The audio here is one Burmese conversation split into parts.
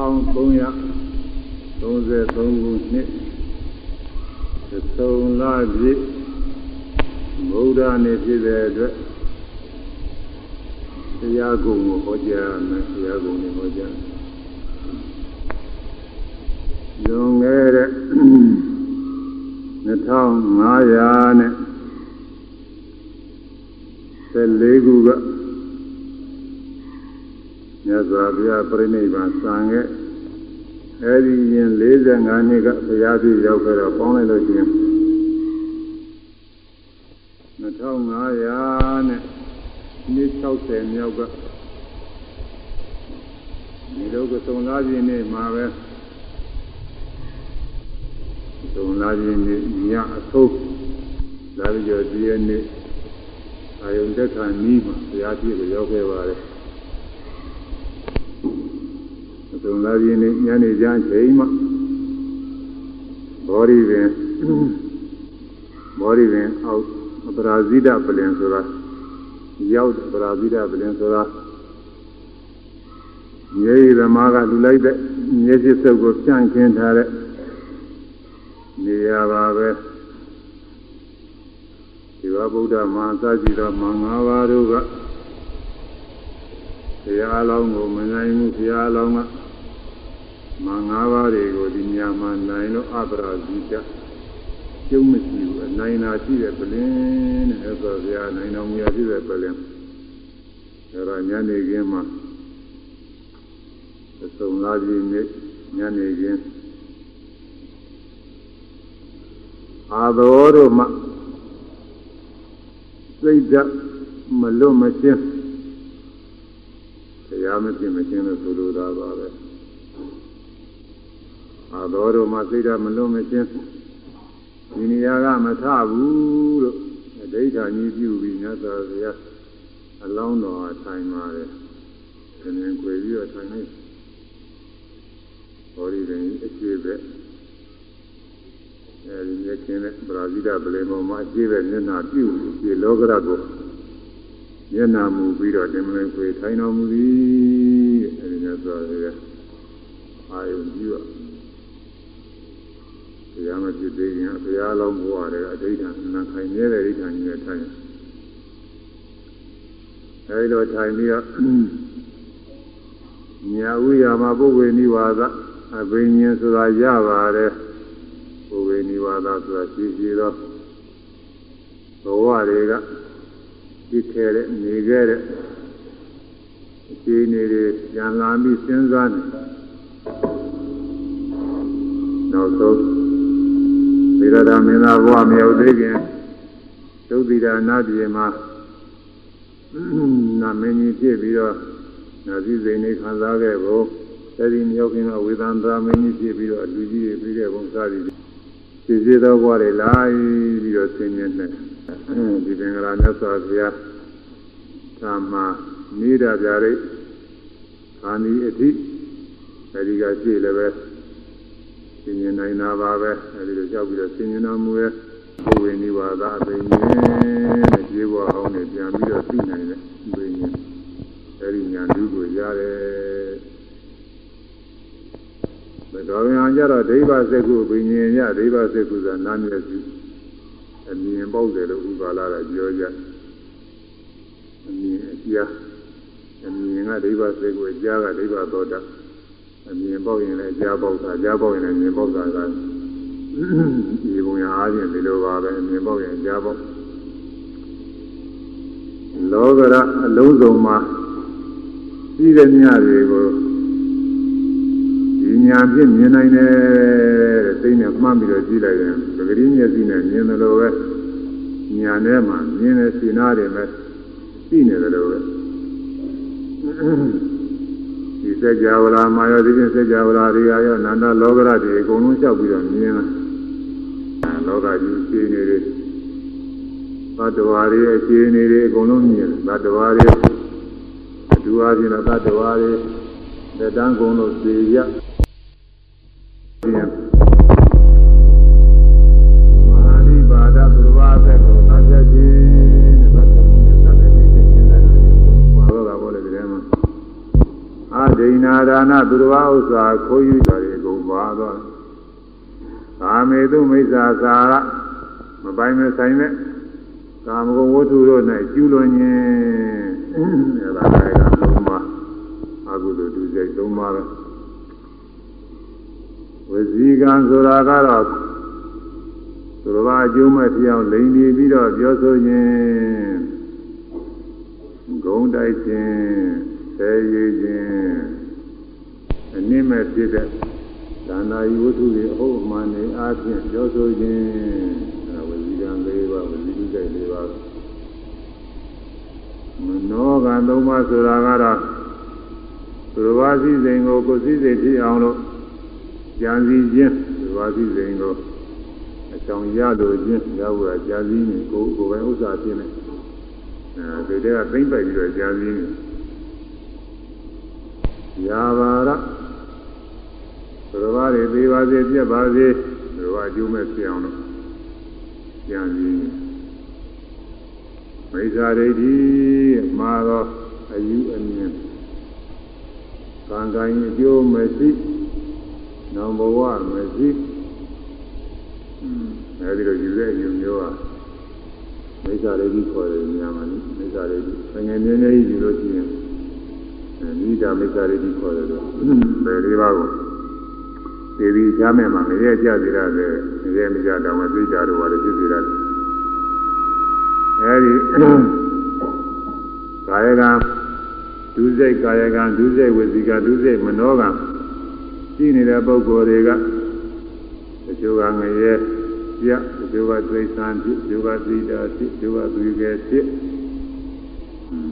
1333ခုနှစ်သုံးလပြည့်ဗုဒ္ဓနေ့ဖြစ်တဲ့အတွက်တရားကုံကိုဟောကြားမယ်တရားကုံကိုဟောကြားလွန်ခဲ့တဲ့2500နဲ့14ခုကမြတ်စွာဘုရားပြိဋိဘံစံခဲ့ အဲဒီရင်45နှစ်ကဘုရားပြည့်ရောက်ခဲ့တော့ပေါင်းလိုက်လို့ရှိရင်2500နဲ့နှစ်60မြောက်ကဒီလိုကသုံးသားပြည့်နေ့မှာပဲသုံးသားပြည့်နေ့ညအထုပ်ဒါပြီးတော့ဒီရက်နေ့အာယုန်တက်ခါနီးမှာဘုရားပြည့်ကိုရောက်ခဲ့ပါတယ် သုံးသားပြည့်နေ့ညနေကျမ်းချိန်မှာဘောရီပင်ဘောရီပင်အောက်ပရာဇိဒပလင်ဆိုတာရောက်ပရာဇိဒပလင်ဆိုတာမြေရီသမားကလူလိုက်တဲ့မြေစစ်စုပ်ကိုပြန့်ခင်းထားတဲ့နေရာပါပဲဒီဝဗုဒ္ဓမဟာသတိတော်မင်္ဂပါတို့ကဘုရားအလောင်းကိုမနိုင်ဘူးဘုရားအလောင်းက မင်္ဂပါတွေကိုဒီညမှာနိုင်လို့အပရာဇိဒကျုံးမရှိဘူးအနိုင်နာရှိတဲ့ပလင်းတဲ့အဲ့ဆိုဗျာနိုင်တော်မူရရှိတဲ့ပလင်းအဲ့တော့ညနေခင်းမှာအစုံလာပြီးနေ့ညနေခင်းအာသောတို့မှစိတ်ဓာတ်မလွတ်မရှင်းတရားမဖြစ်မရှင်းလို့ဆိုလိုတာပါပဲ အာသောတို့မှစိတ်ဓာတ်မလွတ်မရှင်းဒီနေရာကမထဘူးလို့အဋ္ဌာကြီးပြုပြီးမြတ်စွာဘုရားအလောင်းတော်ထိုင်ပါတယ်။ခင်းခွေပြီးတော့ထိုင်နေဘောရီရင်အခြေပဲအဲဒီမြက်ချင်းနဲ့ဘရာဇီးဗလေမောမှာအခြေပဲမျက်နှာပြုပြီးလောကရကိုမျက်နှာမူပြီးတော့တင်မလင်ခွေထိုင်တော်မူသည်အဲဒီမြတ်စွာဘုရားအာယုံပြုတ ရားမဖြစ်သေးရင်ဘုရားလုံးဘဝတွေအဋ္ဌာနာခိုင်နေတဲ့အဋ္ဌာကြီးနဲ့ထိုင်အဲဒီလိုထိုင်ပြီးတော့ညာဥယာမပုဂ္ဂိုလ်နိဝါဒအဘိညာဉ်ဆိုတာရပါတယ်ပုဂ္ဂိုလ်နိဝါဒဆိုတာရှိရှိတော့ဘဝတွေကဖြစ်ခဲ့တဲ့နေခဲ့တဲ့အခြေအနေတွေဉာဏ်လာပြီးစဉ်းစားနေနောက်ဆုံးသီ ရဒမင်းသားဘဝမရောက်သေးခင်သုတိဒာနာပြည်မှာနာမင်းကြီးဖြစ်ပြီးတော့နာစည်းစိမ်နေခံစားခဲ့ဖို့အဲဒီမြောက်ခင်ကဝေဒန်သာမင်းကြီးဖြစ်ပြီးတော့လူကြီးတွေပြီးတဲ့ဘုံစားပြီးစီစီသောဘဝတွေလာပြီးတော့ဆင်းရဲနေဒီပင်္ဂလာမြတ်စွာဘုရားသာမနိဒာပြရိခာနီအထိအဲဒီကရှိလည်းပဲ ဆင်ញင်နိုင်တာပါပဲအဲဒီလိုကြောက်ပြီးတော့ဆင်ញင်တော်မူရဲ့ဘုဝေနိဝါဒအသိဉာဏ်နဲ့ပြေဘဝအောင်နဲ့ပြန်ပြီးတော့သိနိုင်တဲ့ဘိညာဉ်အဲဒီညာလူကိုရတယ်ဘယ်တော်များကြတော့ဒိဗ္ဗစက္ခုဘိညာဉ်ရဒိဗ္ဗစက္ခုဆိုတာနာမည်စီအမြင်ပေါက်တယ်လို့ဥပါလာတာပြောကြအမြင်အကျားအမြင်ကဒိဗ္ဗစက္ခုအကျားကဒိဗ္ဗသောတာ အမြင်ပေါက်ရင်လည်းကြားပေါက်တာကြားပေါက်ရင်လည်းမြင်ပေါက်တာကဒီပုံရအားဖြင့်ဒီလိုပါပဲအမြင်ပေါက်ရင်ကြားပေါက်လောကရအလုံးစုံမှာရှိတဲ့မြတ်တွေကိုဒီညာဖြင့်မြင်နိုင်တယ်တဲ့သိနေမှန်းပြီးတော့ကြည့်လိုက်ရင်ပဂရိမျက်စိနဲ့မြင်တယ်လို့ပဲညာထဲမှာမြင်တဲ့ရှင်နာတွေပဲရှိနေတယ်လို့ပဲဒီ စัจ java လာမှာရောဒီပြင်စัจ java လာတွေရောနန္ဒလောကရတွေအကုန်လုံးလျှောက်ပြီးတော့မြင်လာလောကကြီးရှိနေတယ်သတ္တဝါတွေအခြေအနေတွေအကုန်လုံးမြင်သတ္တဝါတွေအတူအချင်းတော့သတ္တဝါတွေလက်တန်းကုန်လို့သိရ ဒီထဲမှာအာဒိနာဒါနသူတော်ဘာဥစ္စာခိုးယူကြတယ်အကုန်ပါသွားကာမေတုမိစ္ဆာသာရမပိုင်မဆိုင်တဲ့ကာမဂုဏ်ဝတ္ထုတို့၌ကျူးလွန်ခြင်းအဲဒါလည်းကလုံးမအကုသိုလ်ဒုစရိုက်သုံးပါပဲဝစီကံဆိုတာကတော့သူတော်ဘာအကျိုးမဲ့ပြောင်းလိန်နေပြီးတော့ပြောဆိုခြင်းဂုံတိုက်ခြင်းဆဲရည်ခြင်း အနည်းမဲ့ဖြစ်တဲ့ဒါနာယဝတ္ထုတွေအဟုတ်အမှန်နေအားဖြင့်ပြောဆိုခြင်းအဲဝစီကံ၄ပါးဝစီဒုစရိုက်၄ပါးမနောကံ၃ပါးဆိုတာကတော့သူတော်ဘာစည်းစိမ်ကိုကိုယ်စည်းစိမ်ဖြစ်အောင်လို့ကြံစည်ခြင်းသူတော်ဘာစည်းစိမ်ကိုအကြောင်းရလို့ခြင်းရဖို့ကြံစည်နေကိုယ်ကိုယ်ပဲဥစ္စာဖြစ်နေအဲဒီတည်းကသိမ့်ပိုက်ပြီးတော့ကြံစည်နေရာဘာရ သူတော်ဘာတွေသေးပါစေပြက်ပါစေသူတော်ဘာအကျိုးမဲ့ဖြစ်အောင်လို့ကြံစည်နေမိစ္ဆာဒိဋ္ဌိမှာတော့အယူအမြင်ကံကံအကျိုးမရှိနောင်ဘဝမရှိအဲဒီလိုယူတဲ့အယူမျိုးဟာမိစ္ဆာဒိဋ္ဌိခေါ်တယ်ညမှာမိစ္ဆာဒိဋ္ဌိငယ်ငယ်လေးယူလို့ရှိရင်အဲဒီဒါမိစ္ဆာဒိဋ္ဌိခေါ်တယ်တော့ဘယ်လေးပါးကို ဒီဒီချမ်းမဲ့မှာငရဲကြသေးတာပဲငရဲမကြတော့မသိကြတော့ဘာလို့ဖြစ်သေးတာလဲအဲဒီကာယကံဒုစိတ်ကာယကံဒုစိတ်ဝစီကဒုစိတ်မနောကံရှိနေတဲ့ပုဂ္ဂိုလ်တွေကတချို့ကငရဲပြတချို့ကသိသံဖြစ်တချို့ကသီတာဖြစ်တချို့ကသူကဲဖြစ်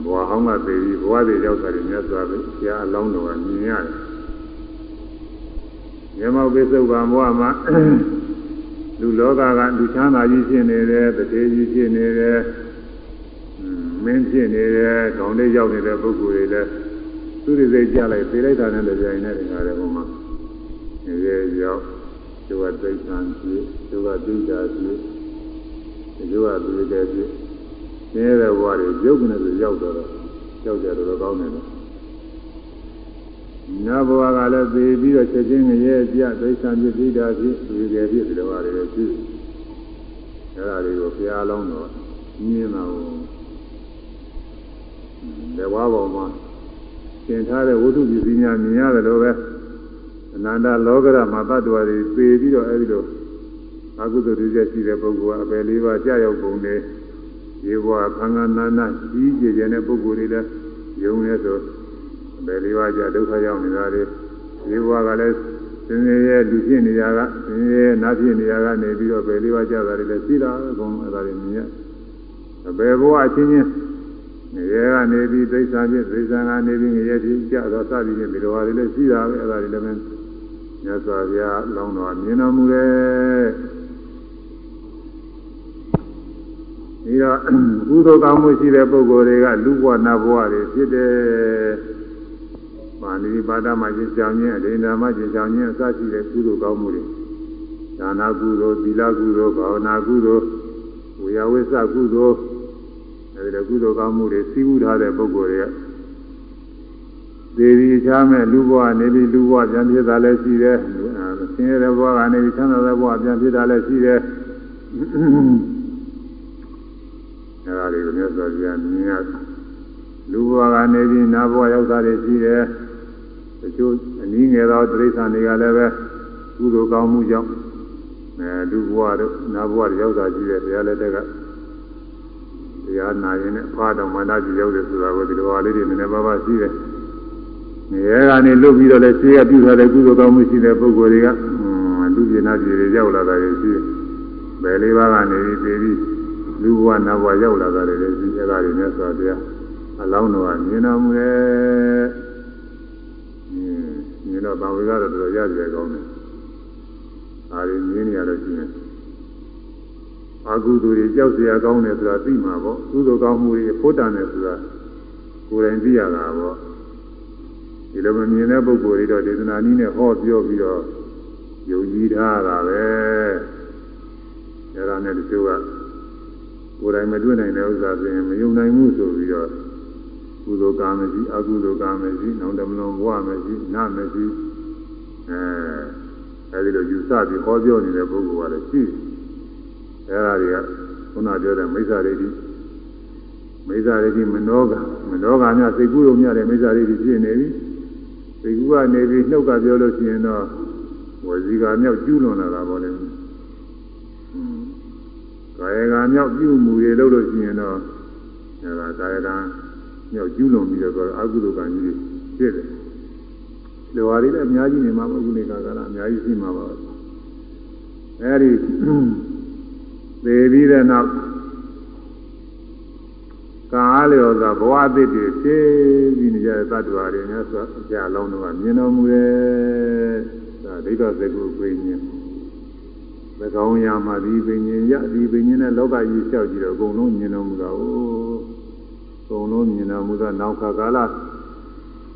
ဘဝဟောင်းကသိပြီးဘဝတွေရောက်တာတွေမြတ်စွာဘုရားအလောင်းတော်ကမြင်ရတယ် မြတ်မောပိစုဗံဘဝမှာလူလောကကလူချမ်းသာကြီးဖြစ်နေတယ်တထေကြီးဖြစ်နေတယ်မင်းဖြစ်နေတယ်ခေါင်းလေးရောက်နေတဲ့ပုဂ္ဂိုလ်တွေလည်းသူတွေစိတ်ကြလိုက်သိလိုက်တာနဲ့လည်းကြိုင်နေတယ်ခါတယ်ဘုံမှာနေရရောက်သူကသိက္ခာဖြစ်သူကသိက္ခာဖြစ်သူကသူကဖြစ်နေတဲ့ဘဝတွေရုပ်ကနေဆိုရောက်တော့ကြောက်ကြတော့ကောင်းတယ် နော်နတ်ဘဝကလည်းသိပြီးတော့ချက်ချင်းငရဲကြသိက္ခာဖြစ်သိတာဖြစ်သူကဖြစ်ဒီလိုပါလေဖြစ်အဲဒါတွေကိုဘုရားလုံးတော့မြင်တာကိုလေဝါပေါ်မှာသင်ထားတဲ့ဝိသုပစ္စည်းများမြင်ရတယ်လို့ပဲအနန္တလောကရမှာတ attva တွေသေပြီးတော့အဲဒီလိုအကုသိုလ်တွေရှိတဲ့ပုဂ္ဂိုလ်ကအပယ်လေးပါးကြာရောက်ပုံနဲ့ရေဘဝခန္ဓာနာနာကြီးကြည်ကျတဲ့ပုဂ္ဂိုလ်တွေလည်းယုံနေဆို အပယ်လေးပါးကြာဒုက္ခရောက်နေတာတွေရေဘဝကလည်းသင်ရဲ့လူဖြစ်နေရကသင်ရဲ့နာဖြစ်နေရကနေပြီးတော့ပယ်လေးပါးကြာတာတွေလည်းရှိတာအကုန်အဲဒါတွေမြင်ရအပယ်ဘဝအချင်းချင်းငရဲကနေပြီးသိစ္စာဖြစ်သိစ္စာကနေပြီးငရဲဖြစ်ကြတော့စသည်ဖြင့်ဒီလိုဟာတွေလည်းရှိတာပဲအဲဒါတွေလည်းပဲမြတ်စွာဘုရားလောင်းတော်မြင်တော်မူတယ်ဒီတော့ကုသိုလ်ကောင်းမှုရှိတဲ့ပုဂ္ဂိုလ်တွေကလူဘဝနတ်ဘဝတွေဖြစ်တယ်။ မာနိပါဒမှာကျင့်ကြောင်ခြင်းအဒိဋ္ဌာမှာကျင့်ကြောင်ခြင်းအစရှိတဲ့ကုသိုလ်ကောင်းမှုတွေဒါနာကုသိုလ်သီလကုသိုလ်ဘာဝနာကုသိုလ်ဝေယဝိသကုသိုလ်အဲဒီလိုကုသိုလ်ကောင်းမှုတွေစီးပူးထားတဲ့ပုဂ္ဂိုလ်တွေကဒေဝီချားမဲ့လူဘဝနေပြီးလူဘဝပြန်ဖြစ်တာလည်းရှိတယ်ဆင်းရဲတဲ့ဘဝကနေပြီးချမ်းသာတဲ့ဘဝပြန်ဖြစ်တာလည်းရှိတယ်အဲဒါတွေကိုမြတ်စွာဘုရားမြင်ရလူဘဝကနေပြီးနာဘဝရောက်တာတွေရှိတယ် တချို့အနည်းငယ်သောတိရစ္ဆာန်တွေကလည်းပဲကုသိုလ်ကောင်းမှုကြောင့်အဲလူဘဝတို့နာဘဝရောက်တာရှိတယ်တရားလက်ထက်ကတရားနာရင်နဲ့ဖားတော်မန္တကြီးရောက်တယ်ဆိုတာကိုဒီလိုပါလေးတွေနည်းနည်းပါးပါးရှိတယ်။ငရဲကနေလွတ်ပြီးတော့လည်းရှေးကပြုထားတဲ့ကုသိုလ်ကောင်းမှုရှိတဲ့ပုဂ္ဂိုလ်တွေကလူပြည်နာပြည်တွေရောက်လာတာတွေရှိတယ်။ဘယ်လေးပါးကနေပြီးပြီးလူဘဝနတ်ဘဝရောက်လာတာတွေလည်းရှိအဲဒါတွေနဲ့ဆိုတော့အလောင်းတော်ကမြင်တော်မူတယ်။မြ င်တော့တံဝေကတော့တော်တော်ရကြဲကောင်းတယ်။ဒါတွေမြင်နေရတော့ရှိနေ။အကုသိုလ်တွေကြောက်စရာကောင်းတယ်ဆိုတာသိမှာပေါ့။ကုသိုလ်ကောင်းမှုတွေဖို့တန်တယ်ဆိုတာကိုယ်တိုင်သိရတာပေါ့။ဒီလိုမမြင်တဲ့ပုဂ္ဂိုလ်တွေတော့ဒေသနာနည်းနဲ့ဟောပြောပြီးတော့ယုံကြည်ထားတာပဲ။အဲဒါနဲ့တချို့ကကိုယ်တိုင်မတွေ့နိုင်တဲ့ဥစ္စာပြင်မယုံနိုင်ဘူးဆိုပြီးတော့ ကုသိုလ်ကံမရှိအကုသိုလ်ကံမရှိနောင်တမလွန်ဘဝမရှိနာမရှိအဲအဲဒီလိုယူဆပြီးဟောပြောနေတဲ့ပုဂ္ဂိုလ်ကလည်းရှိတယ်အဲဒါတွေကခုနပြောတဲ့မိစ္ဆာရိတိမိစ္ဆာရိတိမနောကမနောကများစိတ်ကူးလို့များတဲ့မိစ္ဆာရိတိဖြစ်နေပြီစိတ်ကူးကနေပြီးနှုတ်ကပြောလို့ရှိရင်တော့ဝစီကမြောက်ကျူးလွန်လာတာပေါ့လေကာယကမြောက်ပြုမှုတွေလုပ်လို့ရှိရင်တော့အဲဒါကာယက မြောက်ကျူးလွန်ပြီးတော့အကုသိုလ်ကံကြီးတွေဖြစ်တယ်။ဒီဝါရီလည်းအများကြီးနေမှာမဟုတ်ဘူးလေကာကလအများကြီးရှိမှာပါ။အဲဒီသေပြီးတဲ့နောက်ကာလျော်သာဘဝအသစ်တွေဖြစ်ပြီးနေကြတဲ့သတ္တဝါတွေများဆိုအကြအလုံးတော့မြင်တော်မူတယ်။ဒါဒိဋ္ဌစကုပြင်းခြင်း။သကောင်းရမှာဒီပင်ရှင်ရဒီပင်ရှင်နဲ့လောကကြီးလျှောက်ကြည့်တော့အကုန်လုံးမြင်တော်မူတာ哦။ ကုန်လုံးမြင်တော်မူသောနောက်ခါကာလ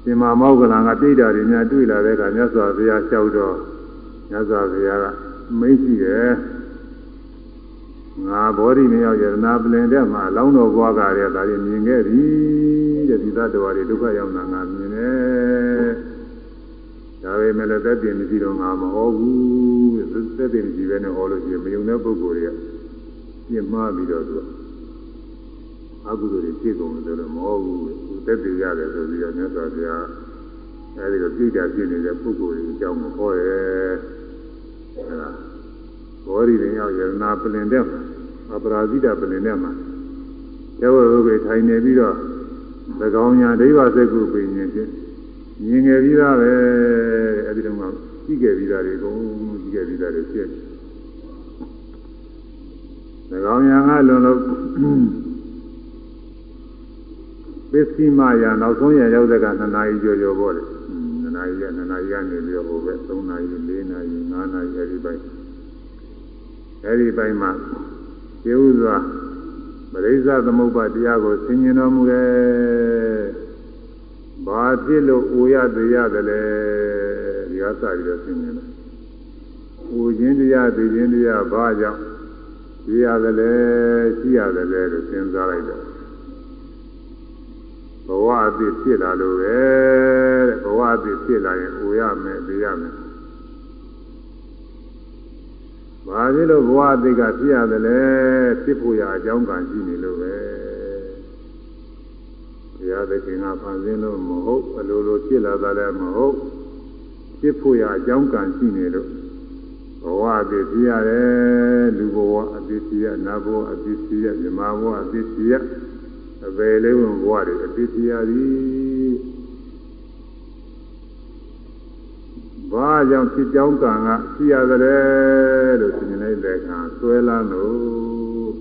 ရှင်မမောကလံကတိတ်တာတွေများတွေ့လာတဲ့အခါမြတ်စွာဘုရားလျှောက်တော့မြတ်စွာဘုရားကမိတ်ရှိတယ်ငါဘောဓိမြောက်ယရနာပလင်တဲ့မှာလောင်းတော်ဘွားကလည်းဒါတွေမြင်ခဲ့ပြီတဲ့ဒီသတ္တဝါတွေဒုက္ခရောက်တာငါမြင်တယ်ဒါပေမဲ့လည်းသက်တည်မရှိတော့ငါမဟောဘူးသက်တည်မရှိပဲနဲ့ဟောလို့ရှိရင်မယုံတဲ့ပုဂ္ဂိုလ်တွေကပြင်းမှားပြီးတော့သူ အကုသိုလ်တွေဖြစ်ကုန်တယ်လို့မဟုတ်ဘူးသူသက်တည်ရတယ်ဆိုပြီးတော့မြတ်စွာဘုရားအဲဒီလိုပြိတ္တာဖြစ်နေတဲ့ပုဂ္ဂိုလ်တွေအကြောင်းကိုဟောတယ်အဲဒါဘောရီရင်ရောက်ယရနာပလင်တဲ့မှာအပရာဇိတပလင်တဲ့မှာကျဝဘုကေထိုင်နေပြီးတော့သကောင်းညာဒိဗ္ဗစကုပင်ញင်ဖြင့်မြင်ငယ်ပြီးသားပဲအဲဒီတော့မှကြီးခဲ့ပြီးသားတွေကုန်ကြီးခဲ့ပြီးသားတွေဖြစ်သကောင်းညာကလွန်လို့ ပစ္စည်းမယာနောက်ဆုံးရရောက်တဲ့က2နာရီကျော်ကျော်ပေါ့လေ2နာရီက2နာရီကနေပြီးတော့ဟိုပဲ3နာရီ4နာရီ5နာရီအဲဒီပိုင်းအဲဒီပိုင်းမှာကျေဥစွာပရိစ္ဆသမုပ္ပါတရားကိုဆင်ញင်တော်မူတယ်။ဘာဖြစ်လို့အိုရတရားတယ်လဲဒီကစပြီးတော့ဆင်ញင်တယ်။အိုခြင်းတရားသိခြင်းတရားဘာကြောင့်ရှိရတယ်လဲရှိရတယ်လဲလို့စဉ်းစားလိုက်တော့ ဘဝအသစ်ဖြစ်လာလို့ပဲတဲ့ဘဝအသစ်ဖြစ်လာရင်အိုရမယ်သိရမယ်ဘာဖြစ်လို့ဘဝအတိတ်ကဖြစ်ရတယ်လဲဖြစ်ဖို့ရအကြောင်းကံရှိနေလို့ပဲဘုရားသခင်ကဖန်ဆင်းလို့မဟုတ်အလိုလိုဖြစ်လာတာလည်းမဟုတ်ဖြစ်ဖို့ရအကြောင်းကံရှိနေလို့ဘဝအတိတ်ဖြစ်ရတယ်လူဘဝအတိတ်ဖြစ်ရနတ်ဘဝအတိတ်ဖြစ်ရမြမဘဝအတိတ်ဖြစ်ရ အပေလေးဝင်ဘဝတွေအတိတ်ဖြစ်ရသည်ဘာကြောင့်ဖြစ်ကြောင်းကံကရှိရသလဲလို့သင်လိုက်တဲ့အခါဆွဲလန်းလို့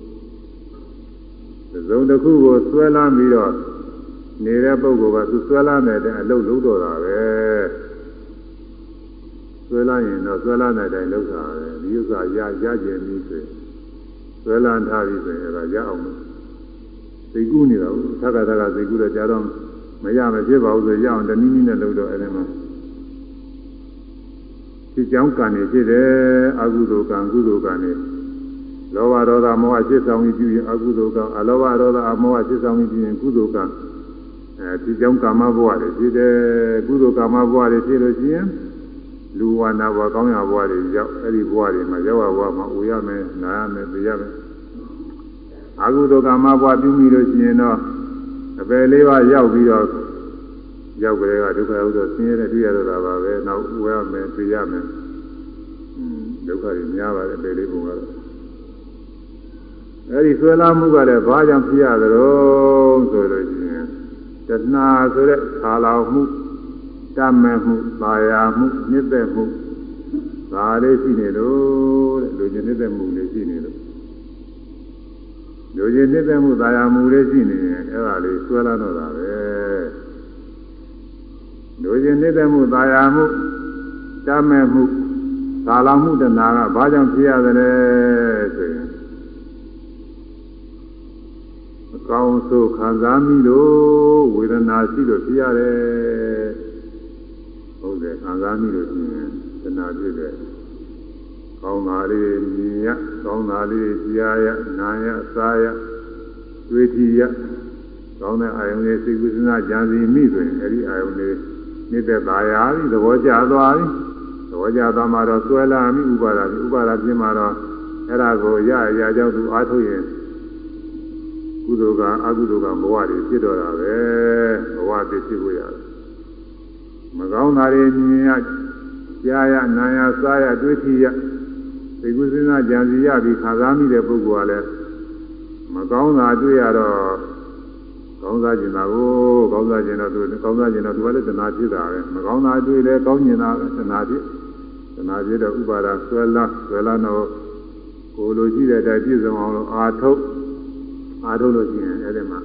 သုံးတစ်ခုကိုဆွဲလန်းပြီးတော့နေတဲ့ပုဂ္ဂိုလ်ကသူဆွဲလန်းတဲ့အလုပ်လုပ်တော့တာပဲဆွဲလန်းရင်တော့ဆွဲလန်းတဲ့အတိုင်းလုပ်တာပဲဒီဥစ္စာရရကျင်ပြီးဆိုဆွဲလန်းထားပြီးဆိုရင်အဲဒါရအောင် သိကူးနေတာဘူးသက္ကသကသိကူးတော့ကြာတော့မရမဖြစ်ပါဘူးဆိုရအောင်တနည်းနည်းနဲ့လုပ်တော့အဲဒီမှာဖြစ်ကြောင်းကံနေဖြစ်တယ်အကုသိုလ်ကံကုသိုလ်ကံနေလောဘဒေါသမောဟဖြစ်ဆောင်ပြီးပြုရင်အကုသိုလ်ကံအလောဘဒေါသအမောဟဖြစ်ဆောင်ပြီးပြုရင်ကုသိုလ်ကံအဲဖြစ်ကြောင်းကာမဘဝတွေဖြစ်တယ်ကုသိုလ်ကာမဘဝတွေဖြစ်လို့ရှိရင်လူဝနာဘဝကောင်းရာဘဝတွေရောက်အဲ့ဒီဘဝတွေမှာရောက်ရဘဝမှာအိုရမယ်နာရမယ်သိရမယ် အကုသိုလ်ကာမဘဝပြုမိလို့ရှိရင်တော့အပယ်လေးပါးရောက်ပြီးတော့ရောက်ကြတဲ့ကဒုက္ခဥဒ္ဒဆင်းရဲတဲ့တွေ့ရတော့တာပါပဲနောက်ဝဲရမယ်သိရမယ်ဒုက္ခတွေများပါတယ်ပေလေးပုံကတော့အဲဒီဆွဲလာမှုကလည်းဘာကြောင့်ဖြစ်ရသလဲဆိုလို့ရှိရင်တဏှာဆိုတဲ့ခါလောင်မှုတမဲ့မှုပါရမှုညစ်သက်မှုဒါလေးရှိနေလို့တဲ့လူချင်းညစ်သက်မှုလေးရှိနေလို့ လူချင်းညစ်သက်မှုသာယာမှုလေးရှိနေရင်အဲ့ဒါလေးဆွဲလာတော့တာပဲလူချင်းနှိမ့်သက်မှုသာယာမှုတမ်းမဲ့မှုကာလမှုတဏှာကဘာကြောင့်ဖြစ်ရသလဲဆိုရင်အကောင်းဆုံးခံစားမိလို့ဝေဒနာရှိလို့ဖြစ်ရတယ်ဟုတ်တယ်ခံစားမိလို့ရှိရင်တဏှာဖြစ်တယ် ကောင်းတာလေးမြင်ရကောင်းတာလေးကြားရနားရစားရတွေ့ထီရသကောင်းတဲ့အာယုန်လေးစိတ်ကူးစဉ်းစားကြံစီမိဆိုရင်အဲဒီအာယုန်လေးနေတဲ့သာယာပြီးသဘောကျသွားပြီသဘောကျသွားမှတော့ဆွဲလာမိဥပါဒဥပါဒပြင်းမှတော့အဲ့ဒါကိုရရကြောင့်သူအားထုတ်ရင်ကုသိုလ်ကအကုသိုလ်ကဘဝတွေဖြစ်တော့တာပဲဘဝတည်ဖြစ်ဖို့ရတယ်မကောင်းတာတွေမြင်ရကြားရနားရစားရတွေးထီရ သိကုစဉ်းစားကြံစီရပြီးခံစားမိတဲ့ပုဂ္ဂိုလ်ကလည်းမကောင်းတာတွေ့ရတော့ကောင်းစားကျင်တာကိုကောင်းစားကျင်တော့သူကောင်းစားကျင်တော့သူကလည်းတဏှာဖြစ်တာပဲမကောင်းတာတွေ့လဲကောင်းကျင်တာတဏှာဖြစ်တဏှာဖြစ်တော့ဥပါဒဆွဲလာဆွဲလာတော့ကိုလိုရှိတဲ့အတိုင်းပြည့်စုံအောင်လို့အာထုတ်အာထုတ်လို့ရှိရင်အဲ့ဒီမှာ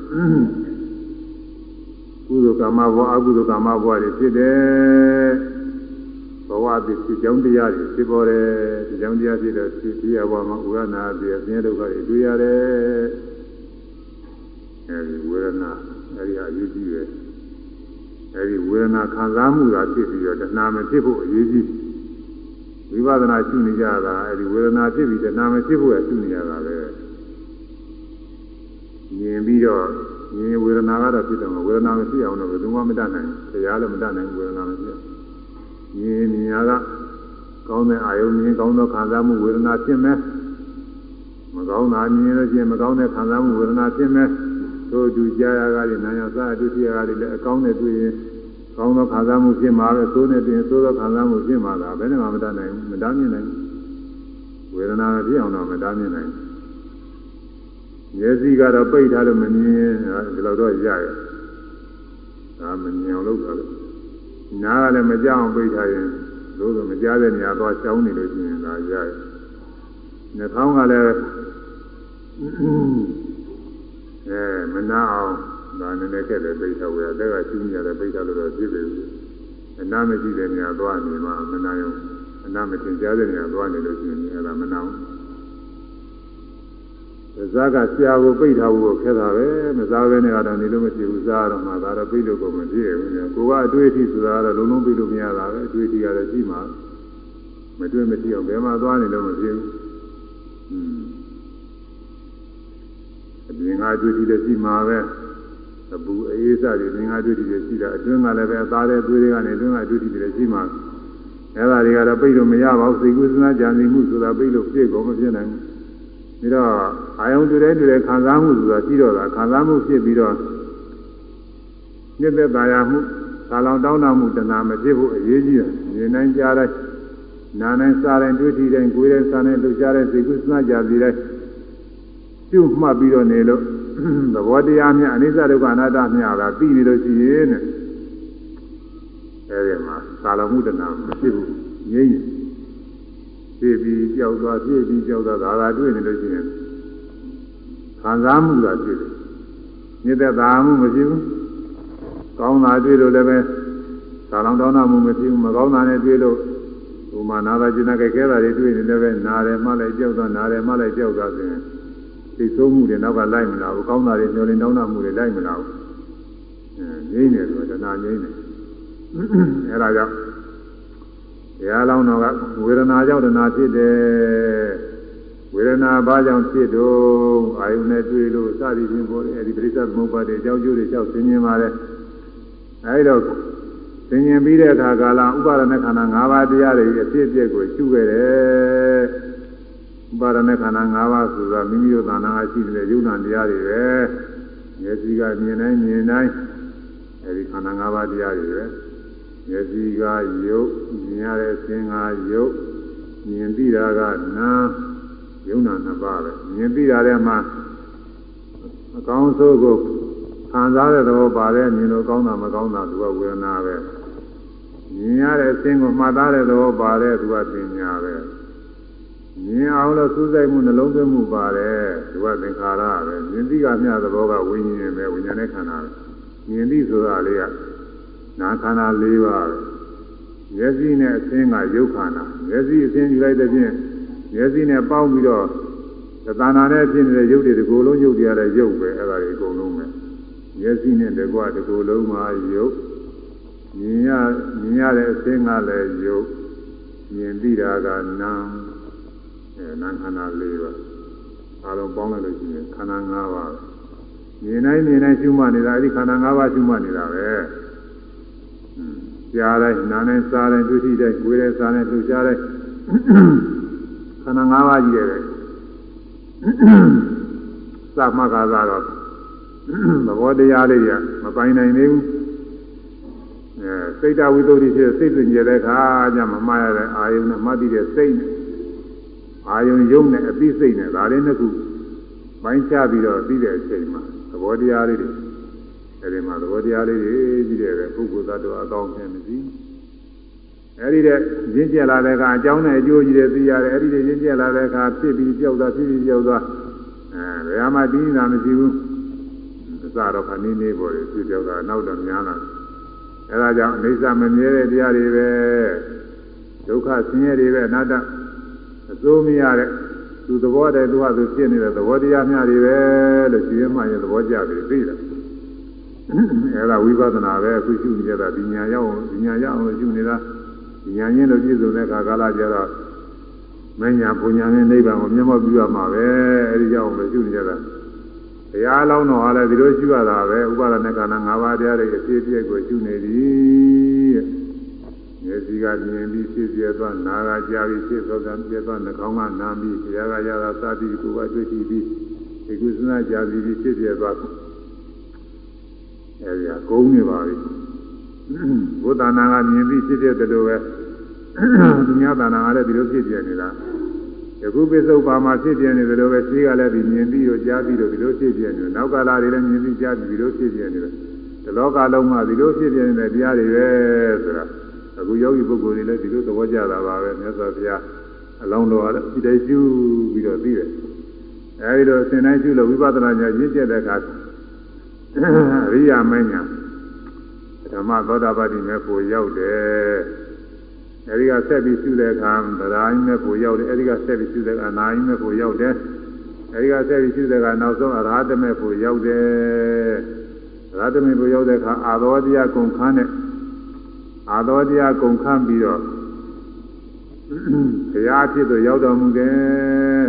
ကုသိုလ်ကာမဘဝအကုသိုလ်ကာမဘဝတွေဖြစ်တယ် ဘဝတည်ဖြစ်ကြောင်းတရားတွေဖြစ်ပေါ်တယ်ဒီကြောင်းတရားဖြစ်တဲ့ဖြစ်တရားဘဝမှာဥရနာပြည့်ဆင်းရဲဒုက္ခတွေတွေ့ရတယ်အဲဒီဝေဒနာအဲဒီအရေးကြီးတယ်အဲဒီဝေဒနာခံစားမှုသာဖြစ်ပြီးတော့တဏှာမဖြစ်ဖို့အရေးကြီးဝိပဿနာရှုနေကြတာအဲဒီဝေဒနာဖြစ်ပြီးတဏှာမဖြစ်ဖို့ရရှုနေရတာပဲမြင်ပြီးတော့မြင်ဝေဒနာကတော့ဖြစ်တယ်ဝေဒနာမရှိအောင်တော့ဘယ်သူမှမတတ်နိုင်ဘူးတရားလည်းမတတ်နိုင်ဘူးဝေဒနာမရှိအောင် မြင်မြင်ရကကောင်းတဲ့အာယုံမြင်ကောင်းသောခံစားမှုဝေဒနာဖြစ်မယ်မကောင်းတာမြင်လို့ချင်းမကောင်းတဲ့ခံစားမှုဝေဒနာဖြစ်မယ်တို့သူကြားရကလည်းနာယစားဒုတိယကလည်းအကောင်းနဲ့တွေ့ရင်ကောင်းသောခံစားမှုဖြစ်မှာပဲသိုးနဲ့တွေ့ရင်သိုးသောခံစားမှုဖြစ်မှာလားဘယ်နဲ့မှမတတ်နိုင်ဘူးမတတ်မြင်နိုင်ဘူးဝေဒနာမဖြစ်အောင်တော့မတတ်မြင်နိုင်ဘူးမျက်စိကတော့ပိတ်ထားလို့မမြင်ဒီလိုတော့ရရဲ့ဒါမမြင်အောင်လုပ်တာလို့ နားကလည်းမကြောက်အောင်ပိတ်ထားရင်လို့ဆိုမကြားတဲ့နေရာသွားရှောင်းနေလို့ရှိရင်ဒါရရဲ့နှာခေါင်းကလည်းအဲမနာအောင်ဒါနည်းနည်းကဲ့တယ်ပိတ်ထားဝယ်တက်ကရှင်းရတယ်ပိတ်ထားလို့တော့ဖြစ်ပေဘူးအနာမရှိတဲ့နေရာသွားနေမှမနာရောအနာမတင်ကြားတဲ့နေရာသွားနေလို့ရှိရင်အဲ့ဒါမနာဘူး ဇာကဆရာကိုပိတ်ထားဖို့ခဲတာပဲမစားဘဲနဲ့ကတော့နေလို့မဖြစ်ဘူးစားတော့မှဒါတော့ပိတ်လို့ကိုမဖြစ်ဘူးလေကိုကအတွေ့အထိဆိုတာကတော့လုံးလုံးပိတ်လို့မရတာပဲအတွေ့အထိကတော့ရှိမှာမတွေ့မကြည့်အောင်ဘယ်မှာသွားနေလို့မဖြစ်ဘူးอืมအပြင်ကအတွေ့အထိလည်းရှိမှာပဲအပူအေးစတွေသင်္ဃာတွေ့တည်ရှိတာအတွင်းကလည်းပဲအသားတဲ့သွေးတွေကနေအတွင်းကတွေ့တည်တယ်ရှိမှာအဲ့ဒါတွေကတော့ပိတ်လို့မရပါဘူးစိတ်ကူးစဉ်းစားကြံစည်မှုဆိုတာပိတ်လို့ဖြစ်ကုန်မဖြစ်နိုင်ဘူး ဒါတော့အာယုံတွေ့တဲ့တွေ့တဲ့ခံစားမှုဆိုတာရှိတော့တာခံစားမှုဖြစ်ပြီးတော့ညစ်သက်သာယာမှုသာလောင်တောင်းတမှုတဏှာမဖြစ်ဘူးအရေးကြီးတယ်မြင်နိုင်ကြားတိုင်းနားနိုင်စားတိုင်းတွေ့တည်တိုင်းကိုယ်တိုင်းစားတိုင်းလှုပ်ရှားတဲ့စိတ်ကူးစဉ်းစားကြံစည်တိုင်းပြုမှတ်ပြီးတော့နေလို့သဘောတရားများအနိစ္စဒုက္ခအနတ္တများကသိနေလို့ရှိရင်တဲ့အဲဒီမှာသာလမှုတဏမဖြစ်ဘူးငြိမ့် ဖြစ်ပြီးကြောက်သွားဖြစ်ပြီးကြောက်သွားဒါသာတွေ့နေလို့ရှိရင်ခံစားမှုကဖြစ်တယ်ညစ်သက်သာမှုမဖြစ်ဘူးကောင်းတာတွေ့လို့လည်းပဲသာလောင်တောင်းတမှုမဖြစ်ဘူးမကောင်းတာနဲ့တွေ့လို့ဟိုမှာနာသာကျင်နာကြဲခဲတာတွေတွေ့နေလည်းပဲနားတယ်မှလည်းကြောက်သွားနားတယ်မှလည်းကြောက်သွားဆိုရင်သိဆုံးမှုတွေနောက်ကလိုက်မလာဘူးကောင်းတာတွေညှော်လင်းတောင်းတမှုတွေလိုက်မလာဘူးအဲငြိမ့်တယ်ဆိုတော့တဏှာငြိမ့်တယ်အဲဒါကြောင့် တရားလောင်းတော်ကဝေဒနာကြောင့်တဏှာဖြစ်တယ်ဝေဒနာဘာကြောင့်ဖြစ်တော့အာယုနဲ့တွေ့လို့စသည်ဖြင့်ပေါ်တယ်အဲဒီပရိစ္ဆေသမုပ္ပါဒ်တွေအကြောင်းကျိုးတွေကြောက်သိမြင်ပါလေအဲဒီတော့သိမြင်ပြီးတဲ့အခါကာလဥပါဒณะခန္ဓာ၅ပါးတရားတွေအဖြစ်အပျက်ကိုရှုခဲ့တယ်ပါရဏခန္ဓာ၅ပါးဆိုတာမိမိတို့သာနာရှိတဲ့ယုံနာတရားတွေပဲမျက်စိကမြင်တိုင်းမြင်တိုင်းအဲဒီခန္ဓာ၅ပါးတရားတွေပဲ မျက်စိကယုတ်မြင်ရတဲ့သင်္ကယုတ်မြင်ပြီးတာကနာယုံနာနှစ်ပါးပဲမြင်ပြီးတာထဲမှာအကောင်းဆုံးကိုခံစားတဲ့သဘောပါတယ်မြင်လို့ကောင်းတာမကောင်းတာသူကဝေဒနာပဲမြင်ရတဲ့အခြင်းကိုမှတ်သားတဲ့သဘောပါတယ်သူကပညာပဲမြင်အောင်လို့စူးစိုက်မှုနှလုံးသွင်းမှုပါတယ်ဒီကသင်္ခါရပဲမြင်သိကမျှသဘောကဝိညာဉ်ပဲဝိညာဉ်နဲ့ခန္ဓာပဲမြင်သိဆိုတာလေးက နာခန္ဓာ၄ပါးပဲမျက်စိနဲ့အသင်းကရုပ်ခန္ဓာမျက်စိအသင်းယူလိုက်တဲ့ဖြင့်မျက်စိနဲ့ပေါင်းပြီးတော့သဏ္ဍာန်နဲ့ဖြစ်နေတဲ့ရုပ်တွေဒီကိုယ်လုံးရုပ်တွေရတဲ့ရုပ်ပဲအဲ့ဒါတွေအကုန်လုံးပဲမျက်စိနဲ့တကွဒီကိုယ်လုံးမှာရုပ်မြင်ရမြင်ရတဲ့အသင်းကလည်းရုပ်မြင်သိတာကနာမ်အဲနာခန္ဓာ၄ပါးအားလုံးပေါင်းလိုက်လို့ရှိရင်ခန္ဓာ၅ပါးမြင်တိုင်းမြင်တိုင်းရှုမှတ်နေတာအဲဒီခန္ဓာ၅ပါးရှုမှတ်နေတာပဲ ကြားတိုင်းနားတိုင်းစားတိုင်းတွေ့ထိတိုင်းကိုယ်တိုင်းစားတိုင်းလှူရှားတိုင်းခန္ဓာ၅ပါးကြီးတယ်စမှတ်ကားတော့သဘောတရားလေးကမပိုင်နိုင်သေးဘူးအဲစိတ်တဝိသုဒ္ဓိဖြစ်စိတ်တွင်ကြတဲ့အခါကျမမှားရတဲ့အာယုန်နဲ့မှတ်သိတဲ့စိတ်နဲ့အာယုန်ယုံနဲ့အသိစိတ်နဲ့ဒါလေးနှစ်ခုပိုင်းခြားပြီးတော့သိတဲ့အချိန်မှာသဘောတရားလေးတွေ အဲဒီမှာသဘောတရားလေးတွေကြီးတယ်ပဲပုဂ္ဂိုလ်သတ္တဝါအကောင်းဖြစ်မရှိအဲဒီတဲ့ရင်းကျက်လာတဲ့အခါအကြောင်းနဲ့အကျိုးကြီးတွေသိရတယ်အဲဒီတဲ့ရင်းကျက်လာတဲ့အခါဖြစ်ပြီးကြောက်သွားဖြစ်ပြီးကြောက်သွားအဲဘယ်မှာပြီးနေတာမရှိဘူးအစတော့ခဏနေပေါ်တယ်ဖြစ်ကြောက်တာနောက်တော့များလာအဲဒါကြောင့်အိဋ္ဌမမြဲတဲ့တရားတွေပဲဒုက္ခဆင်းရဲတွေပဲအနတ္တအစိုးမရတဲ့သူသဘောတည်းသူဟာသူဖြစ်နေတဲ့သဘောတရားများတွေပဲလို့ရှင်ရမှရင်သဘောကျပြီးသိတယ် အဲဒါဝိပဿနာပဲအခုရှုနေကြတာဒီညာရောက်အောင်ဒီညာရောက်အောင်ရှုနေတာဒီညာရင်းလို့ပြည့်စုံတဲ့အခါကာလကျတော့မညာပူညာနဲ့နိဗ္ဗာန်ကိုမျက်မှောက်ပြုရမှာပဲအဲဒီကြောင့်လည်းရှုနေကြတာဘုရားလောင်းတော်ဟာလည်းဒီလိုရှုရတာပဲဥပါဒณะခန္ဓာ၅ပါးတရားတွေအဖြစ်အပျက်ကိုရှုနေသည်တဲ့မျက်စိကမြင်ပြီးဖြစ်ပြသွားနားကကြားပြီးဖြစ်သောကပြသွားနှာခေါင်းကနားပြီးဘုရားကရတာစသည်ကိုယ်ကတွေ့ရှိပြီးဒီကုသနာကြားပြီးဖြစ်ပြသွား အဲဒီကဂုံးနေပါပြီဘုဒ္ဓနာကမြင်ပြီးဖြစ်ပြတယ်လို့ပဲသူများတဏ္ဍာကလည်းဒီလိုဖြစ်ပြနေတာယခုပိစုတ်ပါမှာဖြစ်ပြနေတယ်လို့ပဲရှိကလည်းဒီမြင်ပြီးတော့ကြားပြီးတော့ဒီလိုဖြစ်ပြနေတယ်နောက်ကလာတွေလည်းမြင်ပြီးကြားပြီးဒီလိုဖြစ်ပြနေတယ်ဒီလောကလုံးမှာဒီလိုဖြစ်ပြနေတဲ့တရားတွေပဲဆိုတာအခုယောဂီပုဂ္ဂိုလ်တွေလည်းဒီလိုသဘောကျတာပါပဲမြတ်စွာဘုရားအလောင်းတော်ကလည်းဒီတိုင်းရှုပြီးတော့သိတယ်အဲဒီလိုအစဉ်တိုင်းရှုလို့ဝိပဿနာဉာဏ်ရင့်ကျက်တဲ့အခါ အရိယာမဉ္ဇဉ်ဓမ္မသောတာပတိမေဖို့ရောက်တယ်အဲဒီကဆက်ပြီးရှုတဲ့အခါဗရာယိမေဖို့ရောက်တယ်အဲဒီကဆက်ပြီးရှုတဲ့အခါနာယိမေဖို့ရောက်တယ်အဲဒီကဆက်ပြီးရှုတဲ့အခါနောက်ဆုံးအရဟတမေဖို့ရောက်တယ်အရဟတမေဖို့ရောက်တဲ့အခါအာသောတရားကုန်ခန်းတဲ့အာသောတရားကုန်ခန်းပြီးတော့တရားဖြစ်သို့ရောက်တော်မူတယ်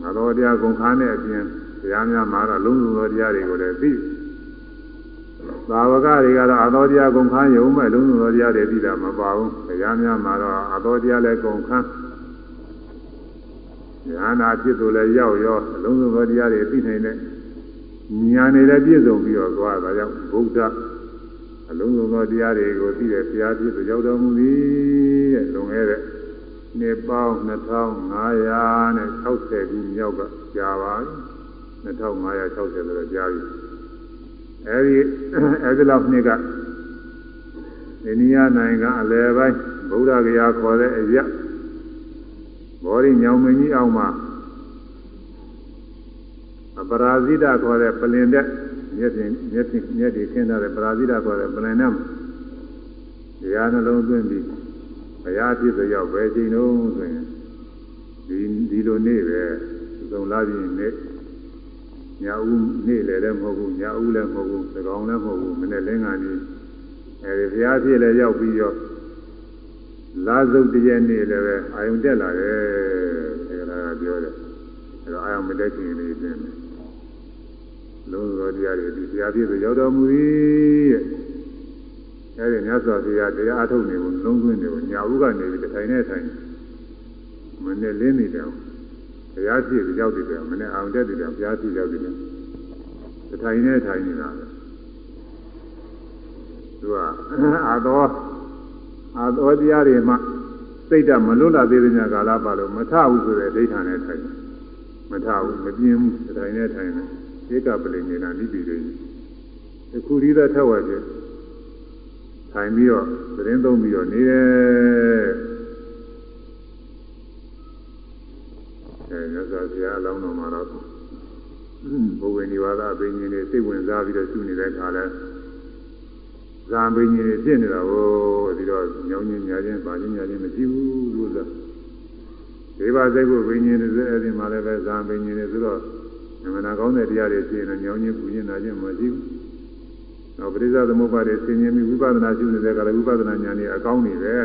။အာသောတရားကုန်ခန်းတဲ့အပြင်တ ရားများမှာတော့လုံးစုံသောတရားတွေကိုလည်းသိသာဝကတွေကတော့အာသောတရားကုန်ခန်းရုံမဲ့လုံးစုံသောတရားတွေသိတာမပါဘူးတရားများမှာတော့အာသောတရားလည်းကုန်ခန်းဉာဏ်နာဖြစ်သူလည်းရောက်ရောအလုံးစုံသောတရားတွေသိနိုင်တဲ့ဉာဏ်နဲ့လည်းပြည့်စုံပြီးတော့သွားတာကြောင့်ဗုဒ္ဓအလုံးစုံသောတရားတွေကိုသိတဲ့ဘုရားဖြစ်သူရောက်တော်မူသည်တဲ့လွန်ခဲ့တဲ့နှစ်ပေါင်း2560ခုမြောက်ကကြာပါပြီ 2560လို့ကြားပြီအဲဒီအဲဒီလောက်နှစ်ကအိန္ဒိယနိုင်ငံအလယ်ပိုင်းဗုဒ္ဓဂယာခေါ်တဲ့အရာဘောရီညောင်မင်းကြီးအောင်မှာအပရာဇိတခေါ်တဲ့ပလင်တဲ့မျက်ပြင်မျက်ပြင်မျက်တွေခင်းထားတဲ့ပရာဇိတခေါ်တဲ့ပလင်နဲ့တရားနှလုံးသွင်းပြီးဘုရားဖြစ်တဲ့ရောက်ပဲချိန်လုံးဆိုရင်ဒီဒီလိုနေ့ပဲသုံးလာပြီးနေ့ ညာဦးနေ့လည်းလည်းမဟုတ်ဘူးညာဦးလည်းမဟုတ်ဘူးသကောင်လည်းမဟုတ်ဘူးမနေ့လင်းကနေအဲဒီဘုရားဖြစ်လည်းရောက်ပြီးတော့လာစုပ်တည်းနေ့လည်းပဲအာယုန်တက်လာတယ်အဲဒါကပြောတယ်အဲတော့အာယုန်မတက်ခင်လေးပြင်မယ်လုံးစုံတရားတွေဒီဘုရားဖြစ်ဆိုရောက်တော်မူ၏တဲ့အဲဒီမြတ်စွာဘုရားတရားအထုတ်နေကိုလုံးသွင်းနေကိုညာဦးကနေပြီးထိုင်နေထိုင်မနေ့လင်းနေတယ် ဘုရားဖြစ်ပြီးရောက်တယ်မနေ့အောင်တက်တယ်ဘုရားဖြစ်ရောက်တယ်တထိုင်နဲ့ထိုင်နေတာပဲသူကအာတော်အာတော်တရားတွေမှစိတ်ဓာတ်မလွတ်လာသေးတဲ့ညကာလပါလို့မထဘူးဆိုတဲ့ဒိဋ္ဌာနဲ့ထိုင်မထဘူးမပြင်းဘူးတထိုင်နဲ့ထိုင်တယ်ဧကပလင်နေတာနိပိတွေဒီခုဒီသက်ထက်ဝက်ပြထိုင်ပြီးတော့သတင်းသုံးပြီးတော့နေတယ်အဲ မြတ်စွာဘုရားအလောင်းတော်မှာတော့ဘုဝေနိဝါဒအဘိညာဉ်တွေစိတ်ဝင်စားပြီးတော့ရှုနေတဲ့အခါလဲဇာဘိညာဉ်တွေဖြစ်နေတာကိုဒီတော့ညောင်းချင်းညာချင်းပါချင်းညာချင်းမရှိဘူးလို့ဆိုဒေဝစိတ်ကိုဘိညာဉ်တွေဆိုအဲဒီမှာလည်းပဲဇာဘိညာဉ်တွေဆိုတော့နမနာကောင်းတဲ့တရားတွေဖြစ်နေညောင်းချင်းပူချင်းနာချင်းမရှိဘူးနောက်ပရိသသမုပ္ပါဒ်ဆင်ញင်ပြီးဝိပဿနာရှုနေတဲ့အခါလဲဝိပဿနာဉာဏ်တွေအကောင်းနေတယ်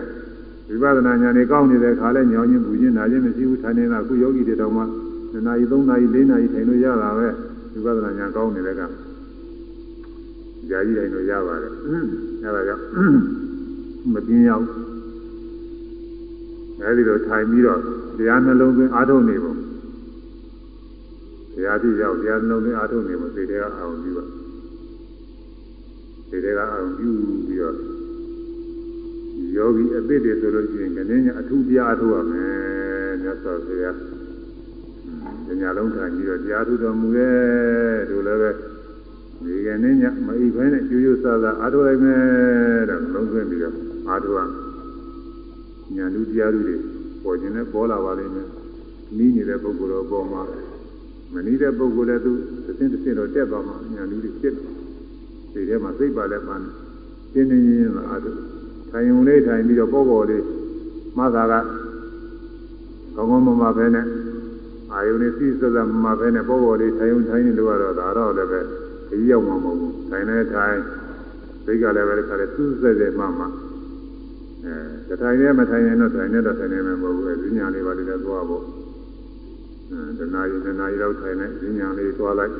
ဝိပဿနာဉာဏ်တွေကောင်းနေတဲ့အခါလဲညောင်းချင်းပူချင်းနာချင်းမရှိဘူးထိုင်နေတာအခုယောဂီတွေတောင်မှ2နာရီ3နာရီ4နာရီထိုင်လို့ရတာပဲဝိပဿနာဉာဏ်ကောင်းနေတဲ့ကကြာကြီးတိုင်းတော့ရပါတယ်အဲဒါကြောင့်မပြင်းရောက်အဲဒီလိုထိုင်ပြီးတော့တရားနှလုံးသွင်းအားထုတ်နေပုံတရားကြည့်ရောက်တရားနှလုံးသွင်းအားထုတ်နေပုံစိတ်ထဲကအာရုံပြုပါစိတ်ထဲကအာရုံပြုပြီးတော့ ယောဂီအသစ်တွေဆိုလို့ရှိရင်ကနေညအထူးတရားထုတ်ရမယ်မြတ်စွာဘုရား။ညလုံးထိုင်ပြီးတော့တရားထုတ်တော်မူရဲ့တို့လည်းပဲဒီကနေ့ညမအိပ်ဖဲနဲ့ကျူးကျူးဆာဆာအားထုတ်လိုက်မယ်တဲ့လုံးသွင်းပြီးတော့အားထုတ်ရညာလူတရားလူတွေပေါ်ခြင်းနဲ့ပေါ်လာပါလိမ့်မယ်။နီးနေတဲ့ပုဂ္ဂိုလ်တော်ပေါ်မှာမနီးတဲ့ပုဂ္ဂိုလ်လည်းသူတစ်စင်းတစ်စင်းတော့တက်သွားမှာညာလူတွေဖြစ်တယ်။ဒီထဲမှာစိတ်ပါလဲပါနေင်းနေရင်းလာအားထုတ် ထိုင်ုံလေးထိုင်ပြီးတော့ပေါ်ပေါ်လေးမှသာကကောင်းကောင်းမမပဲနဲ့အာယုန်နဲ့စိစစမမပဲနဲ့ပေါ်ပေါ်လေးထိုင်ုံထိုင်နေလို့ကတော့ဒါတော့လည်းပဲခကြီးရောက်မှာမဟုတ်ဘူးထိုင်နေထိုင်စိတ်ကလည်းပဲခါတယ်စူးစက်စက်မှမှအဲထိုင်နေမထိုင်ရင်တော့ထိုင်နေတော့ထိုင်နေမှာမဟုတ်ဘူးအဲဉာဏ်လေးပါလေးလည်းသွားဖို့အဲတနာရီတနာရီလောက်ထိုင်နေဉာဏ်လေးသွားလိုက်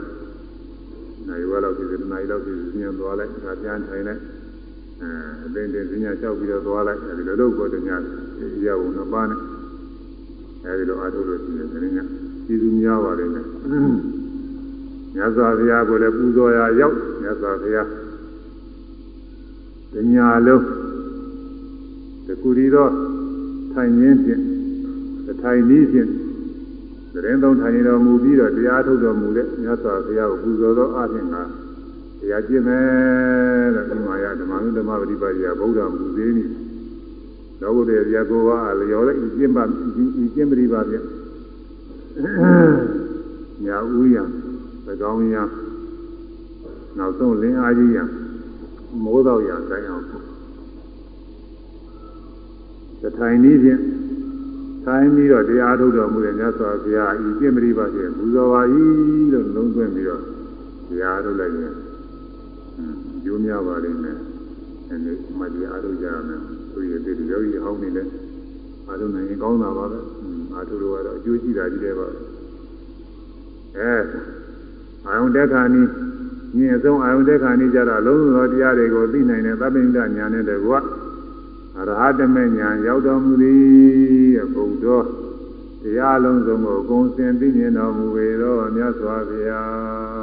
နိုင်ဝဲလောက်ဒီတနာရီလောက်ဒီဉာဏ်သွားလိုက်ဒါပြန်ထိုင်လိုက် အဲအသိတင်ဉာဏ်လျှောက်ပြီးတော့သွားလိုက်အဲဒီလိုလုပ်ဖို့တညာရအောင်နှစ်ပါးနဲ့အဲဒီလိုအားထုတ်လို့ရှိရင်ဒီနေ့ညပြည်သူများပါလိမ့်မယ်မြတ်စွာဘုရားကိုလည်းပူဇော်ရာရောက်မြတ်စွာဘုရားတညာလုံးတကူရီတော့ထိုင်ရင်းဖြင့်ထိုင်နည်းဖြင့်သတင်းသုံးထိုင်တော်မူပြီးတော့တရားထုတ်တော်မူတဲ့မြတ်စွာဘုရားကိုပူဇော်သောအခြင်းက တရားကျင့်မယ်တဲ့ဒီမှာရဓမ္မနုဓမ္မပရိပါဒိယဗုဒ္ဓမူသေးနေလောကုတ္တရာကိုယ်ကအလျော်လိုက်ကျင့်ပါဤကျင့်ပရိပါဖြင့်ညာဥယံသကောင်းယံနောက်ဆုံးလင်းအားကြီးယံမိုးတော့ယံတိုင်းအောင်တထိုင်နည်းဖြင့်ထိုင်ပြီးတော့တရားထုတ်တော်မူတဲ့မြတ်စွာဘုရားဤကျင့်ပရိပါဖြင့်ပူဇော်ပါ၏လို့လုံးသွင်းပြီးတော့တရားထုတ်လိုက်ရင် ကျိုးများပါလိမ့်မယ်အဲဒီမှတရားထုတ်ကြရမယ်သူရဲ့ဒီယောဂီဟောင်းနေလဲအားထုတ်နိုင်ရင်ကောင်းတာပါပဲအားထုတ်လို့ကတော့အကျိုးရှိတာကြီးတယ်ပါအဲအာယုန်တက်ခါနီးညင်အဆုံးအာယုန်တက်ခါနီးကြတော့လုံးစုံသောတရားတွေကိုသိနိုင်တဲ့သဗ္ဗညတညာနဲ့တကွာအရဟတမေညာရောက်တော်မူသည်ဘုဒ္ဓတရားလုံးစုံကိုအကုန်စင်သိမြင်တော်မူပေသောမြတ်စွာဘုရားတဲ့ဥမာ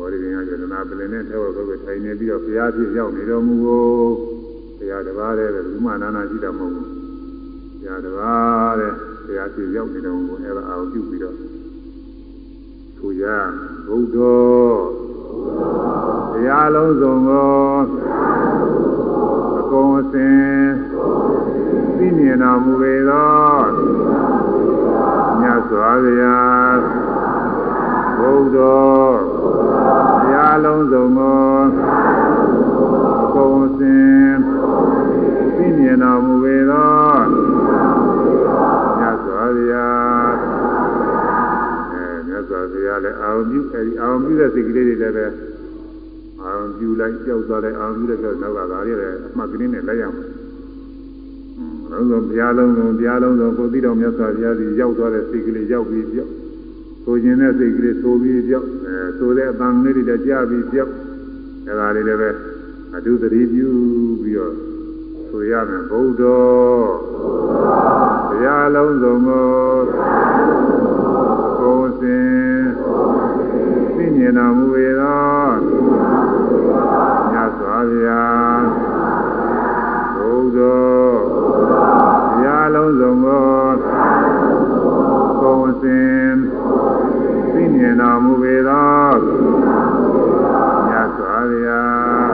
ဘောဓိပင်ကယတနာပလင်နဲ့ထဲဝဘုရားထိုင်နေပြီးတော့ဘုရားဖြစ်ရောက်နေတော်မူကိုဘုရားတပါးတဲ့လူမနာနာရှိတာမဟုတ်ဘူးဘုရားတပါးတဲ့ဘုရားဖြစ်ရောက်နေတော်မူအဲ့ဒါအောင်ပြုပြီးတော့ဆိုရဘုဒ္ဓတရားလုံးစုံကိုအကုန်အစင်သိမြင်တော်မူပေသောမြတ်စွာဘုရား ဘုဒ္ဓတရားလုံးစုံကိုအကုန်အစင်သိမြင်တော်မူပေသောမြတ်စွာဘုရားမြတ်စွာဘုရားလည်းအာရုံပြုအဲဒီအာရုံပြုတဲ့စိတ်ကလေးတွေလည်းပဲအာရုံပြုလိုက်ကြောက်သွားလိုက်အာရုံပြုလိုက်ကြောက်နောက်ကဒါတွေလည်းအမှတ်ကလေးနဲ့လိုက်ရမှာ။လုံးစုံဘုရားလုံးစုံဘုရားလုံးစုံကိုသိတော်မြတ်စွာဘုရားကြီးရောက်သွားတဲ့စိတ်ကလေးရောက်ပြီးပြောက် ဆိုခြင်းတဲ့စိတ်ကလေးဆိုပြီးပြောက်အဲဆိုတဲ့အတန်လေးတွေလည်းကြားပြီးပြောက်အဲဒါလေးလည်းပဲအတုသတိပြုပြီးတော့ဆိုရမယ်ဘုဒ္ဓဘုရားလုံးစုံကိုကိုယ်စဉ်သိမြင်တော်မူ၏သောမြတ်စွာဘုရားဘုဒ္ဓဘုရားလုံးစုံ သောမြတ်စွာဘုရား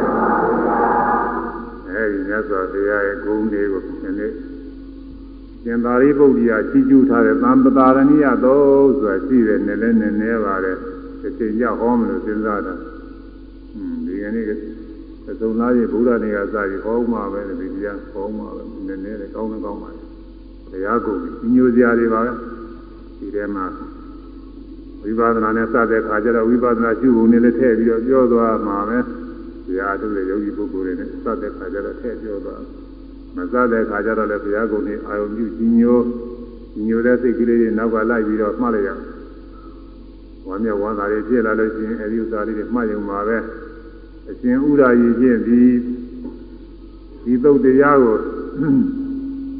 အဲဒီမြတ်စွာဘုရားရဲ့ဂုဏ်တွေကိုဒီနေ့ရှင်သာရိပုတ္တရာကြီးကျူးထားတဲ့သံပတာရဏိယသောဆိုတာရှိတယ်နည်းလည်းနည်းနည်းပါတယ်တစ်ချိန်ရဟောမလို့စဉ်းစားတာอืมဒီကနေ့အစုံသားကြီးဗုဒ္ဓနေကစပြီးဟောမှာပဲဒီတရားဟောမှာပဲနည်းနည်းလည်းကောင်းလည်းကောင်းပါလေတရားကုန်ကြီးညိုစရာတွေပါပဲဒီထဲမှာ ဝိပဿနာနဲ့စတဲ့ခါကျတော့ဝိပဿနာရှုဖို့နေလည်းထည့်ပြီးတော့ပြောသွားမှာပဲတရားထုတ်တဲ့ယောဂီပုဂ္ဂိုလ်တွေနဲ့စတဲ့ခါကျတော့ထည့်ပြောသွားမစတဲ့ခါကျတော့လည်းဘုရားကုံနဲ့အာယုံပြုကြီးညိုကြီးညိုတဲ့စိတ်ကလေးတွေနောက်ကလိုက်ပြီးတော့မှတ်လိုက်ရဝမ်းမြောက်ဝမ်းသာတွေဖြစ်လာလို့ရှိရင်အဲဒီဥစ္စာလေးတွေမှတ်ရုံပါပဲအရှင်ဥရာကြီးဖြင့်ဒီဒီသုတ်တရားကို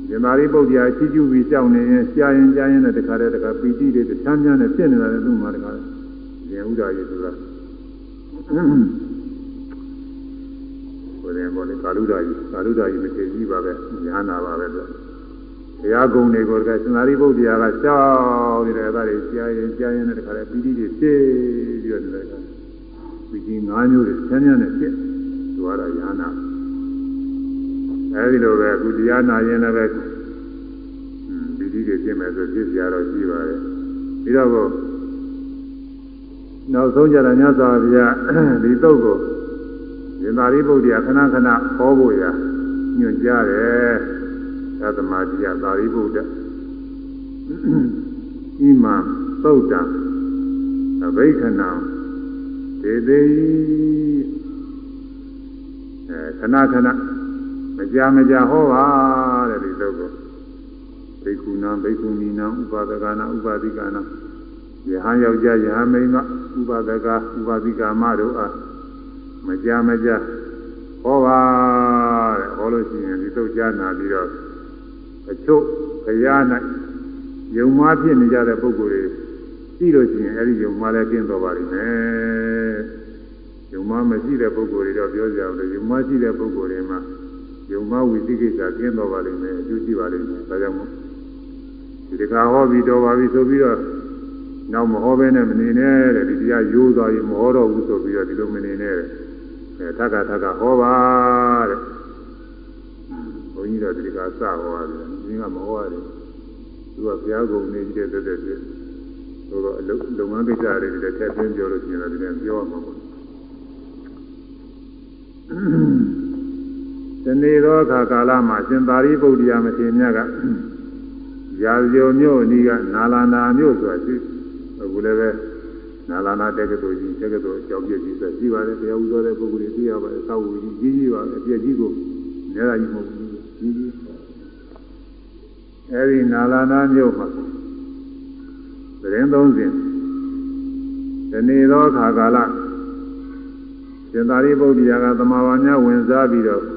ဇင်မာရိပုတ္တရာချီးကျူးပြီးကြောက်နေရင်ရှားရင်ကြားရင်လည်းတခါတည်းတခါပီတိတွေတချမ်းချမ်းနဲ့ဖြစ်နေတာလည်းသူ့မှာတခါဇင်ဥရာကြီးဆိုတာကိုယ်ရင်ပေါ်လေကာလူဒါကြီးကာလူဒါကြီးမထေကြီးပါပဲညာနာပါပဲတော့ဘုရားကုံတွေကိုတခါစင်္သာရိပုတ္တရာကရှောက်နေတဲ့အဲ့ဒါတွေကြားရင်ကြားရင်လည်းတခါတည်းပီတိတွေဖြစ်ပြီးတော့ဒီလိုကပီတိ၅မျိုးတွေချမ်းချမ်းနဲ့ဖြစ်သွားတာညာနာ အဲဒီလိုပဲအခုတရားနာရင်လည်းပဲပီတိတွေဖြစ်မယ်ဆိုဖြစ်ကြတော့ရှိပါတယ်ပြီးတော့နောက်ဆုံးကြတာညသာဗျာဒီတုတ်ကိုရှင်သာရိပုတ္တရာခဏခဏဟောဖို့ရညွှန်ကြားတယ်သတ္တမတိယသာရိပုတ္တဣမံသုတ်တံအဘိခဏံဒေသေအဲခဏခဏ မကြာမကြာဟောပါတဲ့ဒီသုတ်ကိုဘိက္ခုနာဘိက္ခုနီနာဥပါဒကနာဥပါတိကနာယဟန်ယောက်ျားယဟန်မိန်းမဥပါဒကဥပါတိကာမတို့အားမကြာမကြာဟောပါတဲ့ဟောလို့ရှိရင်ဒီသုတ်ကြားနာပြီးတော့အချို့ဘုရား၌ယုံမှားဖြစ်နေကြတဲ့ပုဂ္ဂိုလ်တွေရှိလို့ရှိရင်အဲဒီယုံမှားလည်းကျင့်တော်ပါလိမ့်မယ်ယုံမှားမရှိတဲ့ပုဂ္ဂိုလ်တွေတော့ပြောကြအောင်လေယုံမှားရှိတဲ့ပုဂ္ဂိုလ်တွေမှာ ယုံမှားဝိသိကိစ္စကျင့်တော်ပါလိမ့်မယ်အကျိုးရှိပါလိမ့်မယ်ဒါကြောင့်မို့ဒီတခါဟောပြီးတော်ပါပြီဆိုပြီးတော့နောက်မဟောဘဲနဲ့မနေနဲ့တဲ့ဒီတရားရိုးသွားပြီမဟောတော့ဘူးဆိုပြီးတော့ဒီလိုမနေနဲ့တဲ့အဲထပ်ကထပ်ကဟောပါတဲ့ဘုန်းကြီးတော့ဒီကစဟောရတယ်ဒီကမဟောရတယ်သူကဘုရားကုံနေကြီးတဲ့တက်တက်ဆိုတော့အလုပ်လုပ်ငန်းကိစ္စတွေတည်းထည့်သွင်းပြောလို့ရှိရင်တော့ဒီနေ့ပြောရမှာပေါ့ ဒီနေ့သောအခါကာလမှာရှင်သာရိပုတ္တရာမထေရမြတ်ကရာဇဂိုမြို့အနီးကနာလန္ဒာမြို့ဆိုတာရှိအခုလည်းပဲနာလနာတက္ကသိုလ်ကြီးတက္ကသိုလ်အကြောင်းပြည့်ကြီးဆိုရှိပါတယ်တရားဥသောတဲ့ပုဂ္ဂိုလ်တွေသိရပါတယ်သာဝကြီးကြီးကြီးပါအပြည့်ကြီးကိုနေရာကြီးမဟုတ်ဘူးကြီးကြီးအဲဒီနာလနာမြို့မှာသတင်းသုံးစဉ်ဒီနေ့သောအခါကာလရှင်သာရိပုတ္တရာကသမာဝါများဝင်စားပြီးတော့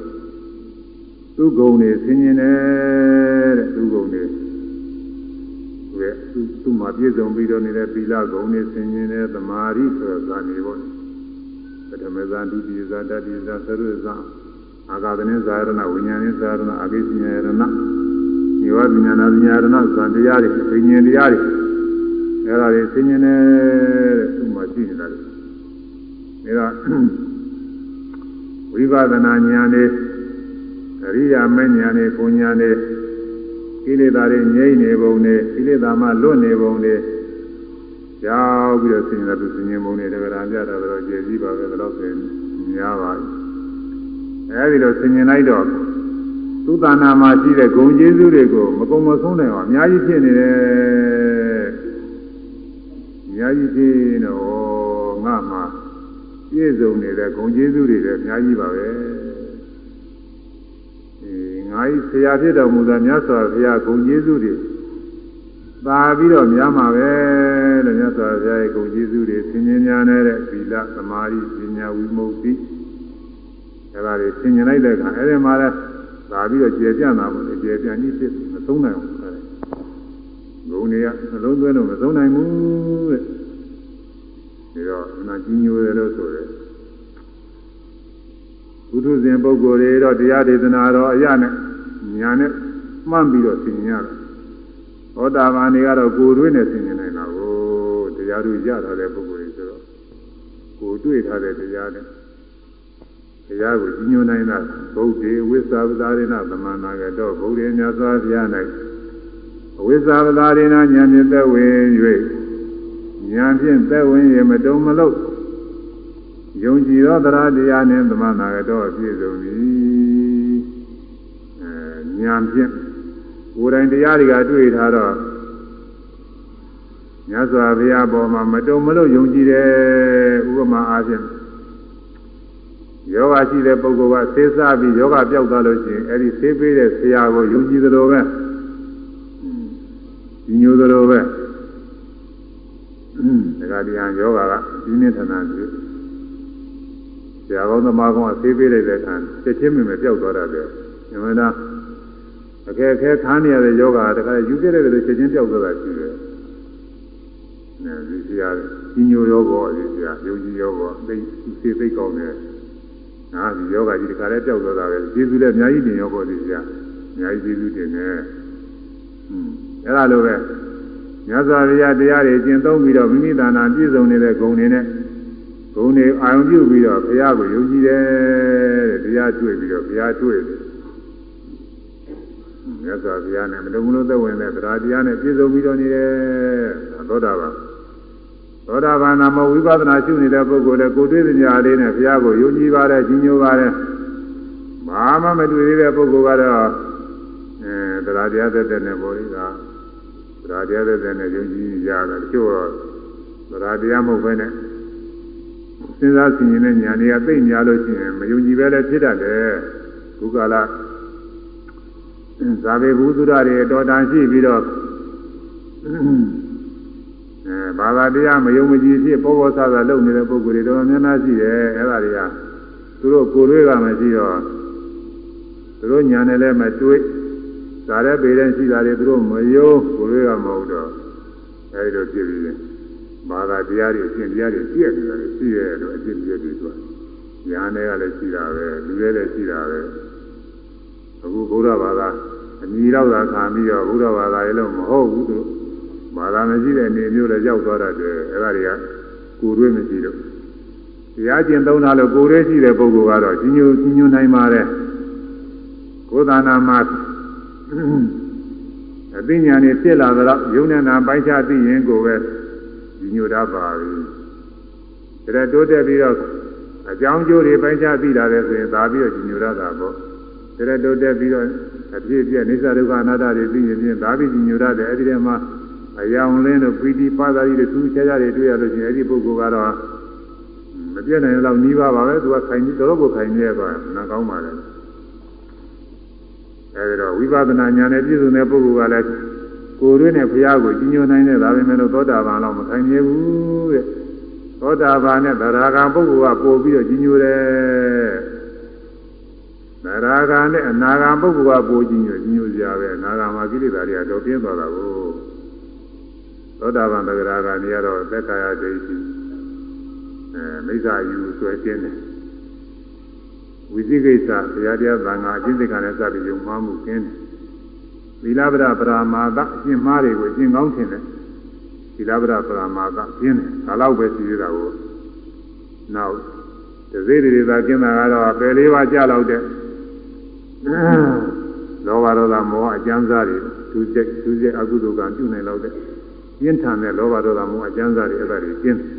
သူ့ဂုံတွေဆင်းရဲတဲ့သူ့ဂုံတွေရဲ့သူသူ့မှာပြည့်စုံပြီးတော့နေတဲ့သီလဂုဏ်နဲ့ဆင်ခြင်တဲ့သမာဓိဆိုတဲ့ဇာနေပေါ့ပထမဇာဒုတိယဇာတတိယဇာသရုဇာအာဂါသနေဇာရဏဝိညာဉ်ဇာရဏအဘိညာရဏဒီဝပညာနာပညာရဏဇာတရားတွေဝိညာဉ်တရားတွေအဲဒါတွေဆင်ခြင်နေတဲ့သူ့မှာရှိနေတာလေဒါဝိပဿနာဉာဏ်နဲ့အ ရိယာမဉာဏ်နဲ့ကိုဉာဏ်နဲ့ကိလေသာတွေငြိမ့်နေပုံနဲ့ကိလေသာမှလွတ်နေပုံနဲ့ရောက်ပြီးတော့ဆင်းရဲသူဆင်းရဲပုံနဲ့တရားပြတာတော့ကျေကြီးပါပဲဒါတော့ဆိုများပါဘူးအဲဒီတော့ဆင်ញင်လိုက်တော့သုတနာမှာရှိတဲ့ဂုံကျေးဇူးတွေကိုမကုံမဆုံးနိုင်အောင်အများကြီးဖြစ်နေတယ်အများကြီးဖြစ်တော့ငါမှပြည့်စုံနေတဲ့ဂုံကျေးဇူးတွေလည်းအများကြီးပါပဲ ငါဤဆရာဖြစ်တော်မူသောမြတ်စွာဘုရားဂုဏ်ကျေးဇူးတွေသာပြီးတော့များမှာပဲလို့မြတ်စွာဘုရားရဲ့ဂုဏ်ကျေးဇူးတွေသင်ញင်များနေတဲ့သီလသမာဓိပညာဝိမု ക്തി အဲဒါတွေသင်ញင်လိုက်တဲ့အခါအဲဒီမှာလဲသာပြီးတော့ကျေပြန့်တာပေါ့လေကျေပြန့်ကြီးဖြစ်မသုံးနိုင်ဘူးအဲဂုဏ်တွေကနှလုံးသွင်းလို့မသုံးနိုင်ဘူးတဲ့ဒါတော့နာကြီးညိုတယ်လို့ဆိုတယ် ဘုသူဇင်ပုဂ္ဂိုလ်တွေတော့တရားဒေသနာတော်အရနဲ့ညာနဲ့မှန်းပြီးတော့သင်ញရတယ်။သောတာပန်တွေကတော့ကိုယ်တွင်းနဲ့သင်ញနိုင်တာကိုတရားသူရထားတဲ့ပုဂ္ဂိုလ်တွေဆိုတော့ကိုယ်တွေ့ထားတဲ့တရားနဲ့တရားကိုကြီးညိုနိုင်တာဗုဒ္ဓေဝိသဝသာရိဏသမန္နာကတော့ဗုဒ္ဓေမြတ်စွာဘုရား၌အဝိသဝသာရိဏဉာဏ်ဖြင့်သက်ဝင်၍ဉာဏ်ဖြင့်သက်ဝင်ရမတုံမလို့ ယုံကြည်သောတရားတရားနှင့်သမဏဂတောပြည့်စုံသည်အဲဉာဏ်ဖြင့်ကိုယ်တိုင်တရားတွေကတွေ့ထားတော့မြတ်စွာဘုရားပေါ်မှာမတုံမလို့ယုံကြည်တယ်ဥပမာအားဖြင့်ယောဂရှိတဲ့ပုဂ္ဂိုလ်ကဆေးစားပြီးယောဂပျောက်သွားလို့ရှိရင်အဲ့ဒီဆေးပေးတဲ့ဆရာကိုယုံကြည်သလိုပဲဒီညိုသလိုပဲဒါကတရားယောဂကဒီနေ့ထနာပြု ဆရာကောင်းသမားကောင်းကဆေးပေးလိုက်တဲ့အခါချက်ချင်းမြင်မဲ့ပျောက်သွားတာပဲညမနာအခက်အခဲခန်းနေရတဲ့ယောဂကတခါယူပြတဲ့လို့ချက်ချင်းပျောက်သွားတာရှိတယ်။အဲဒီဆရာကြီးညိုယောဂောဒီဆရာယုံကြည်ယောဂောသိသိသိကောင်းတယ်။ဟာဒီယောဂကြီးတခါလည်းပျောက်သွားတာပဲကျေးဇူးလည်းအများကြီးတင်ယောဂောဒီဆရာအများကြီးကျေးဇူးတင်တယ်။ဟွန်းအဲ့ဒါလိုပဲမြတ်စွာဘုရားတရားတွေကျင့်သုံးပြီးတော့မိမိသာနာပြည့်စုံနေတဲ့ဂုဏ်တွေနဲ့ဂုဏ် တွေအာရုံပြုပြီးတော့ဘုရားကိုယုံကြည်တယ်တဲ့တရားတွေ့ပြီးတော့ဘုရားတွေ့တယ်မြတ်စွာဘုရားနဲ့မလုံးမလုံးသက်ဝင်တဲ့တရားတရားနဲ့ပြည့်စုံပြီးတော့နေတယ်သောတာပန်သောတာပန်နာမဝိပဿနာရှုနေတဲ့ပုဂ္ဂိုလ်လည်းကိုယ်တွေ့တဲ့ညာလေးနဲ့ဘုရားကိုယုံကြည်ပါတယ်ကြီးညိုပါတယ်ဘာမှမတွေ့သေးတဲ့ပုဂ္ဂိုလ်ကတော့အဲတရားတရားသက်သက်နဲ့ပေါ်လိကတရားတရားသက်သက်နဲ့ယုံကြည်ရတယ်တချို့တော့တရားတရားမဟုတ်ဘဲနဲ့ စဉ်းစားဆင်ခြင်တဲ့ဉာဏ်တွေကသိများလို့ရှိရင်မယုံကြည်ပဲလည်းဖြစ်တတ်တယ်ခုကလာဇာဘေဘူးသူရတွေတော်တန်ရှိပြီးတော့အဲဘာသာတရားမယုံမကြည်ဖြစ်ပေါ်ပေါ်ဆဆလုပ်နေတဲ့ပုဂ္ဂိုလ်တွေတော်တော်များများရှိတယ်အဲ့ဒါတွေကသူတို့ကိုယ်တွေကမရှိတော့သူတို့ညာနဲ့လည်းမတွေးဇာတဲ့ပေတဲ့ရှိတာတွေသူတို့မယုံကိုယ်တွေကမဟုတ်တော့အဲဒီလိုဖြစ်ပြီး ဘာသာတရားတွေအရှင်တရားတွေပြည့်နေတာတွေရှိရဲ့လို့အရှင်ပြည့်ပြီးသွားညာနဲ့ကလည်းရှိတာပဲလူတွေလည်းရှိတာပဲအခုဘုရားဘာသာအညီတော့သာခံပြီးတော့ဘုရားဘာသာရဲ့လို့မဟုတ်ဘူးသူဘာသာမရှိတဲ့နေမျိုးလည်းရောက်သွားတတ်တယ်အဲ့ဒါတွေကကိုယ်တွေးမရှိတော့တရားကျင့်သုံးတာလို့ကိုယ်တွေးရှိတဲ့ပုဂ္ဂိုလ်ကတော့ကြီးညိုကြီးညိုနိုင်ပါတယ်ကိုယ်သာနာမှာအသိဉာဏ်နဲ့ဖြစ်လာတော့ယုံနဲ့နာပိုင်းခြားသိရင်ကိုပဲကြီး ညိုတတ်ပါပြီဒါတိုးတက်ပြီးတော့အကြောင်းကျိုးတွေပိုင်းခြားသိလာတယ်ဆိုရင်သာပြီးတော့ကြီးညိုရတာပေါ့ဒါတိုးတက်ပြီးတော့အဖြစ်ပြနေသဒုက္ခအနတ္တတွေသိရင်ဖြင့်သာပြီးကြီးညိုရတယ်အဲ့ဒီထဲမှာအယောင်လင်းတို့ပီတိပါသာကြီးတွေသူချာချာတွေတွေ့ရလို့ရှိရင်အဲ့ဒီပုဂ္ဂိုလ်ကတော့မပြည့်နိုင်တော့နီးပါးပါပဲသူကခိုင်တော်တော်ကိုခိုင်နေရသွားနာကောင်းပါလေအဲဒီတော့ဝိပဿနာဉာဏ်နဲ့ပြည့်စုံတဲ့ပုဂ္ဂိုလ်ကလည်း ကိုယ်တွင်းနဲ့ဘုရားကိုကြီးညိုနိုင်တဲ့ဒါပေမဲ့လို့သောတာပန်တော့မခိုင်နေဘူးတဲ့သောတာပန်နဲ့သရဂံပုဂ္ဂိုလ်ကပို့ပြီးတော့ကြီးညိုတယ်သရဂံနဲ့အနာဂံပုဂ္ဂိုလ်ကပို့ကြီးညိုကြီးညိုစရာပဲအနာဂံမှာကိလေသာတွေကတော့ပြင်းသွားတာကိုသောတာပန်သရဂံနေရတော့သက်ကာယဒိဋ္ဌိအဲမိစ္ဆာယူဆွဲခြင်းတယ်ဝိသိကိစ္စဘုရားတရားသံဃာအကျင့်စိတ်ကလည်းစပြီးယုံမှားမှုကျင်းတယ် သီလဗဒပရာမာသအကျင့်မှားတွေကိုအကျင့်ကောင်းထင်တယ်သီလဗဒပရာမာသကျင်းတယ်ဒါတော့ပဲရှိသေးတာကိုနောက်တစေတွေသာကျင်းတာကတော့ပယ်လေးပါးကြာလောက်တဲ့လောဘဒေါသမောဟအကျဉ်းစားတွေသူစိတ်သူစိတ်အကုသိုလ်ကပြုနိုင်လောက်တဲ့ပြင်းထန်တဲ့လောဘဒေါသမောဟအကျဉ်းစားတွေအဲ့ဒါတွေကျင်းတယ်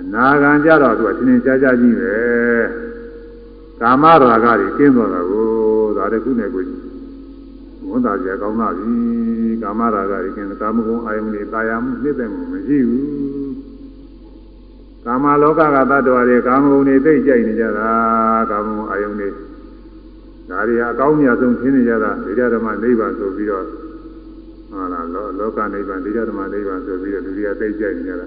အနာဂံကြတော့သူကသင်္င်ရှားရှားကြီးပဲကာမရာဂတွေကျင်းသွားတာကိုဒါတခုနဲ့ကို ဝန်သားကြကောင်းတာပြီကာမရာဂတွေကျင်းကာမဂုဏ်အာယုန်တွေတာယာမှုနှိမ့်တယ်မှုမရှိဘူးကာမလောကကတ attva တွေကာမဂုဏ်တွေသိကြိုက်နေကြတာကာမဂုဏ်အာယုန်တွေဒါတွေအကောင်းမြတ်ဆုံးသင်နေကြတာဒိဋ္ဌဓမ္မနိဗ္ဗာန်ဆိုပြီးတော့ဟာလားလောကနိဗ္ဗာန်ဒိဋ္ဌဓမ္မနိဗ္ဗာန်ဆိုပြီးတော့လူတွေကသိကြိုက်နေကြတာ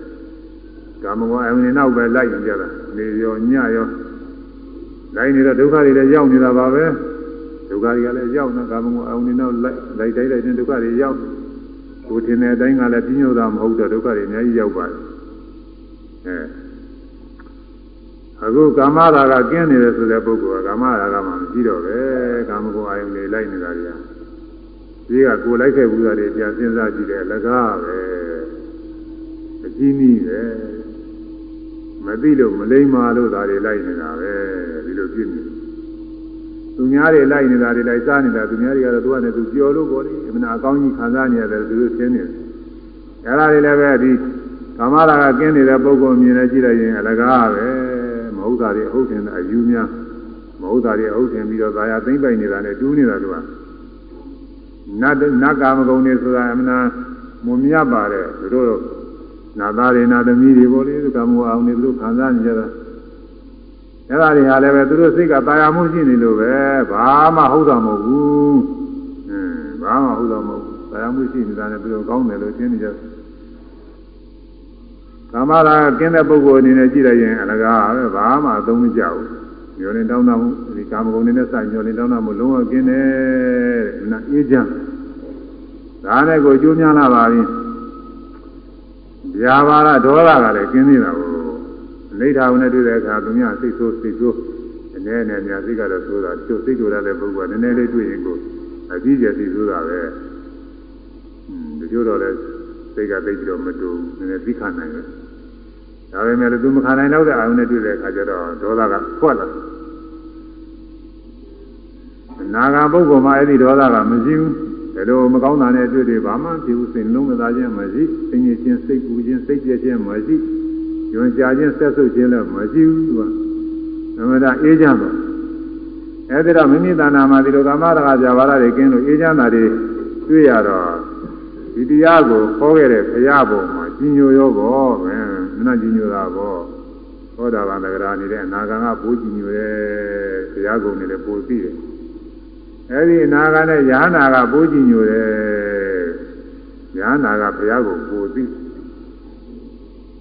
ကာမဂုဏ်အယုန်နဲ့နောက်ပဲလိုက်နေကြတာနေရောညရောလိုက်နေတော့ဒုက္ခတွေလည်းရောက်နေတာပါပဲ ဒုက္ခတွေကလည်းရောက်နေကာမဂုဏ်အယုန်နဲ့နောက်လိုက်လိုက်တိုင်းလိုက်တဲ့ဒုက္ခတွေရောက်ကိုထင်တဲ့အတိုင်းကလည်းပြင်းညိုတာမဟုတ်တော့ဒုက္ခတွေအများကြီးရောက်ပါတယ်အဲအခုကာမရာဂကင်းနေတယ်ဆိုတဲ့ပုဂ္ဂိုလ်ကကာမရာဂမှမရှိတော့ပဲကာမဂုဏ်အယုန်တွေလိုက်နေတာတွေကဒီကကိုလိုက်ခဲ့ဘူးတာတွေပြန်စဉ်းစားကြည့်တယ်အလကားပဲအကြီးကြီးပဲမသိလို့မလိမ္မာလို့ဒါတွေလိုက်နေတာပဲဒီလိုဖြစ်နေ သူများတွေလိုက်နေတာတွေလိုက်စားနေတာသူများတွေကတော့သူကလည်းသူပျော်လို့ပေါ့လေအမှန်အကောင်းကြီးခံစားနေရတယ်သူတို့သင်နေတယ်အဲ့ဒါတွေလည်းပဲဒီကာမရာကကင်းနေတဲ့ပုဂ္ဂိုလ်မြင်နေကြည့်လိုက်ရင်အလကားပဲမဟုတ်တာတွေအဟုတ်တင်တဲ့အယူများမဟုတ်တာတွေအဟုတ်တင်ပြီးတော့သာယာသိမ့်ပိုက်နေတာနဲ့တူးနေတာတို့ကနတ်နတ်ကာမဂုဏ်တွေဆိုတာအမှန်မွန်မြတ်ပါတယ်သူတို့နာသားတွေနာသမီးတွေပေါ့လေကာမအောင်နေသူတို့ခံစားနေကြတာ အဲ့ဒါတွေဟာလည်းပဲသူတို့စိတ်ကတာယာမှုရှိနေလို့ပဲဘာမှဟုတ်တာမဟုတ်ဘူးအင်းဘာမှဟုတ်တာမဟုတ်ဘူးတာယာမှုရှိနေတာနဲ့သူတို့ကောင်းတယ်လို့ရှင်းနေကြတယ်ကာမရာကင်းတဲ့ပုဂ္ဂိုလ်အနေနဲ့ကြည့်လိုက်ရင်အလကားပဲဘာမှအသုံးမကျဘူးညောနေတောင်းတမှုဒီကာမဂုဏ်တွေနဲ့စညောနေတောင်းတမှုလုံးဝကင်းတယ်တဲ့နာအေးချမ်းဒါနဲ့ကိုကျိုးများလာပါပြီဗျာပါရဒေါသကလည်းကင်းနေတာကို လိဋ္ဌာဝင်နဲ့တွေ့တဲ့အခါသူများစိတ်ဆိုးစိတ်ဆိုးအနေနဲ့များစိတ်ကတော့ဆိုတာကျုပ်စိတ်တို့ရတဲ့ပုဂ္ဂိုလ်ကနည်းနည်းလေးတွေ့ရင်ကိုအကြီးကျယ်စိတ်ဆိုတာပဲဒီလိုတော့လဲစိတ်ကသိပြီးတော့မတူနည်းနည်းသိခနိုင်တယ်ဒါပေမဲ့လည်းသူမခံနိုင်တော့တဲ့အာရုံနဲ့တွေ့တဲ့အခါကျတော့ဒေါသကဖွက်လာနာဂပုဂ္ဂိုလ်မှာအဲ့ဒီဒေါသကမရှိဘူးဒါလိုမကောင်းတာနဲ့တွေ့တယ်ဘာမှဖြစ်ဘူးစိတ်လုံးမသားခြင်းမရှိစိတ်ညစ်ခြင်းစိတ်ကူခြင်းစိတ်ပြည့်ခြင်းမရှိ ညွန်ကြားခြင်းဆက်ဆုပ်ခြင်းလည်းမရှိဘူးသူကသမထအေးချမ်းတော့အဲ့ဒါတော့မိမိတဏ္ဍာမှာဒီလိုကာမရာဂဇာဝရတွေကင်းလို့အေးချမ်းတာတွေတွေ့ရတော့ဒီတရားကိုခေါ်ခဲ့တဲ့ဘုရားဘုံမှာကြီးညိုရောဘောပဲမနာကြီးညိုတာဘောသောတာပန်တဂရာနေတဲ့အနာဂံကဘိုးကြီးညိုတယ်ဘုရားကုံနေလည်းပိုသိတယ်အဲဒီအနာဂံနဲ့ယာနာကဘိုးကြီးညိုတယ်ယာနာကဘုရားကိုပိုသိ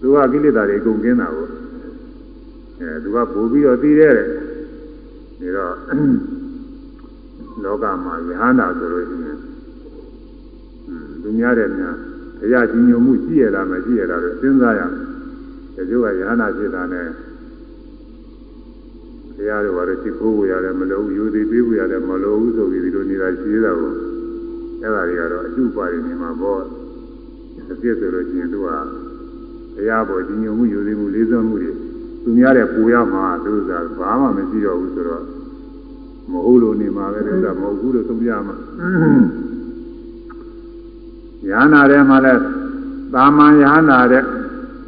သူကကိလေသာတွေအကုန်ကင်းတာကိုအဲသူကပိုပြီးတော့သိတယ်ဒီတော့လောကမှာယာနာဆိုလို့ရှိရင်လူများတဲ့များဘုရားကြီးညိုမှုရှိရလားမရှိရလားလို့စဉ်းစားရမယ်။ဒီလိုကယဟနာဖြစ်တာနဲ့ဘုရားတို့ဘာလို့ရှိခိုးကိုရတယ်မလို့ယူသည်ပေးကိုရတယ်မလို့ဘူးဆိုပြီးဒီလိုနေတာရှိသေးတာကိုအဲ့ဒါတွေကတော့အကျုပ်ပါတယ်နေမှာပေါ့။အပြည့်ဆိုလို့ရှိရင်သူက ဘုရားပေါ်ကြီးညိုမှုယူသည်မှုလေးစားမှုတွေသူများတဲ့ပူရမှာသူကဘာမှမရှိတော့ဘူးဆိုတော့မဟုတ်လို့နေမှာပဲလို့ကမဟုတ်ဘူးလို့သုံးပြမှာ။ယ ahanan ထဲမှာလဲသာမန်ယ ahanan တဲ့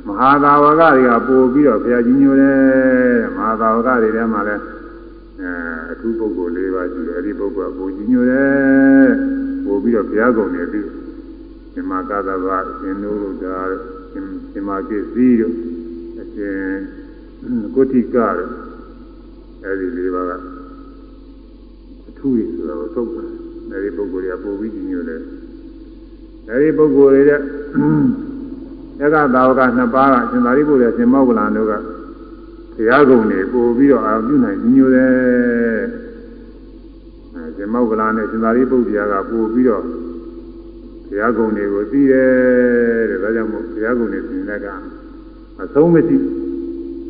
မဟာသာဝကတွေကပို့ပြီးတော့ဘုရားကြီးညိုတယ်မဟာသာဝကတွေထဲမှာလဲအဲအထူးပုဂ္ဂိုလ်၄ပါးရှိတယ်အဲဒီပုဂ္ဂိုလ်ကပို့ကြီးညိုတယ်ပို့ပြီးတော့ဘုရားကုံနေပြီးမြမကသဗ္ဗအရှင်တို့တို့ ဒါမြမကိစ္စည်းတို့အရှင်ကိုတိကတို့အဲဒီ၄ပါးကအထူးရဆိုတော့သုတ်တယ်အဲဒီပုဂ္ဂိုလ်တွေကပို့ပြီးကြီးညိုတယ်အဲဒီပုဂ္ဂိုလ်တွေတဲ့ဧကသာဝကနှစ်ပါးကအရှင်သာရိပုတ္တရာရှင်မောဂလန်တို့ကဘုရားကုံတွေပို့ပြီးတော့အာပြုနိုင်ညိုတယ်အဲရှင်မောဂလန်နဲ့ရှင်သာရိပုတ္တရာကပို့ပြီးတော့ ဘုရားကုံတွေကိုသိတယ်တဲ့ဒါကြောင့်မို့ဘုရားကုံတွေသိတဲ့ကအဆုံးမရှိ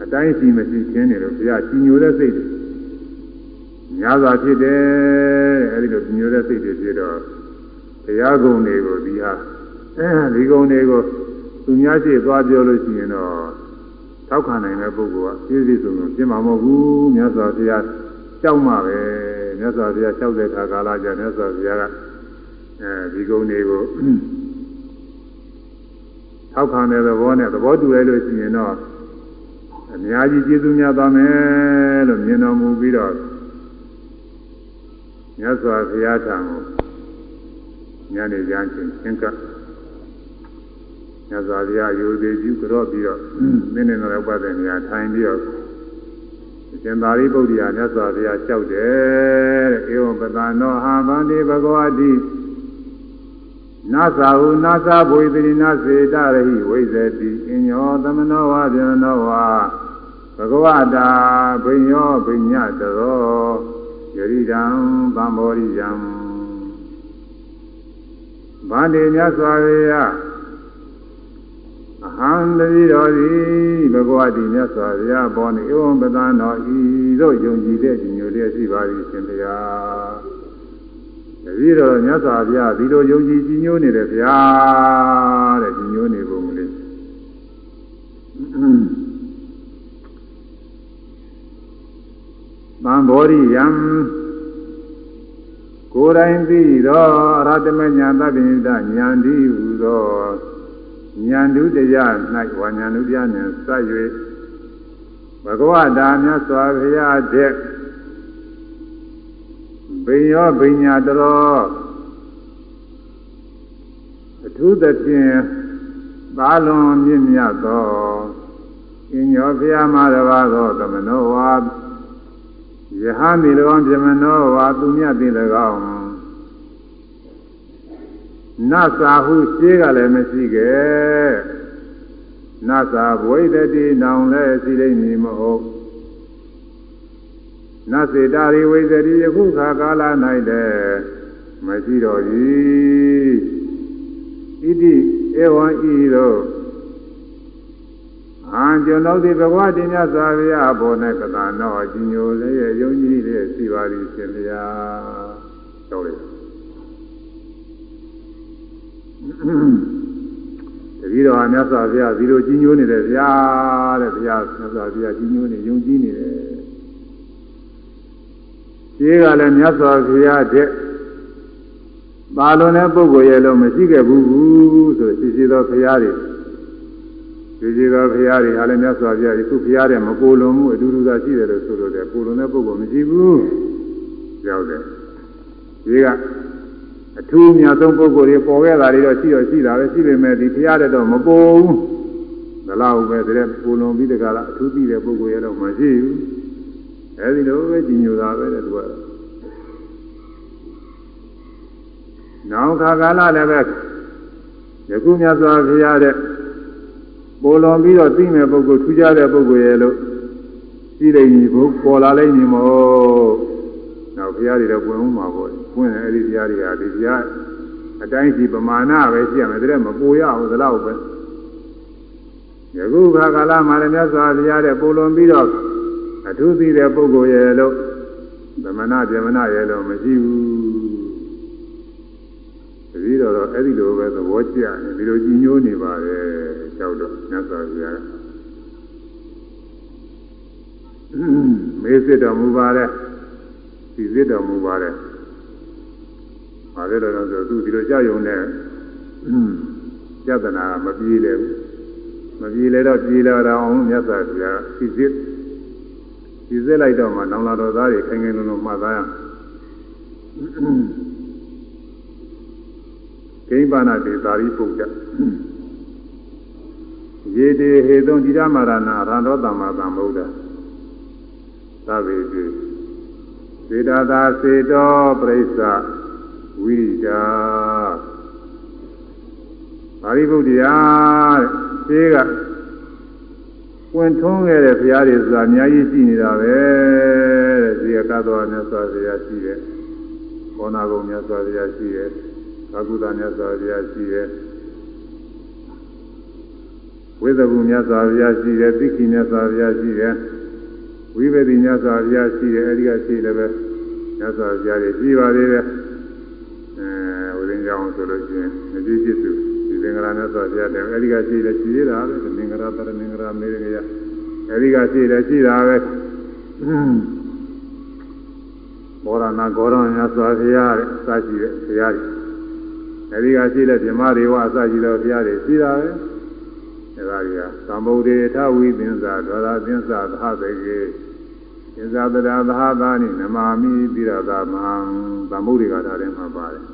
အတိုင်းစီမရှိခင်းနေလို့ဘုရားကြီးညိုတဲ့စိတ်တွေများစွာဖြစ်တယ်အဲဒီလိုကြီးညိုတဲ့စိတ်တွေဖြစ်တော့တရားကုံတွေကိုဒီဟာအဲဒီကုံတွေကိုသူများရှိသွားပြောလို့ရှိရင်တော့ထောက်ခံနိုင်တဲ့ပုဂ္ဂိုလ်ကပြည့်စုံစုံပြင်မှာမဟုတ်ဘူးမြတ်စွာဘုရားကြောက်မှပဲမြတ်စွာဘုရားကြောက်တဲ့ခါကာလကျမြတ်စွာဘုရားက အဲဒီကုံတွေကိုထောက်ခံတဲ့သဘောနဲ့သဘောတူလိုက်လို့ရှိရင်တော့အများကြီးကျေးဇူးများသွားမယ်လို့မြင်တော်မူပြီးတော့မြတ်စွာဘုရားထံကိုညနေကျမ်းချင်းသင်္ကညဇာပြရိုသေးကျူကြော့ပြီးတော့မင်းနဲ့တော့ပတ်တဲ့နေရာထိုင်ပြီးတော့ရှင်သာရိပုတ္တရာမြတ်စွာဘုရားလျှောက်တယ်တဲ့ဧဝံပတနောဟာဗန္တိဘဂဝတိ နာသာဟုနာသာဘွေတိနာစေတရဟိဝိဇ္ဇတိအညောသမနောဝဗျမနောဝဘဂဝတာဘိညောဘိညတရောယရိတံဗံဘောရိယံဗန္တိမြတ်စွာဘုရားအဟံတတိတော်သည်ဘဂဝတိမြတ်စွာဘုရားဘောနေဧဝံပဒံတော်ဤသို့ယုံကြည်တဲ့ညိုလျက်ရှိပါသည်ရှင်ဘု ရားတတိတော်မြတ်စွာဘုရားဒီလိုယုံကြည်ကြည်ညိုနေတယ်ဗျာတဲ့ကြည်ညိုနေပုံလေးသံဘောရိယံကိုယ်တိုင်သိသောအရဟတမညာသဗ္ဗညတညာတိဟူသောညာဓုတရား၌ဝါညာဓုတရားနှင့်စပ်၍ဘဂဝတာမြတ်စွာဘုရားတဲ့ ဘိယောဘိညာတော်အထူးသဖြင့်သာလွန်မြင့်မြတ်သောအညောဘုရားမှာတပါးသောသမနောဝါယဟမိ၎င်းပြမနောဝါသူမြတ်သည်၎င်းနတ်စာဟုရှင်းကလည်းမရှိခဲ့နသာဘဝိတတိနောင်လဲစီလိမ့်မည်မဟုတ် နစေတာရိဝိဇတိယခုခါကာလ၌လည်းမရှိတော့၏ဣတိဧဝံဤသို့အာကျွန်ုပ်သည်ဘဂဝါတင်မြတ်စွာဘုရားဘော၌ကသာနောအကြီးညိုလည်းရဲ့ယုံကြည်တဲ့စီပါရီရှင်ဘုရားတော်လေတတိတော်ဟာမြတ်စွာဘုရားဒီလိုကြီးညိုနေတယ်ဗျာတဲ့ဘုရားမြတ်စွာဘုရားကြီးညိုနေယုံကြည်နေတယ် ဒီကလည်းမြတ်စွာဘုရားတဲ့ပါလွန်တဲ့ပုဂ္ဂိုလ်ရဲ့လို့မရှိခဲ့ဘူးဆိုရှိရှိသောဘုရားတွေရှိရှိသောဘုရားတွေဟာလည်းမြတ်စွာဘုရားဒီခုဘုရားတဲ့မကိုလွန်မှုအတူတူသာရှိတယ်လို့ဆိုလို့တယ်ကိုလွန်တဲ့ပုဂ္ဂိုလ်မရှိဘူးရောက်တယ်ဒီကအထူးမြတ်ဆုံးပုဂ္ဂိုလ်တွေပေါ်ခဲ့တာတွေတော့ရှိတော့ရှိတာပဲရှိပေမဲ့ဒီဘုရားတဲ့တော့မပေါ်ဘူးဒလားဟုတ်ပဲတဲ့ကိုလွန်ပြီးတကလားအထူးပြီးတဲ့ပုဂ္ဂိုလ်ရဲ့တော့မရှိဘူး အဲဒီလိုပဲကြီးညိုတာပဲတဲ့သူကတော့နောက်ခါကာလလည်းပဲယခုမြတ်စွာဘုရားတဲ့ပေါ်လွန်ပြီးတော့သိမဲ့ပုဂ္ဂိုလ်ထူးခြားတဲ့ပုဂ္ဂိုလ်ရဲ့လို့ရှိလိမ့်မည်ဘုပေါ်လာလိမ့်မည်မို့နောက်ဘုရားတွေတော့ဝင်ဦးမှာပေါ့ဝင်တယ်အဲ့ဒီဘုရားတွေဟာဒီဘုရားအတိုင်းစီပမာဏပဲရှိရမယ်တဲ့မပူရဘူးသလောက်ပဲယခုခါကာလမှာလည်းမြတ်စွာဘုရားတဲ့ပေါ်လွန်ပြီးတော့ အထူးသိတဲ့ပုဂ္ဂိုလ်ရဲ့လို့သမဏဗြဟ္မဏရဲ့လို့မရှိဘူးတတိတော်တော့အဲ့ဒီလိုပဲသဘောကျတယ်ဒီလိုကြည်ညိုးနေပါတယ်ကြောက်တော့မြတ်စွာဘုရားမေးစစ်တော်မူပါတယ်ဒီစစ်တော်မူပါတယ်။ဘာလဲတော့ဆိုသူဒီလိုကြောက်ရွံနဲ့ကြဒနာမပြေးလေဘူး။မပြေးလေတော့ပြေးလာတော့အောင်မြတ်စွာဘုရားစီစစ်စီ စစ်လိုက်တော့မှနောင်လာတော်သားတွေခိုင်ခိုင်လုံလုံမှတ်သားရအောင်။ဂိမ္ဘာနာတေသာရိပုတ္တရေတေဟေတုံจิตမာရဏရဟံတော်တမ္မာသမ္ဗုဒ္ဓသဗ္ဗေတိစေတသာစေတောပရိစ္ဆဝိတာသာရိပုတ္တရာတဲ့သေးက ဝင်ထွန်းခဲ့တဲ့ဘုရားတွေဆိုတာအများကြီးရှိနေတာပဲတဲ့ဒီကသတ္တဝါမြတ်စွာဘုရားရှိတယ်ခေါနာကုံမြတ်စွာဘုရားရှိတယ်သာကုသမြတ်စွာဘုရားရှိတယ်ဝိသဗုမြတ်စွာဘုရားရှိတယ်သိခိမြတ်စွာဘုရားရှိတယ်ဝိပဿနာစွာဘုရားရှိတယ်အဲဒီကရှိတယ်ပဲမြတ်စွာဘုရားကြီးရှိပါသေးတယ်အဲဝိရင်းကြောင်းဆိုလို့ရှိရင်မကြည့်ကြည့်သူဒီသင်္ကရာမြတ်စွာဘုရားတယ်အဲဒီကရှိတယ်ရှိသေးတာပဲ သင်္ကရာတရမင်္ဂရာမေရကရအဲဒီကရှိတယ်ရှိတာပဲဘောရဏဂေါရမြတ်စွာဘုရားတဲ့စရှိတဲ့ဘုရားကြီးအဲဒီကရှိတဲ့ဓမ္မတွေဝအစရှိတဲ့ဘုရားတွေရှိတာပဲအဲဒါကြီးကသံဗုဒ္ဓေထဝိသင်္သာဒေါရသင်္သာသဟသေကေသင်္သာတရာသဟသာနိနမာမိတိရသမံသံဗုဒ္ဓေကထားတယ်မှာပါတယ်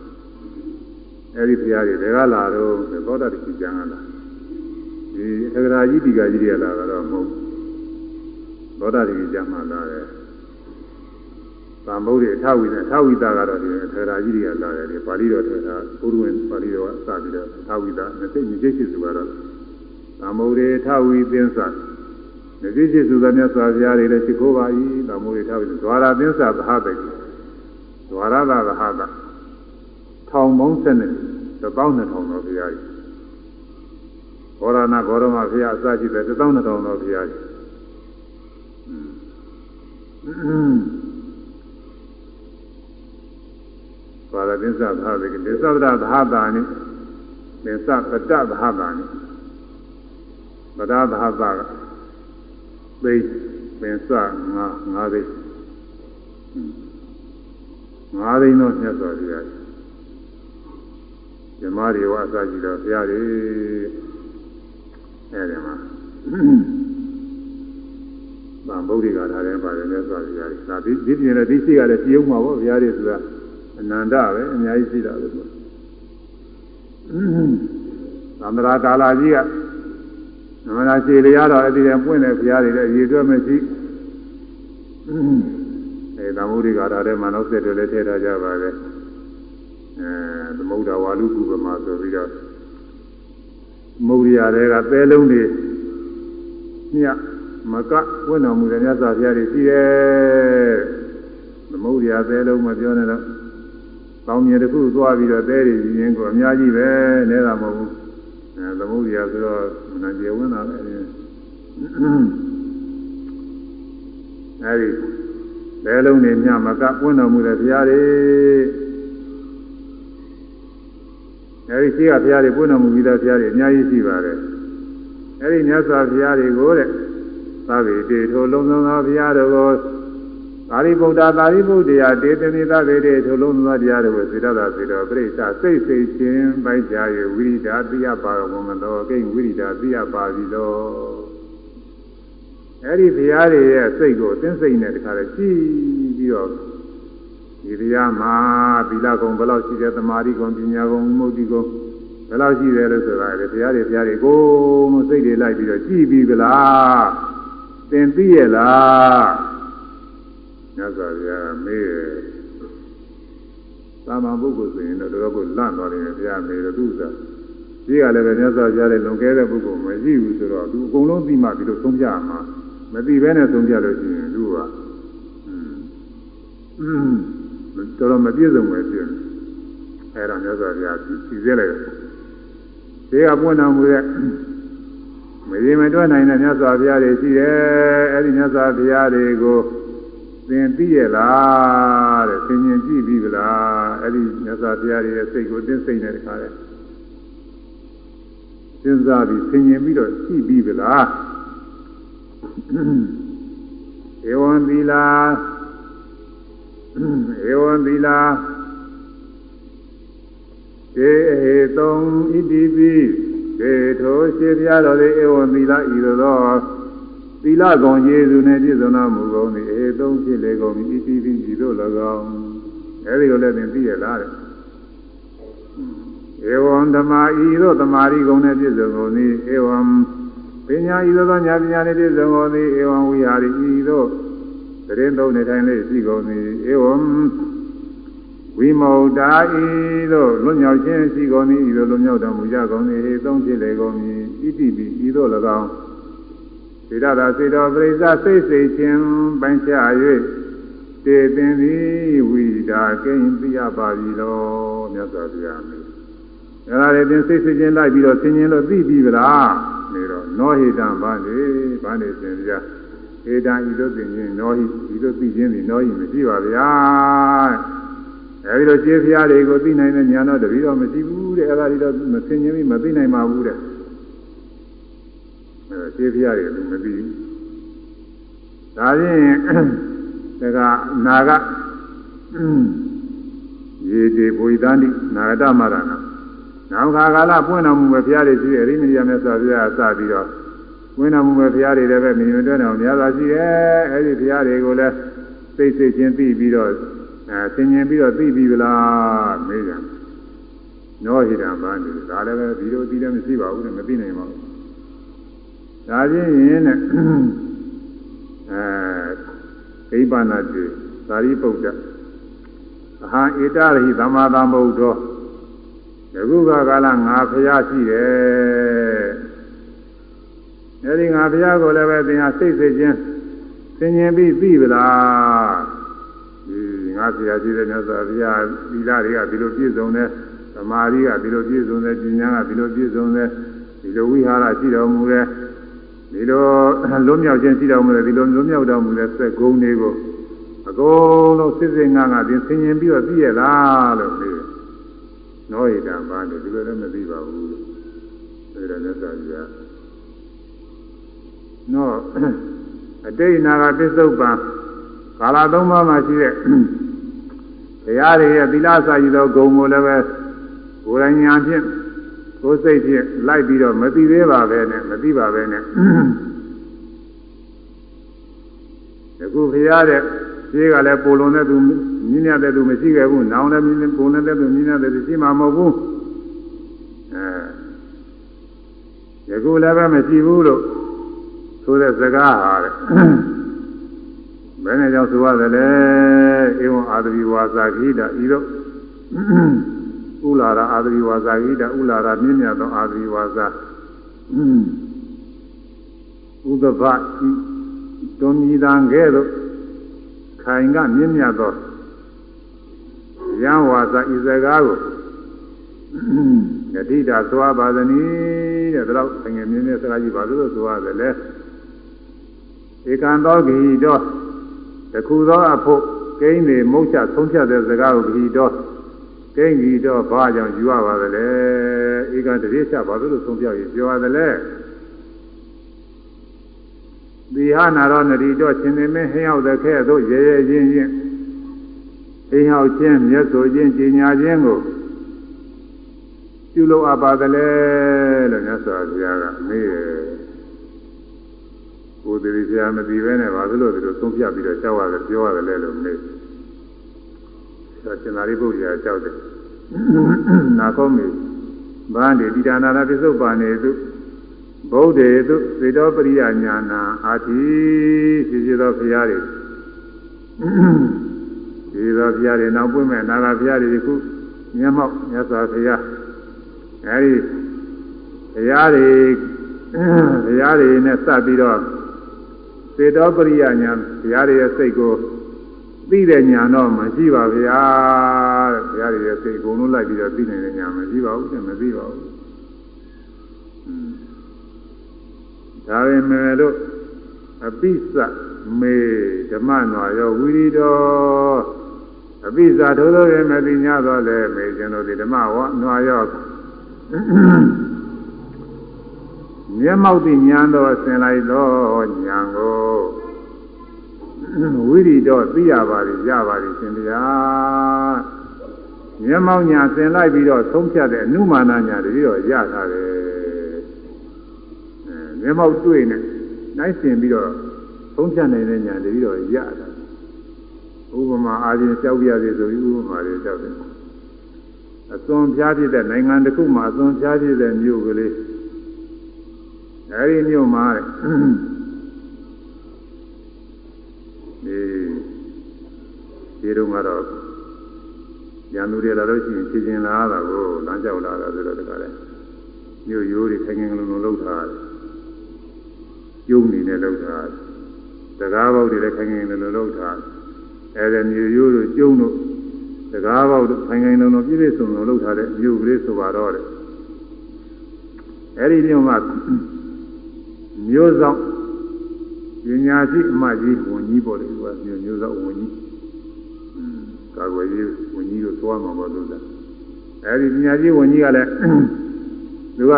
အဲဒီဘုရားတွေဘယ်ကလာတော့သောတာတိကျမ်းကလာ ဒီအဂရာကြီးဒီကကြီးတွေလာတော့မဟုတ်သောတာတိကျမ်းမှာလာတယ်သံဗုဒ္ဓေအထဝိနဲ့အထဝိတာကတော့ဒီအထရာကြီးတွေကလာတယ်ဒီပါဠိတော်ထတာဘုရုဝင်ပါဠိတော်ကစပြီးတော့အထဝိတာနှစ်စိတ်နှစ်စိတ်ရှိစုကတော့သံဗုဒ္ဓေအထဝိသင်္သနှစ်စိတ်ရှိစုသောမြတ်စွာဘုရားတွေလည်းရှိခိုးပါ၏သံဗုဒ္ဓေအထဝိဒွါရသင်္သသဟတိဒွါရသာသဟတာထောင်ပေါင်းဆက်နေတစ်ပေါင်းနှစ်ထောင်တော်ဘုရားကြီး ဘောရဏဂေါရမဘုရားအစရှိတဲ့တစ်ပေါင်းနှစ်ထောင်တော်ဘုရားကြီးပါရသစ္စာသာဝေကသစ္စာတသာတာနိသစ္စာပတ္တသာတာနိပဒသာသာကသိပင်စငါငါသိငါသိတော့မြတ်စွာဘုရားဓမ္မတွေဝအစကြည့်တော့ဘုရားတွေ အဲဒီမှာဗာဗုဒ္ဓဂါထာထဲပါတယ်မြတ်စွာဘုရားဒါဒီဒီပြင်လည်းဒီရှိကလည်းကြည်အောင်မှာပေါ့ဘုရားတွေဆိုတာအနန္တပဲအများကြီးရှိတာပဲသူသန္တရာကာလာကြီးကနမနာရှိလျားတော့အဲ့ဒီတည်းပွင့်တဲ့ဘုရားတွေလည်းရေတွက်မရှိအဲသမုဒိကာရထဲမှာနောက်ဆက်တွဲလည်းထည့်ထားကြပါပဲအဲသမုဒ္ဒဝါလူကုပမာဆိုပြီးတော့ မုဒ္ဒရာတွေကသဲလုံးတွေမြတ်မကဝိတော်မူတဲ့မြတ်စွာဘုရားတွေရှိတယ်သမုဒ္ဒရာသဲလုံးမပြောနဲ့တော့ကောင်းမြင်တစ်ခုသွားပြီးတော့သဲတွေရင်းကိုအများကြီးပဲနဲတာမဟုတ်ဘူးအဲသမုဒ္ဒရာဆိုတော့မနာကျေဝင်တာပဲအဲဒီသဲလုံးတွေမြတ်မကဝိတော်မူတဲ့ဘုရားတွေ အဲဒီရှိကဘုရားတွေဝိတော်မူပြီးတဲ့ဘုရားတွေအများကြီးရှိပါတယ်အဲဒီမြတ်စွာဘုရားတွေကိုတဲ့သဗ္ဗေတေထိုလုံးစုံသောဘုရားတို့ကိုသာရိပုတ္တသာရိပုတ္တရာတေတမိသဗ္ဗေတေထိုလုံးစုံသောတရားတို့ကိုစေတသာစေတော်ပြိဿစိတ်စိတ်ချင်းပိုက်ကြ၍ဝိရိဒာသိယပါတော်မူသောကိဉ္ဝိရိဒာသိယပါပြီသောအဲ့ဒီဘုရားတွေရဲ့စိတ်ကိုအသိစိတ်နဲ့တခါတည်းကြည့်ပြီးတော့ ဒီတရားမှာသီလကုံဘယ်လောက်ရှိတယ်သမာဓိကုံပညာကုံမုဒ္ဓိကုံဘယ်လောက်ရှိတယ်လို့ဆိုတာလေဘုရားတွေဘုရားတွေကိုယ်လုံးစိတ်တွေလိုက်ပြီးတော့ကြည့်ပြီးသလားသင်သိရဲ့လားညဇာဘုရားမေးတယ်သာမန်ပုဂ္ဂိုလ်ဆိုရင်တော့တော်တော်ကိုလန့်သွားတယ်ဘုရားမေးတယ်သူကကြီးကလည်းပဲညဇာဘုရားတဲ့လွန်ကဲတဲ့ပုဂ္ဂိုလ်မရှိဘူးဆိုတော့သူအကုန်လုံးသိမှပြီးတော့သုံးပြမှာမသိဘဲနဲ့သုံးပြလို့ရှိရင်သူကอืม တော်တော်မပြည့်စုံပဲဖြစ်တယ်အဲ့ဒါညဇာဘုရားစီစဲလိုက်တယ်ဒီကပွင့်တော်မူတဲ့မရင်မတွက်နိုင်တဲ့မြတ်စွာဘုရားတွေရှိတယ်အဲ့ဒီမြတ်စွာဘုရားတွေကိုသင်သိရလားတဲ့သင်ញင်ကြည့်ပြီလားအဲ့ဒီမြတ်စွာဘုရားတွေရဲ့စိတ်ကိုသင်စိတ်နဲ့တခါလဲစဉ်းစားပြီးသင်ញင်ပြီးတော့ကြည့်ပြီလားဧဝံသီလာ ဧဝံသီလာတေဟေတုံဣတိပိဒေထိုရှိပြတော်သည်ဧဝံသီလဤသို့သောသီလကုံယေစုနှင့်ပြည့်စုံတော်မူကုန်သည်ဧတုံဖြစ်လေကုန်၏ဣတိပိဤသို့၎င်းအဲဒီလိုလည်းသင်သိရလားတဲ့ဧဝံဓမ္မာဤသို့သမာဓိကုံနှင့်ပြည့်စုံကုန်သည်ဧဝံပညာဤသို့သောဉာဏ်ပညာနှင့်ပြည့်စုံကုန်သည်ဧဝံဝိဟာရိဤသို့ တရင်သုံးနေတိုင်းလေးရှိကုန်သည်ဧဝံဝိမု ക്ത ဤသို့လွတ်မြောက်ခြင်းရှိကုန်၏ဤသို့လွတ်မြောက်တော်မူကြကုန်၏ဟေသုံးဖြစ်လေကုန်၏ဣတိပိဤသို့၎င်းစေတသာစေတော်ပရိစ္ဆစိတ်စိတ်ချင်းပိုင်းခြား၍တေသင်သည်ဝိဒါကိဉ္ပိယပါပြီလောမြတ်စွာဘုရားမြတ်အဲဒါလည်းသင်စိတ်စိတ်ချင်းလိုက်ပြီးတော့သင်ခြင်းလို့သိပြီဗလားနေတော့နောဟိတံဘာနေဘာနေသင်ကြ ဧတံဤသို့သင်ခြင်းနောဟိဤသို့သိခြင်းသည်နောဟိမရှိပါဗျာအဲဒီလိုခြေဖျားတွေကိုသိနိုင်တဲ့ဉာဏ်တော့တပည့်တော်မရှိဘူးတဲ့အဲဒါတွေတော့မသိခြင်းမသိနိုင်ပါဘူးတဲ့အဲခြေဖျားတွေလည်းမသိဘူးဒါဖြင့်ဒါကနာကရေတေဘုိသန္တိနာဂတမရဏနောက်ခါကာလပွင့်တော်မူပဲဘုရားတွေရှိတယ်အရိမဏိယမြတ်စွာဘုရားစပြီးတော့ ပွင့်တော်မူပဲဘုရားတွေလည်းပဲမြင်မြင်တွေ့တော်များစွာရှိတယ်အဲဒီဘုရားတွေကိုလည်းစိတ်စိတ်ချင်းသိပြီးတော့အဲသင်ញင်ပြီးတော့သိပြီလားမေးကြနောဟိတံဘာနေဒါလည်းပဲဒီလိုသိလည်းမရှိပါဘူးတဲ့မသိနိုင်ပါဘူးဒါချင်းရင်တဲ့အဲဣပနာတိသာရိပုတ္တအဟံဧတရဟိသမ္မာသမ္ဗုဒ္ဓောယခုကကာလငါဖျားရှိတယ် အဲဒီငါဖျားကိုလည်းပဲသင်ဟာစိတ်စိတ်ချင်းသင်ញင်ပြီးသိပြီလားငါဆရာကြီးတဲ့မြတ်စွာဘုရားသီလတွေကဒီလိုပြည့်စုံတယ်သမာဓိကဒီလိုပြည့်စုံတယ်ဉာဏ်ကဒီလိုပြည့်စုံတယ်ဒီလိုဝိဟာရရှိတော်မူတယ်ဒီလိုလွတ်မြောက်ခြင်းရှိတော်မူတယ်ဒီလိုလွတ်မြောက်တော်မူတဲ့စက်ကုန်းတွေကိုအကုန်လုံးစစ်စစ်ငါးငါးပြင်ဆင်ញင်ပြီးတော့သိရလားလို့ပြောတယ်။နောဣတံဘာလို့ဒီလိုလည်းမသိပါဘူးလို့ဆိုတယ်မြတ်စွာဘုရား။ နောအတိတ်နာဂပစ္စုပန်ကာလသုံးပါးမှာရှိတဲ့တရားတွေရဲ့သီလစာရည်သောဂုဏ်ကိုလည်းပဲကိုယ်တိုင်ညာဖြင့်ကိုယ်စိတ်ဖြင့်လိုက်ပြီးတော့မသိသေးပါပဲနဲ့မသိပါပဲနဲ့ဒီခုဖရားတဲ့ခြေကလည်းပိုလွန်တဲ့သူမြင်းရတဲ့သူမရှိခဲ့ဘူးနောင်လည်းမြင်းပုံနေတဲ့သူမြင်းရတဲ့သူရှိမှာမဟုတ်ဘူးအဲဒီခုလည်းပဲမရှိဘူးလို့ ဆိုတဲ့စကားဟာတဲ့ဘယ်နဲ့ကြောင့်ဆိုရတယ်လဲဧဝံအာသဝိဝါစာခိတာဤတော့ဥလာရအာသဝိဝါစာခိတာဥလာရမြင့်မြတ်သောအာသဝိဝါစာဥဒဘဤတွန်မြည်တံကဲ့သို့ခိုင်ကမြင့်မြတ်သောရံဝါစာဤစကားကိုယတိတာသွားပါသနည်းတဲ့ဒါတော့ငယ်မြင့်မြတ်စကားကြီးပါလို့ဆိုရတယ်လေ ဧကံသောဂိတော်တခုသောအဖို့ကိန်းနေမုတ်ချဆုံးဖြတ်တဲ့စကားကိုဂိတော်ကိန်းဂိတော်ဘာကြောင့်ယူရပါသလဲဧကံတရေချပါလို့ဆုံးဖြတ်ရင်ပြောရတယ်လေဒီဟာနာရောနရီတော့ရှင်နေမင်းဟင်းရောက်တဲ့ခဲသို့ရဲရဲချင်းချင်းဟင်းရောက်ချင်းမျက်ဆိုချင်းကျင်ညာချင်းကိုပြုလုပ်အပ်ပါသလဲလို့မြတ်စွာဘုရားကမေးတယ် ကိုယ်တည်းဆရာမသိပဲနဲ့ဘာလို့လဲလို့သုံးပြပြီးတော့ကြောက်ရတယ်ပြောရတယ်လဲလို့မေးဒါရှင်သာရိပုတ္တရာကြောက်တယ်နာခောမေဗန္တိတိဒါနာနာပစ္စုပ္ပန်နေသူဗုဒ္ဓေသူသေတောပရိယညာနာအာတိရှိရှိသောဘုရားတွေဒီသောဘုရားတွေနောက်ပွင့်မဲ့နာဂဘုရားတွေခုမျက်မှောက်မြတ်စွာဘုရားအဲဒီဘုရားတွေဘုရားတွေနဲ့စပ်ပြီးတော့ သေတောပရိယညာဘုရားတွေရဲ့စိတ်ကိုသိတဲ့ညာတော့မရှိပါဗျာတဲ့ဘုရားတွေရဲ့စိတ်အကုန်လုံးလိုက်ပြီးတော့သိနိုင်တဲ့ညာမရှိပါဘူးတဲ့မသိပါဘူးဒါပေမဲ့လို့အပိစမေဓမ္မနွာရောဝိရိတောအပိစထိုးသောရဲ့မသိညာတော့လေမေကျွန်တော်ဒီဓမ္မဝနွာရော မျက်မှောက်သိညာတော့ဆင်လိုက်တော့ညာကိုဝိရိတော့သိရပါလိရပါလိရှင်ဗျာမျက်မှောက်ညာဆင်လိုက်ပြီးတော့သုံးဖြတ်တဲ့အနုမာနညာတည်းတော့ရတာတယ်မျက်မှောက်တွေ့နေနိုင်ဆင်ပြီးတော့သုံးဖြတ်နိုင်တဲ့ညာတည်းတော့ရတာဥပမာအားဖြင့်ကြောက်ပြရစေဆိုပြီးဥပမာတွေကြောက်တယ်အစွန်ပြားဖြစ်တဲ့နိုင်ငံတစ်ခုမှာအစွန်ပြားဖြစ်တဲ့မြို့ကလေး အဲဒီမြို့မှာဒီဒီတော့ကတော့ရန်သူတွေလာလို့ရှိရင်ဖြင်းချင်းလာတာကိုလမ်းကြောက်လာတာဆိုတော့တခါလဲမြို့ရိုးတွေခိုင်ခိုင်လုံလုံလောက်ထားတယ်ကျုံနေနဲ့လောက်ထားတယ်တကားပေါက်တွေလည်းခိုင်ခိုင်လုံလုံလောက်ထားတယ်အဲဒီမြို့ရိုးတို့ကျုံတို့တကားပေါက်တို့ခိုင်ခိုင်လုံလုံပြည့်ပြည့်စုံစုံလောက်ထားတဲ့မြို့ကလေးဆိုပါတော့တယ်အဲဒီမြို့မှာ မြို့ဆောင်ပညာရှိအမကြီးဝန်ကြီးပေါ်တယ်သူကမျိုးမျိုးသောဝန်ကြီးကာကွယ်ရေးဝန်ကြီးတို့သွားမှာပေါ့လို့လားအဲဒီပညာရှိဝန်ကြီးကလည်းသူက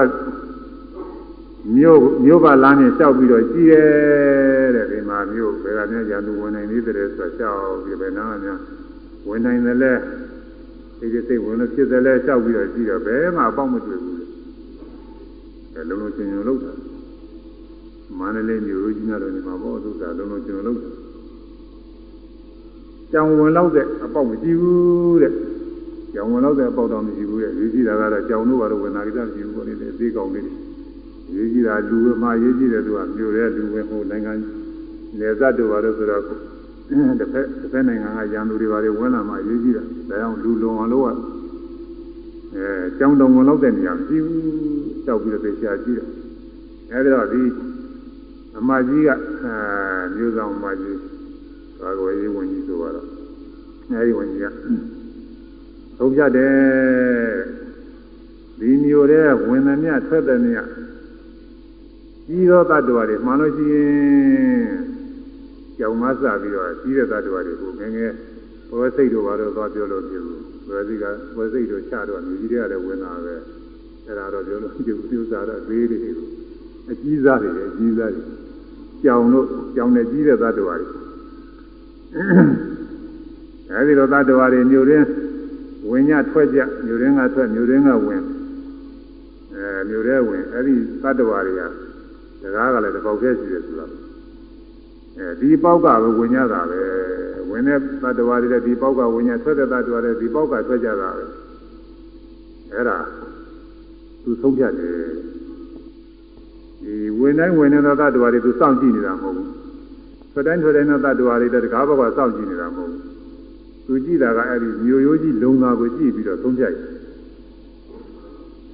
မြို့မြို့ကလမ်းနဲ့လျှောက်ပြီးတော့ကြီးတယ်တဲ့ဒီမှာမြို့ဘယ်ကများရန်သူဝင်နိုင်သေးတယ်ဆိုတော့လျှောက်ပြီးဘယ်နာများဝင်နိုင်တယ်လဲဒီဒီစိတ်ဝင်လို့ဖြစ်တယ်လဲလျှောက်ပြီးတော့ကြီးတော့ဘယ်မှအပေါက်မတွေ့ဘူးလေအဲလုံးလုံးချင်းချင်းလောက်တာ မန္တလေးမြို့ကြီးများတော့ဒီမှာပေါ့သုသာလုံးလုံးကျွန်တော်လုပ်တယ်ကြောင်ဝင်လောက်တဲ့အပေါက်မရှိဘူးတဲ့ကြောင်ဝင်လောက်တဲ့အပေါက်တော့မရှိဘူးတဲ့ရေးကြည့်တာကတော့ကြောင်တို့ကတော့ဝင်လာကြတာမရှိဘူးပေါ့လေအသေးကောင်းလေးရေးကြည့်တာလူဝမှာရေးကြည့်တယ်သူကမြို့ရဲလူဝင်ဟိုနိုင်ငံလေဇတ်တို့ဘာလို့ဆိုတော့တစ်ဖက်တစ်ဖက်နိုင်ငံကရန်သူတွေဘာတွေဝင်လာမှရေးကြည့်တာဒါကြောင့်လူလုံအောင်လို့ကအဲကြောင်တုံဝင်လောက်တဲ့နေရာမရှိဘူးကြောက်ပြီးတော့သိချာကြည့်တယ်အဲဒီတော့ဒီ အမကြီးကအဲမျိုးဆောင်အမကြီးဘာကိုရေးဝင်ကြီးဆိုတော့အဲဒီဝင်ကြီးကသုံးပြတယ်ဒီမျိုးတဲ့ဝင်သည်မြထွက်သည်မြကြီးသောတ attva တွေမှန်လို့ရှိရင်ကြောင်မဆပြီးတော့ကြီးတဲ့တ attva တွေကိုငယ်ငယ်ဘောစိတ်တို့ဘာလို့သွားပြောလို့ပြဘူးဘောစိတ်ကဘောစိတ်တို့ချတော့မြကြီးတွေကလည်းဝင်လာပဲအဲ့ဒါတော့ပြောလို့ပြဘူးပြစားတော့သေးတယ် အကြီးစားတွေအကြီးစားတွေကြောင်လို့ကြောင်နဲ့ကြီးတဲ့သတ္တဝါတွေအဲဒီလိုသတ္တဝါတွေမြို့ရင်းဝင်ညထွက်ကြမြို့ရင်းကထွက်မြို့ရင်းကဝင်အဲမြို့ရဲဝင်အဲဒီသတ္တဝါတွေကတကားကလည်းတစ်ပေါက်တည်းရှိတယ်ဆိုတော့အဲဒီပေါက်ကပဲဝင်ညတာပဲဝင်တဲ့သတ္တဝါတွေလည်းဒီပေါက်ကဝင်ညထွက်တဲ့သတ္တဝါတွေဒီပေါက်ကထွက်ကြတာပဲအဲဒါသူဆုံးဖြတ်တယ် ဒီဝင်တိုင်းဝင်နေတဲ့သတ္တဝါတွေသူစောင့်ကြည့်နေတာမဟုတ်ဘူး။ထွက်တိုင်းထွက်တိုင်းသောသတ္တဝါတွေတကားဘက်ကစောင့်ကြည့်နေတာမဟုတ်ဘူး။သူကြည့်တာကအဲ့ဒီမျိုးရိုးကြီးလုံသားကိုကြည့်ပြီးတော့သုံးဖြတ်တယ်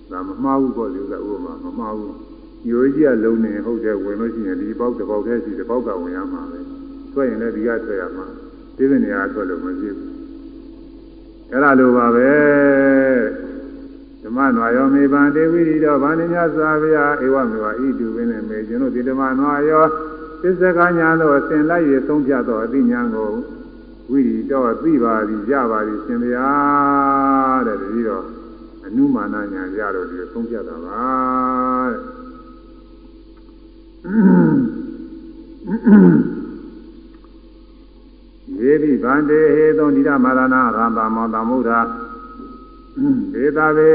။ဒါမမှားဘူးပေါ့ဒီဥစ္စာဥပမာမမှားဘူး။ညိုကြီးကလုံးနေဟုတ်တယ်ဝင်လို့ရှိရင်ဒီပေါက်တစ်ပေါက်တည်းရှိတစ်ပေါက်ကဝင်ရမှာပဲထွက်ရင်လည်းဒီကထွက်ရမှာဒီပင်နေရာထွက်လို့မဖြစ်ဘူးအဲ့ဒါလိုပါပဲဓ မ္မနွာယောမေပံတေဝိရိတောဗာဏိညသာဗျာဧဝမေဝဣတုပင်နဲ့မေကျွန်တို့ဒီဓမ္မနွာယောသစ္စကညာတို့အစဉ်လိုက်ရဆုံးဖြတ်သောအသိဉာဏ်ကိုဝိရိတောသိပါသည်ရပါသည်ရှင်ဗျာတဲ့တတိတော့အနုမာနညာရတော့ဒီဆုံးဖြတ်တာပါတဲ့ယေပိဗန္တေဟေသောနိဒမာရဏရံပါမောတမုဒ္ဓ ဒေတာဘေ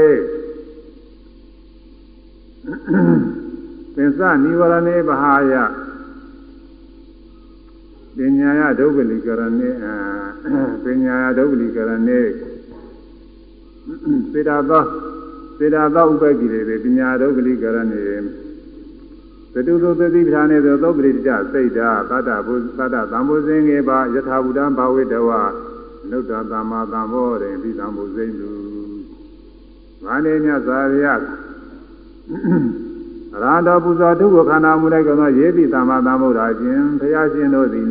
သင်္စနိဝရဏေဘဟာယပညာယဒုက္ခလိကရဏေပညာယဒုက္ခလိကရဏေစေတာသောစေတာသောဥပ္ပကိလေပညာဒုက္ခလိကရဏေသတုသုသတိပ္ပာနေသောသုပ္ပရိတ္တစိတ်တာသတ္တဘုသတ္တသံဃုဇင်ကေပါယထာဘုဒ္ဓံဘာဝိတဝနုတ္တသမ္မာသံဃောရင်ပြီးသံဃုဇိတု ဗာနေညသာရယရာတော်ပူဇော်ထုကိုခန္ဓာမူလိုက်သောယေတိသမ္မာသမ္ဗုဒ္ဓရှင်ဘုရားရှင်တို့သည်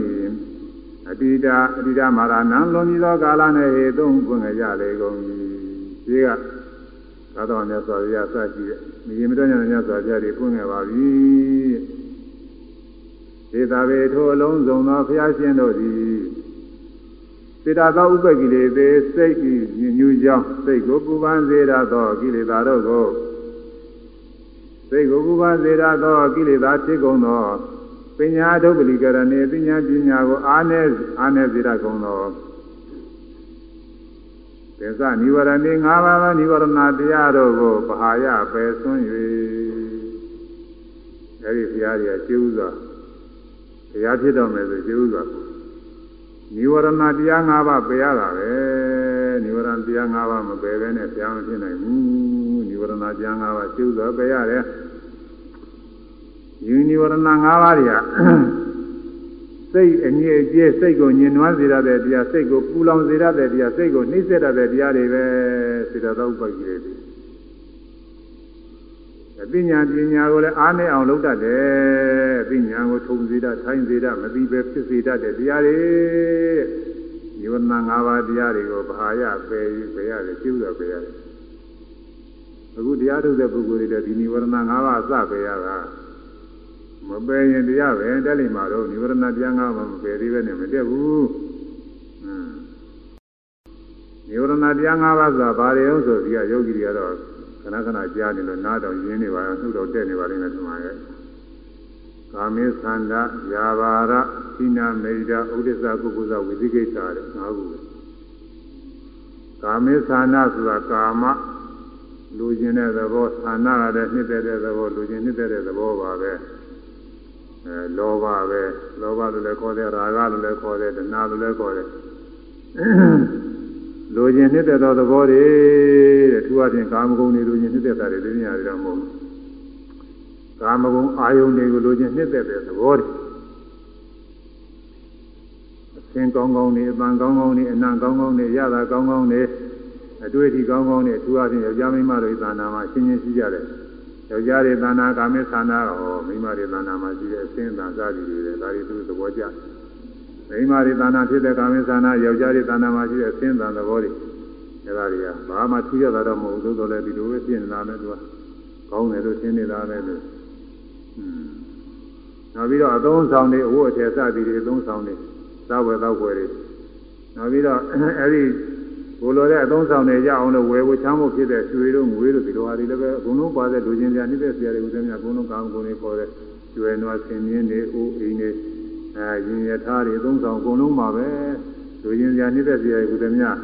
အတိတာအတိတာမာရဏံလွန်ပြီးသောကာလနဲ့ဟေသုံးပွင့်ကြလေကုန်၏ဒီကသာတော်မြတ်စွာဘုရားစရှိတဲ့မြင်မတော်ညမြတ်စွာဘုရားတွေပွင့်ခဲ့ပါပြီဒေတာဘေထိုအလုံးစုံသောဘုရားရှင်တို့သည် စေတသောဥပ္ပကိလေသေစိတ်ဤညူကြောင်းစိတ်ကိုပူပန်စေရသောကိလေသာတို့ကိုစိတ်ကိုပူပန်စေရသောကိလေသာဖြစ်ကုန်သောပညာဒုပ္ပလိကရဏေပညာပညာကိုအာနေအာနေစေရကုန်သောသေသနိဝရဏေ၅ပါးသောနိဝရဏတရားတို့ကိုပဟာယပယ်ဆွံ့၍အဲဒီဘုရားကြီးကျေဥစွာတရားဖြစ်တော်မယ်ဆိုကျေဥစွာ နိဝရဏတရား၅ပါးပယ်ရတာပဲနိဝရဏတရား၅ပါးမပယ်ဘဲနဲ့ဘုရားမဖြစ်နိုင်ဘူးနိဝရဏတရား၅ပါးကျေဥစွာပယ်ရတယ်ယူနိဝရဏ၅ပါးတွေကစိတ်အငြိအကျေးစိတ်ကိုညင်နွားစေရတဲ့တရားစိတ်ကိုပူလောင်စေရတဲ့တရားစိတ်ကိုနှိမ့်ဆက်ရတဲ့တရားတွေပဲစေတသောဥပ္ပကိလေတွေ အပညာပညာကိုလည်းအားနဲ့အောင်လုပ်တတ်တယ်အပညာကိုထုံစေတတ်ထိုင်းစေတတ်မသိပဲဖြစ်စေတတ်တဲ့တရားတွေညဝနာ၅ပါးတရားတွေကိုဘာရပယ်ယူပယ်ရတယ်ကျူးတော့ပယ်ရတယ်အခုတရားထုတ်တဲ့ပုဂ္ဂိုလ်တွေလည်းဒီနိဝရဏ၅ပါးအစပယ်ရတာမပယ်ရင်တရားပဲတက်လိမ့်မှာတော့និဝရဏတရားငါးပါးမပယ်သေးပဲနဲ့မတက်ဘူး။និဝရဏတရားငါးပါးဆိုတာဘာတွေအောင်ဆိုဒီကယောဂီတွေကတော့ ခဏခဏကြားနေလို့နားတော်ရင်းနေပါနှုတ်တော်တက်နေပါလိမ့်မယ်ဒီမှာရဲ့။ကာမေသန္တာယာဘာရသီနာမေဒဥဒိစ္စကုကုသဝိသိကိစ္စတဲ့ငါးခုပဲ။ကာမေသန္တာဆိုတာကာမလူကျင်တဲ့သဘောသန္နာရတဲ့နှစ်သက်တဲ့သဘောလူကျင်နှစ်သက်တဲ့သဘောပါပဲ။အဲလောဘပဲလောဘလို့လည်းခေါ်တယ်ရာဂလို့လည်းခေါ်တယ်တဏှာလို့လည်းခေါ်တယ် လိုချင်နှစ်သက်သောသဘောတွေတဲ့သူအချင်းကာမဂုဏ်တွေလိုချင်နှစ်သက်တာတွေသိနေရတယ်တော့မဟုတ်ဘူးကာမဂုဏ်အာယုန်တွေကိုလိုချင်နှစ်သက်တဲ့သဘောတွေအသင်ကောင်းကောင်းနေအပန်းကောင်းကောင်းနေအနံကောင်းကောင်းနေရတာကောင်းကောင်းနေအတွေ့အထိကောင်းကောင်းနေသူအချင်းယောက်ျားမိန်းမတို့သာနာမှာရှင်းရှင်းရှိကြတယ်ယောက်ျားတွေသာနာကာမေသာနာတော့မိန်းမတွေသာနာမှာရှိတဲ့အစင်းသာစသည်တွေလည်းဒါတွေသူသဘောကျ မိန်းမတွေသာနာဖြစ်တဲ့ကာမေသာနာယောက်ျားတွေသာနာမှာရှိတဲ့အစင်းသာသဘောတွေအဲဒါတွေကဘာမှထူးရတာတော့မဟုတ်ဘူးသို့တော်လည်းဒီလိုပဲပြင်လာမယ်သူကကောင်းတယ်လို့ရှင်းနေတာပဲလို့နောက်ပြီးတော့အသုံးဆောင်တွေအဝတ်အထည်စသည်တွေအသုံးဆောင်တွေသာဝယ်တော့ွယ်တွေနောက်ပြီးတော့အဲဒီကိုလိုတဲ့အသုံးဆောင်တွေရအောင်လို့ဝယ်ဖို့ချမ်းဖို့ဖြစ်တဲ့ရွှေတို့ငွေတို့ဒီလိုဟာတွေလည်းပဲအကုန်လုံးပါတဲ့လူချင်းများနေတဲ့ဆရာတွေဦးဇင်းများအကုန်လုံးကောင်းကုန်တွေပေါ်တဲ့ကျွယ်နွားဆင်းမြင်းတွေအိုးအိမ်တွေ အဲရင်ရထားတွေအသုံးဆောင်အကုန်လုံးပါပဲလူချင်းများနေတဲ့ဆရာတွေဦးဇင်းများ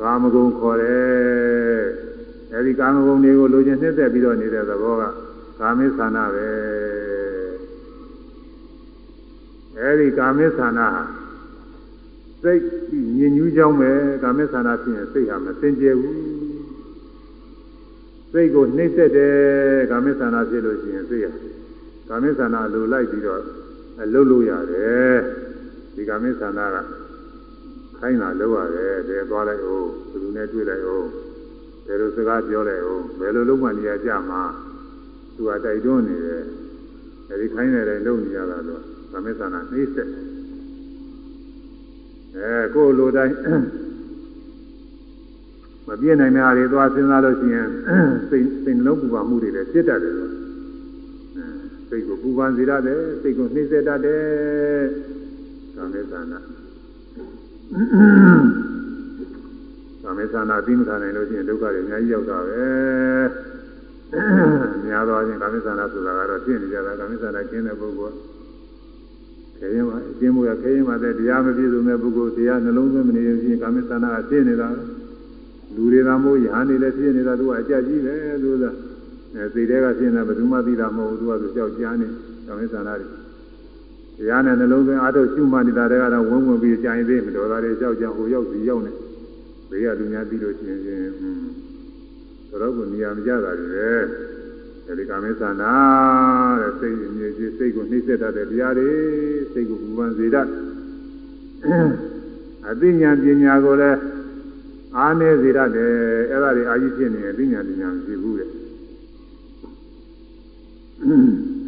ကာမဂုဏ်ခေါ်တယ်အဲဒီကာမဂုဏ်တွေကိုလူချင်းနှစ်သက်ပြီးတော့နေတဲ့သဘောကကာမိသနာပဲအဲဒီကာမိသနာဟာစိတ်ညင်ညူးကြောင်းပဲကာမေသနာဖြစ်ရင်စိတ်ဟာမစင်ကြယ်ဘူးစိတ်ကိုနှိမ့်သက်တယ်ကာမေသနာဖြစ်လို့ရှိရင်စိတ်ဟာကာမေသနာလိုလိုက်ပြီးတော့အ လုပ်လို့ရတယ်ဒီကာမေသနာကခိုင်းတာလုပ်ရတယ်ဘယ်သွားလိုက်အောင်ဘယ်သူနဲ့တွေ့လိုက်အောင်ဘယ်လိုစကားပြောလိုက်အောင်ဘယ်လိုလုပ်မှနေရာကြမှာသူကတိုက်တွန်းနေတယ်အဲဒီခိုင်းနေတယ်လုံနေရတာတော့သမစ္ဆာနာနှိမ့်ဆက်အဲကိုယ်လိုတိုင်းမပြည့်နိုင်တဲ့အားတွေသွားစဉ်းစားလို့ရှိရင်စိတ်စိတ်လုံးပူပါမှုတွေလည်းဖြစ်တတ်တယ်လို့ စိတ်ကိုပူပန်စေရတယ်စိတ်ကိုနှိမ့်ဆက်တတ်တယ်သမစ္ဆာနာကာမေသနာသိမခံနိုင်လို့ရှိရင်ဒုက္ခတွေအများကြီးရောက်တာပဲများသောအားဖြင့်ကာမေသနာဆိုတာကတော့ဖြစ်နေကြတာကာမေသနာကျင်းတဲ့ပုဂ္ဂိုလ်ခေရင်မှာအကျင်းမှုကခေရင်မှာတဲ့တရားမပြည့်စုံတဲ့ပုဂ္ဂိုလ်တရားနှလုံးသွင်းမနေရင်ရှိရင်ကာမေသနာကဖြစ်နေတာလူတွေကမို့ရဟန်းနေလည်းဖြစ်နေတာသူကအကြကြီးပဲသူက အဲစိတ်ထဲကဖြစ်နေတာဘယ်သူမှသိတာမဟုတ်ဘူးသူကသူကြောက်ကြားနေကာမေသနာတွေတရားနဲ့နှလုံးသွင်းအားထုတ်ရှုမှတ်နေတာတွေကတော့ဝုန်းဝုန်းပြီးကြာရင်သေးမတော်တာတွေကြောက်ကြဟိုရောက်စီရောက်နေဘေးကလူများပြီးလို့ရှိရင်ချင်းတော်ကိုနေရာမကြတာတွေပဲအဲဒီကာမေသနာတဲ့စိတ်အမြဲကြီးစိတ်ကိုနှိမ့်ဆက်တတ်တဲ့တရားတွေစိတ်ကိုပူပန်စေတတ်အသိဉာဏ်ပညာကိုလည်းအားနည်းစေတတ်တယ်အဲ့ဒါတွေအာကြီးဖြစ်နေရင်အသိဉာဏ်ပညာမရှိဘူးတဲ့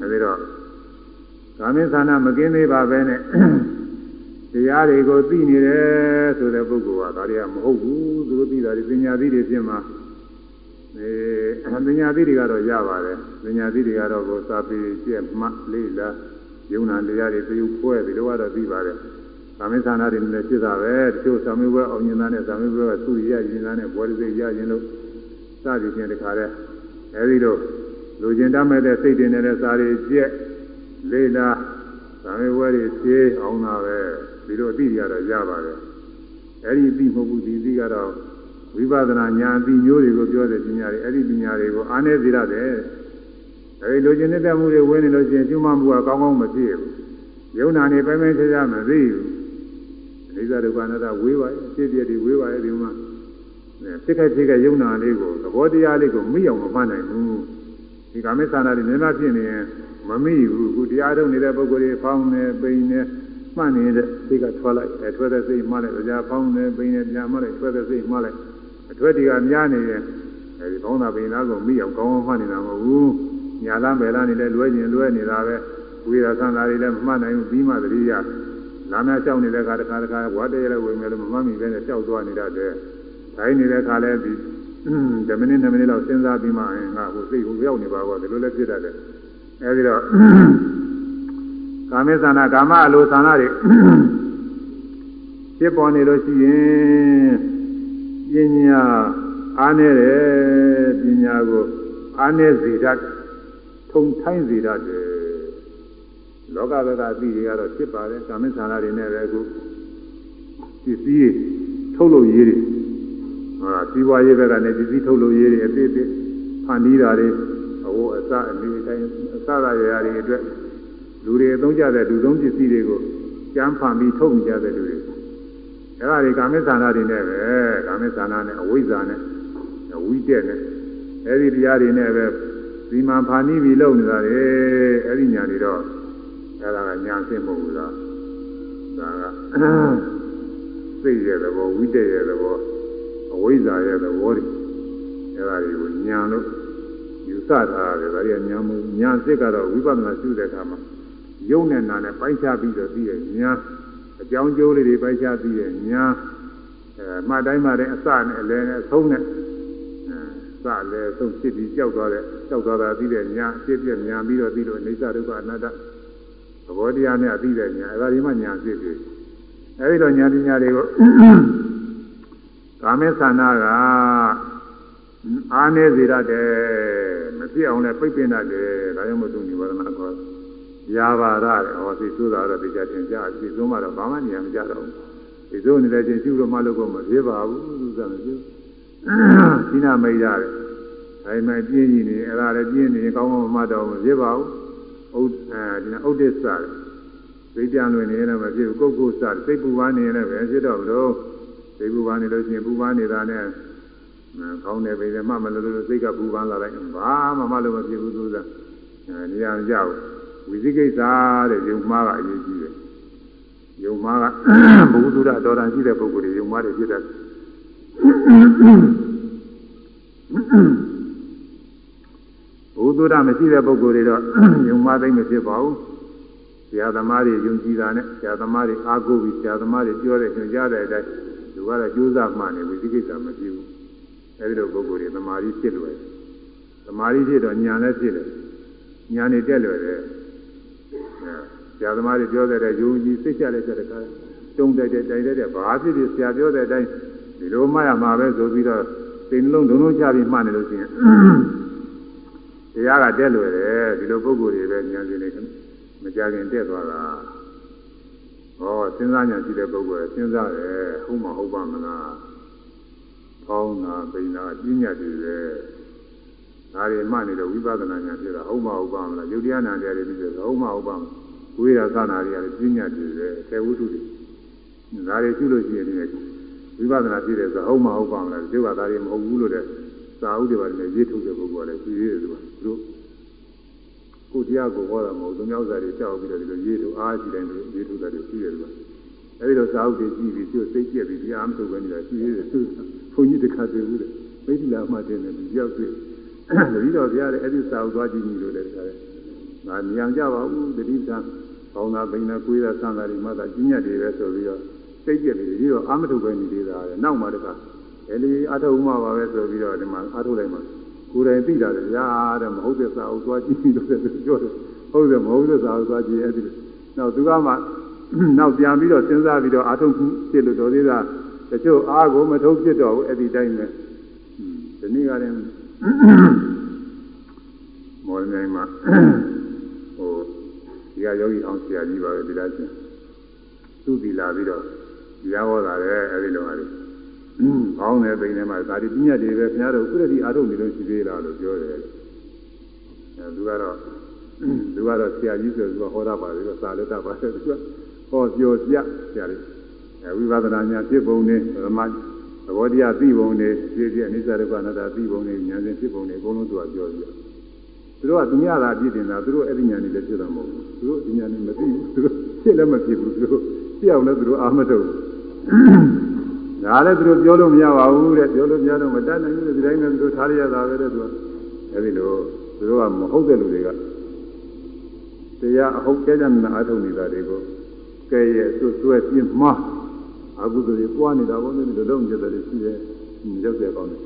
အဲဒီတော့ကာမေသနာမကင်းသေးပါပဲနဲ့တရားတွေကိုသိနေတယ်ဆိုတဲ့ပုဂ္ဂိုလ်ကဒါတွေကမဟုတ်ဘူးသူတို့သိတာတွေပညာသိတွေဖြစ်မှာအဲပညာသိတွေကတော့ရပါတယ်ပညာသိတွေကတော့ကိုစာပေကျက်မှလေးလားယုံနာတရားတွေပြုဖွဲပြီးတော့ကတော့သိပါတယ်သာမင်းသာနာတွေလည်းဖြစ်တာပဲတချို့သာမေဘွဲအောင်မြင်တာနဲ့သာမေဘွဲကသူ့ရရင်တာနဲ့ဘောရစိတ်ရရင်လို့စသည်ဖြင့်တခါတည်းအဲဒီလို လူကျင်တတ်မဲ့တဲ့စိတ်တွေနဲ့စာတွေကျက်လေးလားသာမေဘွဲတွေဖြေးအောင်တာပဲဒီလိုအသိရတော့ရပါတယ်အဲဒီအသိမဟုတ်ဘူးဒီအသိကတော့ဝိပဿနာဉာဏ်အသိမျိုးတွေကိုပြောတဲ့ပညာတွေအဲ့ဒီပညာတွေကိုအားနည်းစေရတယ်အဲဒီလိုချင်တဲ့မှုတွေဝင်နေလို့ရှိရင်ကျွမ်းမှုကကောင်းကောင်းမဖြစ်ဘူးယုံနာနေပိုင်းပိုင်းခြားခြားမသိဘူးအနိစ္စဒုက္ခအနတ္တဝေးပါရဲ့အဖြစ်ပြည့်တွေဝေးပါရဲ့ဒီမှာဖြစ်ခဲ့ဖြစ်ခဲ့ယုံနာလေးကိုသဘောတရားလေးကိုမိအောင်မမှတ်နိုင်ဘူး ဒီကာမိသနာတွေနည်းနည်းဖြစ်နေရင်မမိဘူးခုတရားထုတ်နေတဲ့ပုဂ္ဂိုလ်တွေဖောင်းနေပိန်နေမှတ်နေတဲ့စိတ်ကထွက်လိုက်အဲထွက်တဲ့စိတ်မှတ်လိုက်ကြာဖောင်းနေပိန်နေပြန်မှတ်လိုက်ထွက်တဲ့စိတ်မှတ်လိုက်အထွက်တွေကများနေရင်အဲဒီကောင်းတာပိန်သားကိုမိအောင်ကောင်းအောင်မှတ်နေတာမဟုတ်ဘူးညာလားမယ်လားနေလဲလွဲကျင်လွဲနေတာပဲဝိရသံသာတွေလည်းမမှတ်နိုင်ဘူးပြီးမှသတိရလာမလျှောက်နေတဲ့ခါတစ်ခါတစ်ခါဝါတရလည်းဝင်မယ်လို့မမှတ်မိပဲနဲ့လျှောက်သွားနေတတ်တယ်တိုင်းနေတဲ့ခါလဲဒီ 10မိနစ်2မိနစ်လောက်စဉ်းစားပြီးမှငါဟိုစိတ်ကိုရောက်နေပါတော့ဒီလိုလည်းဖြစ်တတ်တယ်အဲဒီတော့ကာမေသနာကာမအလိုသနာတွေဖြစ်ပေါ်နေလို့ရှိရင်ပညာအားနေတယ်ပညာကိုအားနေစေတတ်ထုံထိုင်းစေတတ်တယ်လောကဘက်ကအသီးတွေကတော့ဖြစ်ပါတယ်ကာမေသနာတွေနဲ့ပဲအခုပစ္စည်းထုတ်လို့ရေးတယ် ဟာစီးပွားရေးဘက်ကနေပစ္စည်းထုတ်လို့ရေးတယ်အသေးသေးဖန်တီးတာတွေအဝတ်အစအနေတိုင်းအစရရရာတွေအတွက်လူတွေအသုံးကျတဲ့လူသုံးပစ္စည်းတွေကိုကျမ်းဖန်ပြီးထုတ်နေကြတဲ့လူတွေအဲ့ဒါတွေကာမိသနာတွေနဲ့ပဲကာမိသနာနဲ့အဝိဇ္ဇာနဲ့ဝိတက်နဲ့အဲ့ဒီတရားတွေနဲ့ပဲဒီမှာဖာနီးပြီးလုပ်နေတာလေအဲ့ဒီညာတွေတော့အဲ့ဒါကညာဆင့်မဟုတ်ဘူးလားဒါကစိတ်ရဲ့သဘောဝိတက်ရဲ့သဘော အဝိဇ္ဇာရဲ့သဘောတွေအဲ့ဒါတွေကိုညာလို့ယူဆထားတယ်ဒါတွေကညာမှုညာစစ်ကတော့ဝိပဿနာရှုတဲ့အခါမှာယုံနဲ့နာနဲ့ပိုင်းခြားပြီးတော့ပြီးရဲ့ညာအကြောင်းကျိုးလေးတွေပိုင်းခြားပြီးရဲ့ညာအဲမှတ်တိုင်းမှတိုင်းအစနဲ့အလယ်နဲ့အဆုံးနဲ့စလည်းဆုံးဖြစ်ပြီးကြောက်သွားတဲ့ကြောက်သွားတာပြီးတဲ့ညာအဖြစ်ပြညာပြီးတော့ပြီးတော့အိဋ္ဌဒုက္ခအနတ္တသဘောတရားနဲ့အပြီးတဲ့ညာအဲဒါဒီမှညာဖြစ်ပြီအဲဒီတော့ညာပညာတွေကို ကာမေသနာကအားနေစေရတယ်မဖြစ်အောင်လည်းပြိပင်တတ်တယ်ဒါကြောင့်မို့သူនិဝရဏခေါ်ရာဘာရတဲ့ဟောသိသုသာတော့တရားတင်ကြသိသုံးမှတော့ဘာမှနေရာမကြတော့ဘူးဒီစုနေတဲ့ချင်းရှုလို့မှလို့ကိုမဖြစ်ပါဘူးသူကမဖြစ်ဒီနာမိတ်ရတယ်အဲမှပြင်းကြီးနေအဲ့ဒါလည်းပြင်းနေရင်ကောင်းကောင်းမမှတ်တော့မဖြစ်ပါဘူးဥအဲဒီဥဒိစ္စသိကြလွင်နေရင်မဖြစ်ဘူးကုတ်ကုတ်စစိတ်ပူပန်းနေရင်လည်းပဲဖြစ်တော့လို့ စိတ်ပူပန်းနေလို့ရှိရင်ပူပန်းနေတာနဲ့ကောင်းတယ်ပဲမှမလို့လို့စိတ်ကပူပန်းလာလိုက်ဘာမှမလို့မဖြစ်ဘူးသူကနေရာမကြောက်ဝိသိကိစ္စတဲ့ယုံမှားကအရေးကြီးတယ်ယုံမှားကဘုဟုတုဒတော်တန်ရှိတဲ့ပုဂ္ဂိုလ်တွေယုံမှားတယ်ဖြစ်တယ်ဘုဟုသုဒ္ဓမရှိတဲ့ပုဂ္ဂိုလ်တွေတော့ယုံမသိမ့်မဖြစ်ပါဘူးဆရာသမားတွေယုံကြည်တာနဲ့ဆရာသမားတွေအားကိုးပြီးဆရာသမားတွေပြောတဲ့ညွှန်ကြားတဲ့အတိုင်း သူကတော့ကြိုးစားမှနေဝိသိကိစ္စမဖြစ်ဘူးအဲဒီလိုပုဂ္ဂိုလ်တွေသမာဓိဖြစ်လွယ်သမာဓိဖြစ်တော့ဉာဏ်လည်းဖြစ်တယ်ဉာဏ်နဲ့တက်လွယ်တယ်ဆရာသမားတွေပြောတဲ့ယုံကြည်စိတ်ချတဲ့တဲ့ခါတုံးတိုက်တဲ့တိုင်တဲ့ဘာဖြစ်ဖြစ်ဆရာပြောတဲ့အတိုင်းဒီလိုမှရမှာပဲဆိုပြီးတော့စိတ်နှလုံးဒုံလုံးချပြီးမှတ်နေလို့ရှိရင်တရားကတက်လွယ်တယ်ဒီလိုပုဂ္ဂိုလ်တွေပဲဉာဏ်ရှင်တွေမကြခင်တက်သွားတာ ဟောစဉ်းစားဉာဏ်ရှိတဲ့ပုဂ္ဂိုလ်ကစဉ်းစားတယ်ဟုတ်မဟုတ်ပါမလားဖောင်းတာပိန်တာပညာတည်တယ်ဒါတွေမှနေတော့ဝိပဿနာဉာဏ်ဖြစ်တာဟုတ်မဟုတ်ပါမလားယုတ်တရားနာတရားတွေပြီးတော့ဟုတ်မဟုတ်ပါမလားဝိရာသနာတွေကလည်းပညာတည်တယ်ထေဝုဒ္ဓတွေဒါတွေရှိလို့ရှိရင်ဒီဝိပဿနာဖြစ်တယ်ဆိုဟုတ်မဟုတ်ပါမလားဒီကသားတွေမဟုတ်ဘူးလို့တဲ့စာဥတွေပါလည်းရေးထုတ်တဲ့ပုဂ္ဂိုလ်ကလည်းရှိသေးတယ်သူကသူတို့ ကိုတရားကိုဟောတာမဟုတ်သူများဥစ္စာတွေကြောက်ပြီးတော့ဒီလိုရေးထုတ်အားရှိတိုင်းလို့ရေးထုတ်တာတွေရှိတယ်သူကအဲဒီလိုစာဥတွေကြည့်ပြီးသူစိတ်ကြက်ပြီးတရားမထုတ်ဘဲနေတာရှိသေးတယ်သူဘုန်းကြီးတခါတွေ့ဘူးတဲ့မိတိလာမှတင်တယ်သူရောက်တွေ့တတိတော်ဘုရားလည်းအဲ့ဒီစာဥသွားကြည့်ကြည့်လို့လည်းတခါလေငါညံကြပါဘူးတတိသာကောင်းတာပိန်တာကိုယ်တာဆန္ဒတွေမှသာကြီးညက်တွေပဲဆိုပြီးတော့စိတ်ကြက်ပြီးပြီးတော့အာမထုတ်ပဲနေသေးတာလေနောက်မှတခါအဲလေအာထုတ်မှပါပဲဆိုပြီးတော့ဒီမှာအာထုတ်လိုက်မှ ကိုယ်တိုင်သိတာလေရာတဲ့မဟုတ်တဲ့စာအုပ်သွားကြည့်လို့လည်းပြောတယ်ဟုတ်တယ်မဟုတ်တဲ့စာအုပ်သွားကြည့်အဲ့ဒီနောက်သူကမှနောက်ပြန်ပြီးတော့စဉ်းစားပြီးတော့အာထုတ်ဖြစ်လို့တော်သေးတာတချို့အားကိုမထုတ်ဖြစ်တော့ဘူးအဲ့ဒီတိုင်းပဲဒီနေ့ကလည်းမော်မြိုင်မှာဟိုဒီကယောဂီအောင်ဆရာကြီးပါပဲဒီလားချင်းသူ့ဒီလာပြီးတော့တရားဟောတာလေအဲ့ဒီလိုဟာလေ ကောင်းတယ်ပိန်ထဲမှာဒါဒီပညာတွေပဲခင်ဗျားတို့ခုတည်းဒီအားထုတ်နေလို့ရှိသေးလားလို့ပြောတယ်အဲသူကတော့သူကတော့ဆရာကြီးဆိုသူကဟောတာပါလေစာလက်တာပါတယ်သူကဟောပြောပြဆရာလေးအဲဝိပဿနာညာဖြစ်ပုံနဲ့ဓမ္မသဘောတရားသိပုံနဲ့ပြည့်ပြည့်အနိစ္စဒုက္ခအနတ္တသိပုံနဲ့ဉာဏ်စဉ်ဖြစ်ပုံနဲ့အကုန်လုံးသူကပြောပြသူတို့ကသူများသာပြည့်တင်တာသူတို့အဲ့ဒီဉာဏ်တွေလည်းဖြစ်တာမဟုတ်ဘူးသူတို့ဒီဉာဏ်တွေမသိဘူးသူတို့ဖြစ်လည်းမဖြစ်ဘူးသူတို့ပြောင်းလည်းသူတို့အာမထုတ် ဒါလည်းသူတို့ပြောလို့မရပါဘူးတဲ့ပြောလို့မရတော့မတတ်နိုင်ဘူးဒီတိုင်းနဲ့သူတို့ထားရရတာပဲတဲ့သူကအဲဒီလိုသူတို့ကမဟုတ်တဲ့လူတွေကတရားအဟုတ်ကြကြမနာအထုတ်နေတာတွေကိုကဲရဲ့ဆွဆွဲပြင်းမှားအကုသိုလ်တွေပွားနေတာဘုန်းကြီးတို့လုံးကျတဲ့ရှိတယ်ရောက်တဲ့ကောင်းတယ်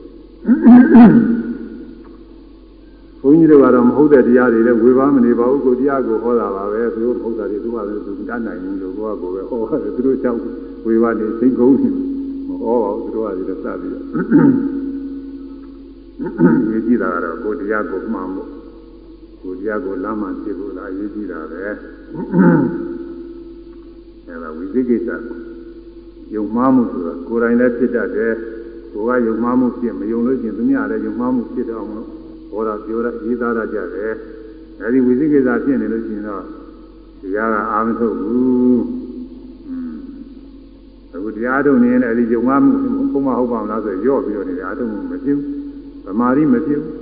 ဘုန်းကြီးတို့ကတော့မဟုတ်တဲ့တရားတွေလည်းဝေဘာမနေပါဘူးကိုတရားကိုဟောတာပါပဲသူတို့မဟုတ်တာတွေသူကလည်းသူတတ်နိုင်ဘူးလို့ကိုကကိုပဲဟောတယ်သူတို့ကြောင့်ဝေဘာနေသိကုန်နေ မဟောပါဘူးသူတို့ကလည်းစပြီးတော့ရေးကြည့်တာကတော့ကိုတရားကိုမှန်ဖို့ကိုတရားကိုလမ်းမှဖြစ်ဖို့လားရေးကြည့်တာပဲအဲဒါဝိသိကိစ္စယုံမှားမှုဆိုတာကိုယ်တိုင်လည်းဖြစ်တတ်တယ်ကိုယ်ကယုံမှားမှုဖြစ်မယုံလို့ရှိရင်သူများလည်းယုံမှားမှုဖြစ်တော့အောင်လို့ဟောတာပြောတာရေးသားတာကြတယ်အဲဒီဝိသိကိစ္စဖြစ်နေလို့ရှိရင်တော့တရားကအာမထုတ်ဘူး အခုတရားထုတ်နေရင်လည်းအဲဒီယုံမှားမှုဘုံမဟုတ်ပါမလားဆိုရော့ပြီးတော့နေတယ်အာထုတ်မှုမဖြစ်ဘူးဗမာရီမဖြစ်ဘူး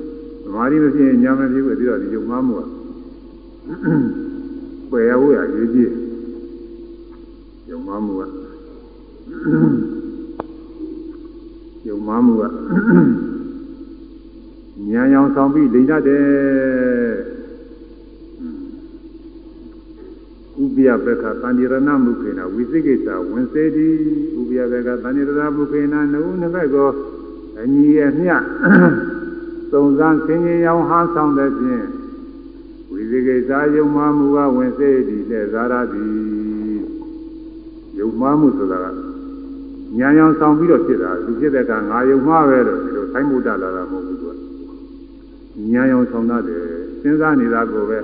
ဗမာရီမဖြစ်ရင်ညာမဖြစ်ဘူးပြီးတော့ဒီယုံမှားမှုကပယ်ရဖို့ရရေးကြည့်ယုံမှားမှုကယုံမှားမှုကဉာဏ်ရောင်ဆောင်ပြီးလိမ့်တတ်တယ် ဥပိယဘက်ကတန်ဒီရဏမုခေနဝိသိကိစ္စဝင်စေတိဥပိယဘက်ကတန်ဒီရဏမုခေနနုနဘက်ကိုအညီအမျှသုံးစမ်းဆင်းရဲရောင်ဟန်းဆောင်တဲ့ဖြင့်ဝိသိကိစ္စယုံမှားမှုကဝင်စေတိတဲ့ဇာရတိယုံမှားမှုဆိုတာကညာရောင်ဆောင်ပြီးတော့ဖြစ်တာသူဖြစ်တဲ့ကငါယုံမှားပဲလို့ဒီလိုဆိုင်မှုတလာတာမဟုတ်ဘူးသူကညာရောင်ဆောင်တတ်တယ်စဉ်းစားနေတာကိုပဲ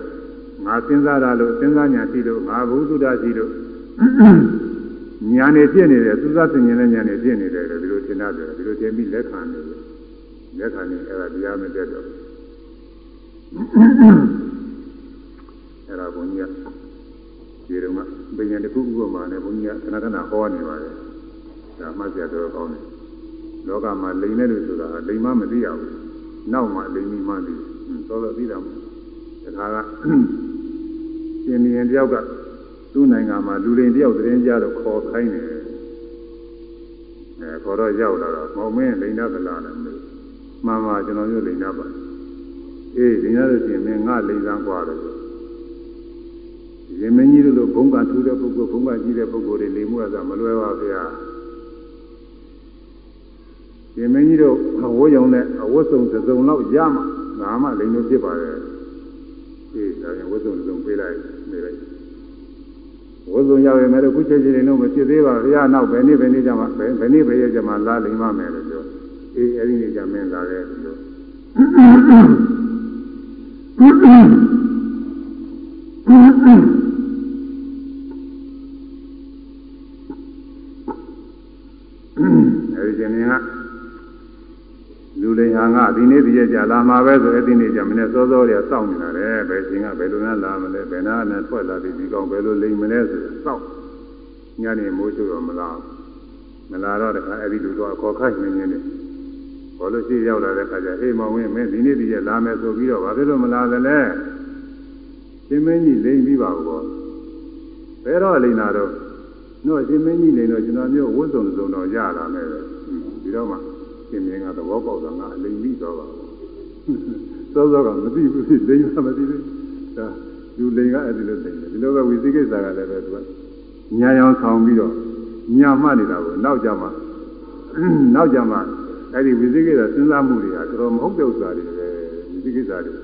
ငါစဉ်းစားတာလို့စဉ်းစားညာရှိလို့ငါဘုသူဒ္ဓရှိလို့ညာနေဖြစ်နေတယ်သူစားဆင်ញင်တဲ့ညာနေဖြစ်နေတယ်လို့ဒီလိုထင်တတ်တယ်ဒီလိုထင်ပြီးလက်ခံနေတယ်လက်ခံနေအဲ့ဒါတရားမတက်တော့အဲ့ဒါဘုန်းကြီးကဒီတော့မှပညာတစ်ခုဥပမာနဲ့ဘုန်းကြီးကခဏခဏဟောနေပါတယ်ဒါမှတ်ကြတော့ကောင်းတယ်လောကမှာလိမ်နေလို့ဆိုတာလိမ်မမသိရဘူးနောက်မှလိမ်ပြီးမှသိသောတော့သိတာမဟုတ်တခါက ရှင်မြင်တယောက်ကသူ့နိုင်ငံမှာလူလိမ်တယောက်သတင်းကြတော့ခေါ်ခိုင်းတယ်အဲခေါ်တော့ရောက်လာတော့မောင်မင်းလိမ်နာသလားလည်းမသိမှန်ပါကျွန်တော်မျိုးလိမ်နာပါ အေးဒီရလို့ရှိရင်မင်းငါလိမ့်စမ်းกว่าတယ်ရင်မင်းကြီးတို့လိုဘုံကထူးတဲ့ပုဂ္ဂိုလ်ဘုံကကြီးတဲ့ပုဂ္ဂိုလ်တွေလိမ်မှုအစမလွယ်ပါဗျာရင်မင်းကြီးတို့အဝတ်ရုံနဲ့အဝတ်စုံစုံလောက်ရမှငါမှလိမ်လို့ဖြစ်ပါတယ်အေးဒါရင်ဝတ်စုံစုံပေးလိုက် နေလိုက်ဝတ်စုံရောက်ရင်လည်းခုချက်ချင်းလုံးမဖြစ်သေးပါဗျာနောက်ဘယ်နေ့ဘယ်နေ့ကျမှဘယ်နေ့ဘယ်ရက်ကျမှလာလိမ်မှမယ်လို့ပြောအေးအဲ့ဒီနေ့ကျမင်းလာတယ်လို့အဲဒီကျင်းက လူလိန်ဟာငါဒီနေ့ဒီရက်ကြလာမှာပဲဆိုအဲ့ဒီနေ့ကျမနေ့စောစောတွေကစောင့်နေတာလေဘယ်ချိန်ကဘယ်လိုများလာမလဲဘယ်နာနဲ့ထွက်လာပြီးဒီကောင်ဘယ်လိုလိန်မလဲဆိုစောင့်ညနေမိုးချိုတော့မလားမလာတော့တခါအဲ့ဒီလူတော့အခေါ်ခိုက်နေနေတယ်ဘောလို့ရှိရောက်လာတဲ့ခါကျဟေးမောင်ဝင်းမင်းဒီနေ့ဒီရက်လာမယ်ဆိုပြီးတော့ဘာဖြစ်လို့မလာသလဲရှင်မင်းကြီးလိန်ပြီးပါဘောဘယ်တော့လိန်တာတော့တော့ရှင်မင်းကြီးလိန်တော့ကျွန်တော်မျိုးဝတ်စုံစုံတော့ရလာမယ်ဒီတော့မှ ရှင်မင်းကသဘောပေါက်တော့ငါအလိန်ပြီးတော့ပါစောစောကမသိဘူးလိန်ကမသိဘူးဒါလူလိန်ကအဲ့ဒီလိုသိတယ်ဒီလိုပဲဝိသိကိစ္စကလည်းပဲသူကညာရောင်ဆောင်ပြီးတော့ညာမှတ်နေတာကိုနောက်ကြမှာနောက်ကြမှာအဲ့ဒီဝိသိကိစ္စစဉ်းစားမှုတွေကတော်တော်မဟုတ်တဲ့ဥစ္စာတွေပဲဝိသိကိစ္စတွေ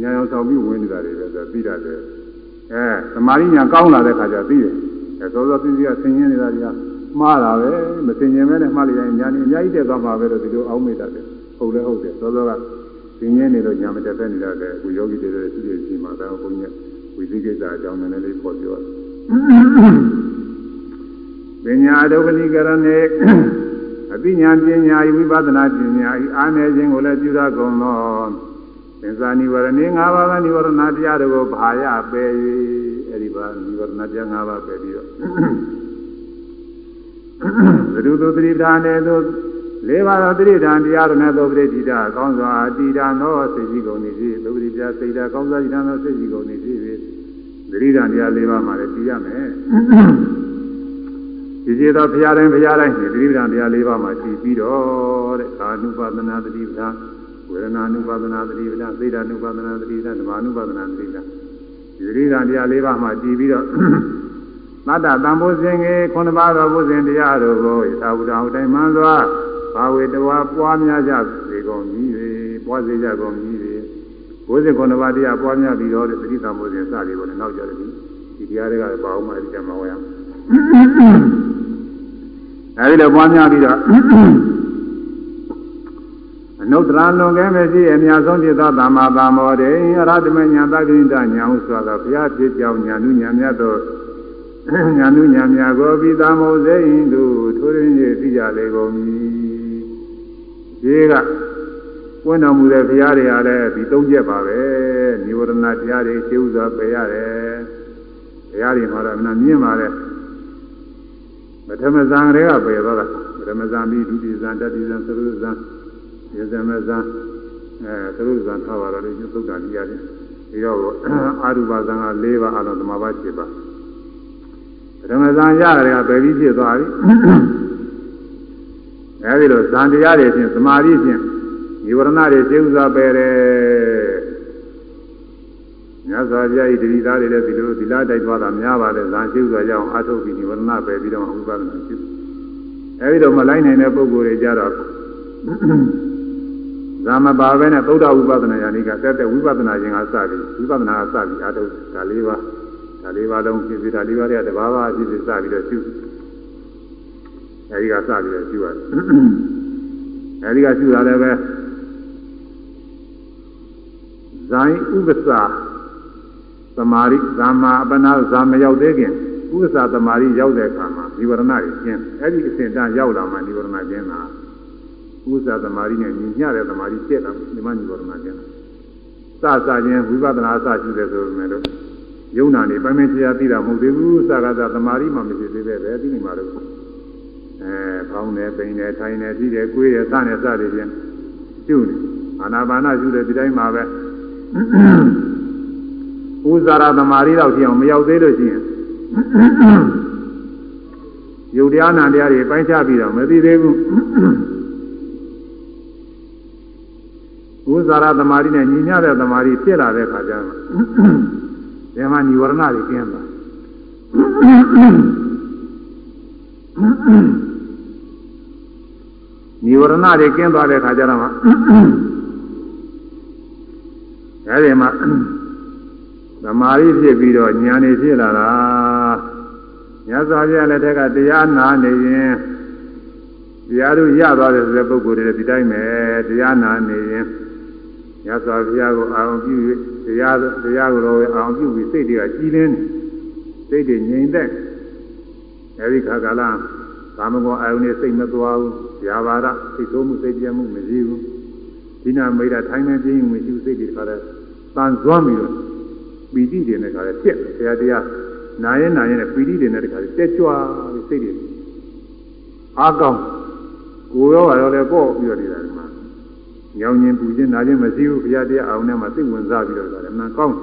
ညာရောင်ဆောင်ပြီးဝင်နေတာတွေပဲဆိုပြီးရတယ်အဲသမာဓိညာကောင်းလာတဲ့ခါကျသိတယ်အဲသောသောသိသိကဆင်ញင်းနေတာတွေက မှားတာပဲမဆင်ញင်းမဲနဲ့မှားလိုက်ရင်ညာနေအများကြီးတက်သွားမှာပဲလို့ဒီလိုအောင်းမိတတ်တယ်ဟုတ်လဲဟုတ်တယ်သောသောကဆင်ញင်းနေလို့ညာမတက်တဲ့နေတော့တယ်အခုယောဂီတွေလည်းရှိရရှိမှာဒါဘုန်းကြီးဝိသိကိစ္စအကြောင်းနည်းနည်းလေးပေါ်ပြောပညာဒုက္ခလိကရဏေအသိဉာဏ်ပညာဤဝိပဿနာပညာဤအာနယ်ခြင်းကိုလည်းပြုရကုန်သောသင်္ဇာနိဝရဏေ၅ပါးကနိဝရဏတရားတို့ကိုဘာရပယ်၍အဲ့ဒီပါနိဝရဏတရား၅ပါးပယ်ပြီးတော့ သရုသုတိဒါနေသို့လေးပါးသောတိဋ္ဌာန်တရားတို့နဲ့သောပရိဋ္ဌာကောင်းစွာအတိဒါသောစိတ်ကြီးကုန်နေပြီသုပရိပြစိတ်ဓာကောင်းစွာတိဒါသောစိတ်ကြီးကုန်နေပြီသတိဓာန်တရား၄ပါးမှာလည်းကြည်ရမယ်ဒီကျေသောဘုရားတိုင်းဘုရားတိုင်းဒီသတိပ္ပံတရား၄ပါးမှာကြည်ပြီးတော့တဲ့ကာနုပါဒနာသတိပ္ပံဝေဒနာနုပါဒနာသတိပ္ပံသိဒ္ဓနုပါဒနာသတိပ္ပံဓမ္မနုပါဒနာသတိပ္ပံဒီသတိပ္ပံတရား၄ပါးမှာကြည်ပြီးတော့ သတ္တတံဘုဇင်ကြီးခုနှစ်ပါးသောဘုဇင်တရားတို့ကိုသာဝတ္တဟုတိုင်မှန်စွာဘာဝေတဝါပွားများကြစေကုန်မည်။ပွားစေကြကုန်မည်။ဘုဇင်ခုနှစ်ပါးတရားပွားများပြီးတော့သတိတံဘုဇင်စသည်ကိုလည်းနောက်ကြတယ်ဒီတရားတွေကပါအောင်မှဒီကမှာဝယ်ရမယ်အဲဒီလိုပွားများပြီးတော့အနုတ္တရလွန်ကဲမရှိအများဆုံးဖြစ်သောသမ္မာသမ္မောတေအရဟတမညာသတိတညာဟုဆိုသောဘုရားဖြစ်ကြောင်းညာနုညာမြတ်သော ညာနုညာမြတ်ကိုပြီးသမ္မောစေရင်သူထိုးရင်းကြီးသိကြလေကုန်မည်ဒီကပွင့်တော်မူတဲ့ဘုရားတွေအားလည်းဒီသုံးချက်ပါပဲនិဝရဏတရားတွေရှင်းဥစွာပယ်ရတယ်ဘုရားတွေမှာတော့မနာမြင်ပါလေပထမဇန်တွေကပယ်သွားတာပထမဇန်ပြီးဒုတိယဇန်တတိယဇန်သရုပ်ဇန်ယဇမဇန်အဲသရုပ်ဇန်ထားပါတော့လေသုဒ္ဓတရားတွေဒီတော့အာရုပဇန်က၄ပါးအလုံးသမဘာ7ပါးပ ထမဇန်ရတယ်ကပယ်ပြီးဖြစ်သွားပြီအဲဒီလိုဇန်တရားတွေဖြင့်သမာဓိဖြင့်ဒီဝရဏတွေရှင်းဥစွာပယ်တယ်မြတ်စွာဘုရားဤတတိသားတွေလည်းဒီလိုဒီလားတိုက်သွားတာများပါတယ်ဇာရှိဥစွာကြောင့်အာထုတ်ပြီးဒီဝရဏပယ်ပြီးတော့ဥပဒနာရှိအဲဒီတော့မလိုက်နိုင်တဲ့ပုဂ္ဂိုလ်တွေကြတော့ဇာမပါပဲနဲ့သုဒ္ဓဝိပဿနာယာနိကတက်တဲ့ဝိပဿနာရှင်ကစပြီးဝိပဿနာကစပြီးအာထုတ်ဒါလေးပါ ဒါလေးပါလုံးဖြစ်ပြီးဒါလေးပါးတွေကတဘာဘာဖြစ်ပြီးစပြီးတော့ရှုအဲဒီကစပြီးတော့ရှုရတယ်အဲဒီကရှုတာလည်းပဲဇိုင်းဥပ္ပစာသမာဓိဇာမာအပနာဇာမရောက်သေးခင်ဥပ္ပစာသမာဓိရောက်တဲ့အခါမှာဒီဝရဏတွေကျင်းအဲ့ဒီအစဉ်တန်းရောက်လာမှဒီဝရဏကျင်းတာဥပ္ပစာသမာဓိနဲ့ညီမျှတဲ့သမာဓိကျက်တာဒီမှဒီဝရဏကျင်းတာစစချင်းဝိပဿနာအစရှိတယ်ဆိုပေမဲ့လို့ ယုံနာနေပိုင်ပိုင်တရားသိတာမဟုတ်သေးဘူးစကားသာသမာဓိမှမရှိသေးတဲ့ပဲသိနေမှာလို့အဲဖောင်းတယ်ပိန်တယ်ထိုင်တယ်ကြည့်တယ်ကိုယ်ရစတယ်စတယ်ချင်းကျုပ်နေအာနာပါနယူတယ်ဒီတိုင်းမှာပဲဥဇာရသမာဓိတော့ဖြစ်အောင်မရောက်သေးလို့ရှိရင်ယုတ်တရားနာတရားတွေပိုင်းခြားပြီးတော့မသိသေးဘူးဥဇာရသမာဓိနဲ့ညီမျှတဲ့သမာဓိဖြစ်လာတဲ့ခါကျတော့ ဒီမှာនិဝရဏတွေကျင်းသွားនិဝရဏတွေကျင်းသွားတဲ့ခါကျတော့မှအဲဒီမှာသမာဓိဖြစ်ပြီးတော့ဉာဏ်နေဖြစ်လာတာမြတ်စွာဘုရားလက်ထက်ကတရားနာနေရင်တရားတို့ရသွားတယ်ဆိုတဲ့ပုဂ္ဂိုလ်တွေဒီတိုင်းပဲတရားနာနေရင်မြတ်စွာဘုရားကိုအာရုံပြု၍တရားတရားကိုတော့အာရုံပြုပြီးစိတ်တွေကကြီးလင်းစိတ်တွေငြိမ်သက်အဲဒီခါကာလကာမဂုဏ်အာရုံနဲ့စိတ်မသွားဘူး။ဇာဘာရစိတ်ဆိုးမှုစိတ်ပြတ်မှုမရှိဘူး။ဒီနာမိတ်တာထိုင်းနေခြင်းမရှိဘူးစိတ်တွေခါတဲ့တန်သွမ်းပြီးတော့ပီတိတွေနဲ့ခါတဲ့ပြက်ဆရာတရားနာရင်နာရင်နဲ့ပီတိတွေနဲ့တခါတက်ကြွပြီးစိတ်တွေအားကောင်းကိုယ်ရောပါရောလည်းပေါ့ပြီးတော့နေတာဒီမှာ ညောင်ခြင်းပူခြင်းနာခြင်းမရှိဘူးဘုရားတရားအောင်ထဲမှာစိတ်ဝင်စားပြီးတော့ဆိုတာမှန်ကောင်း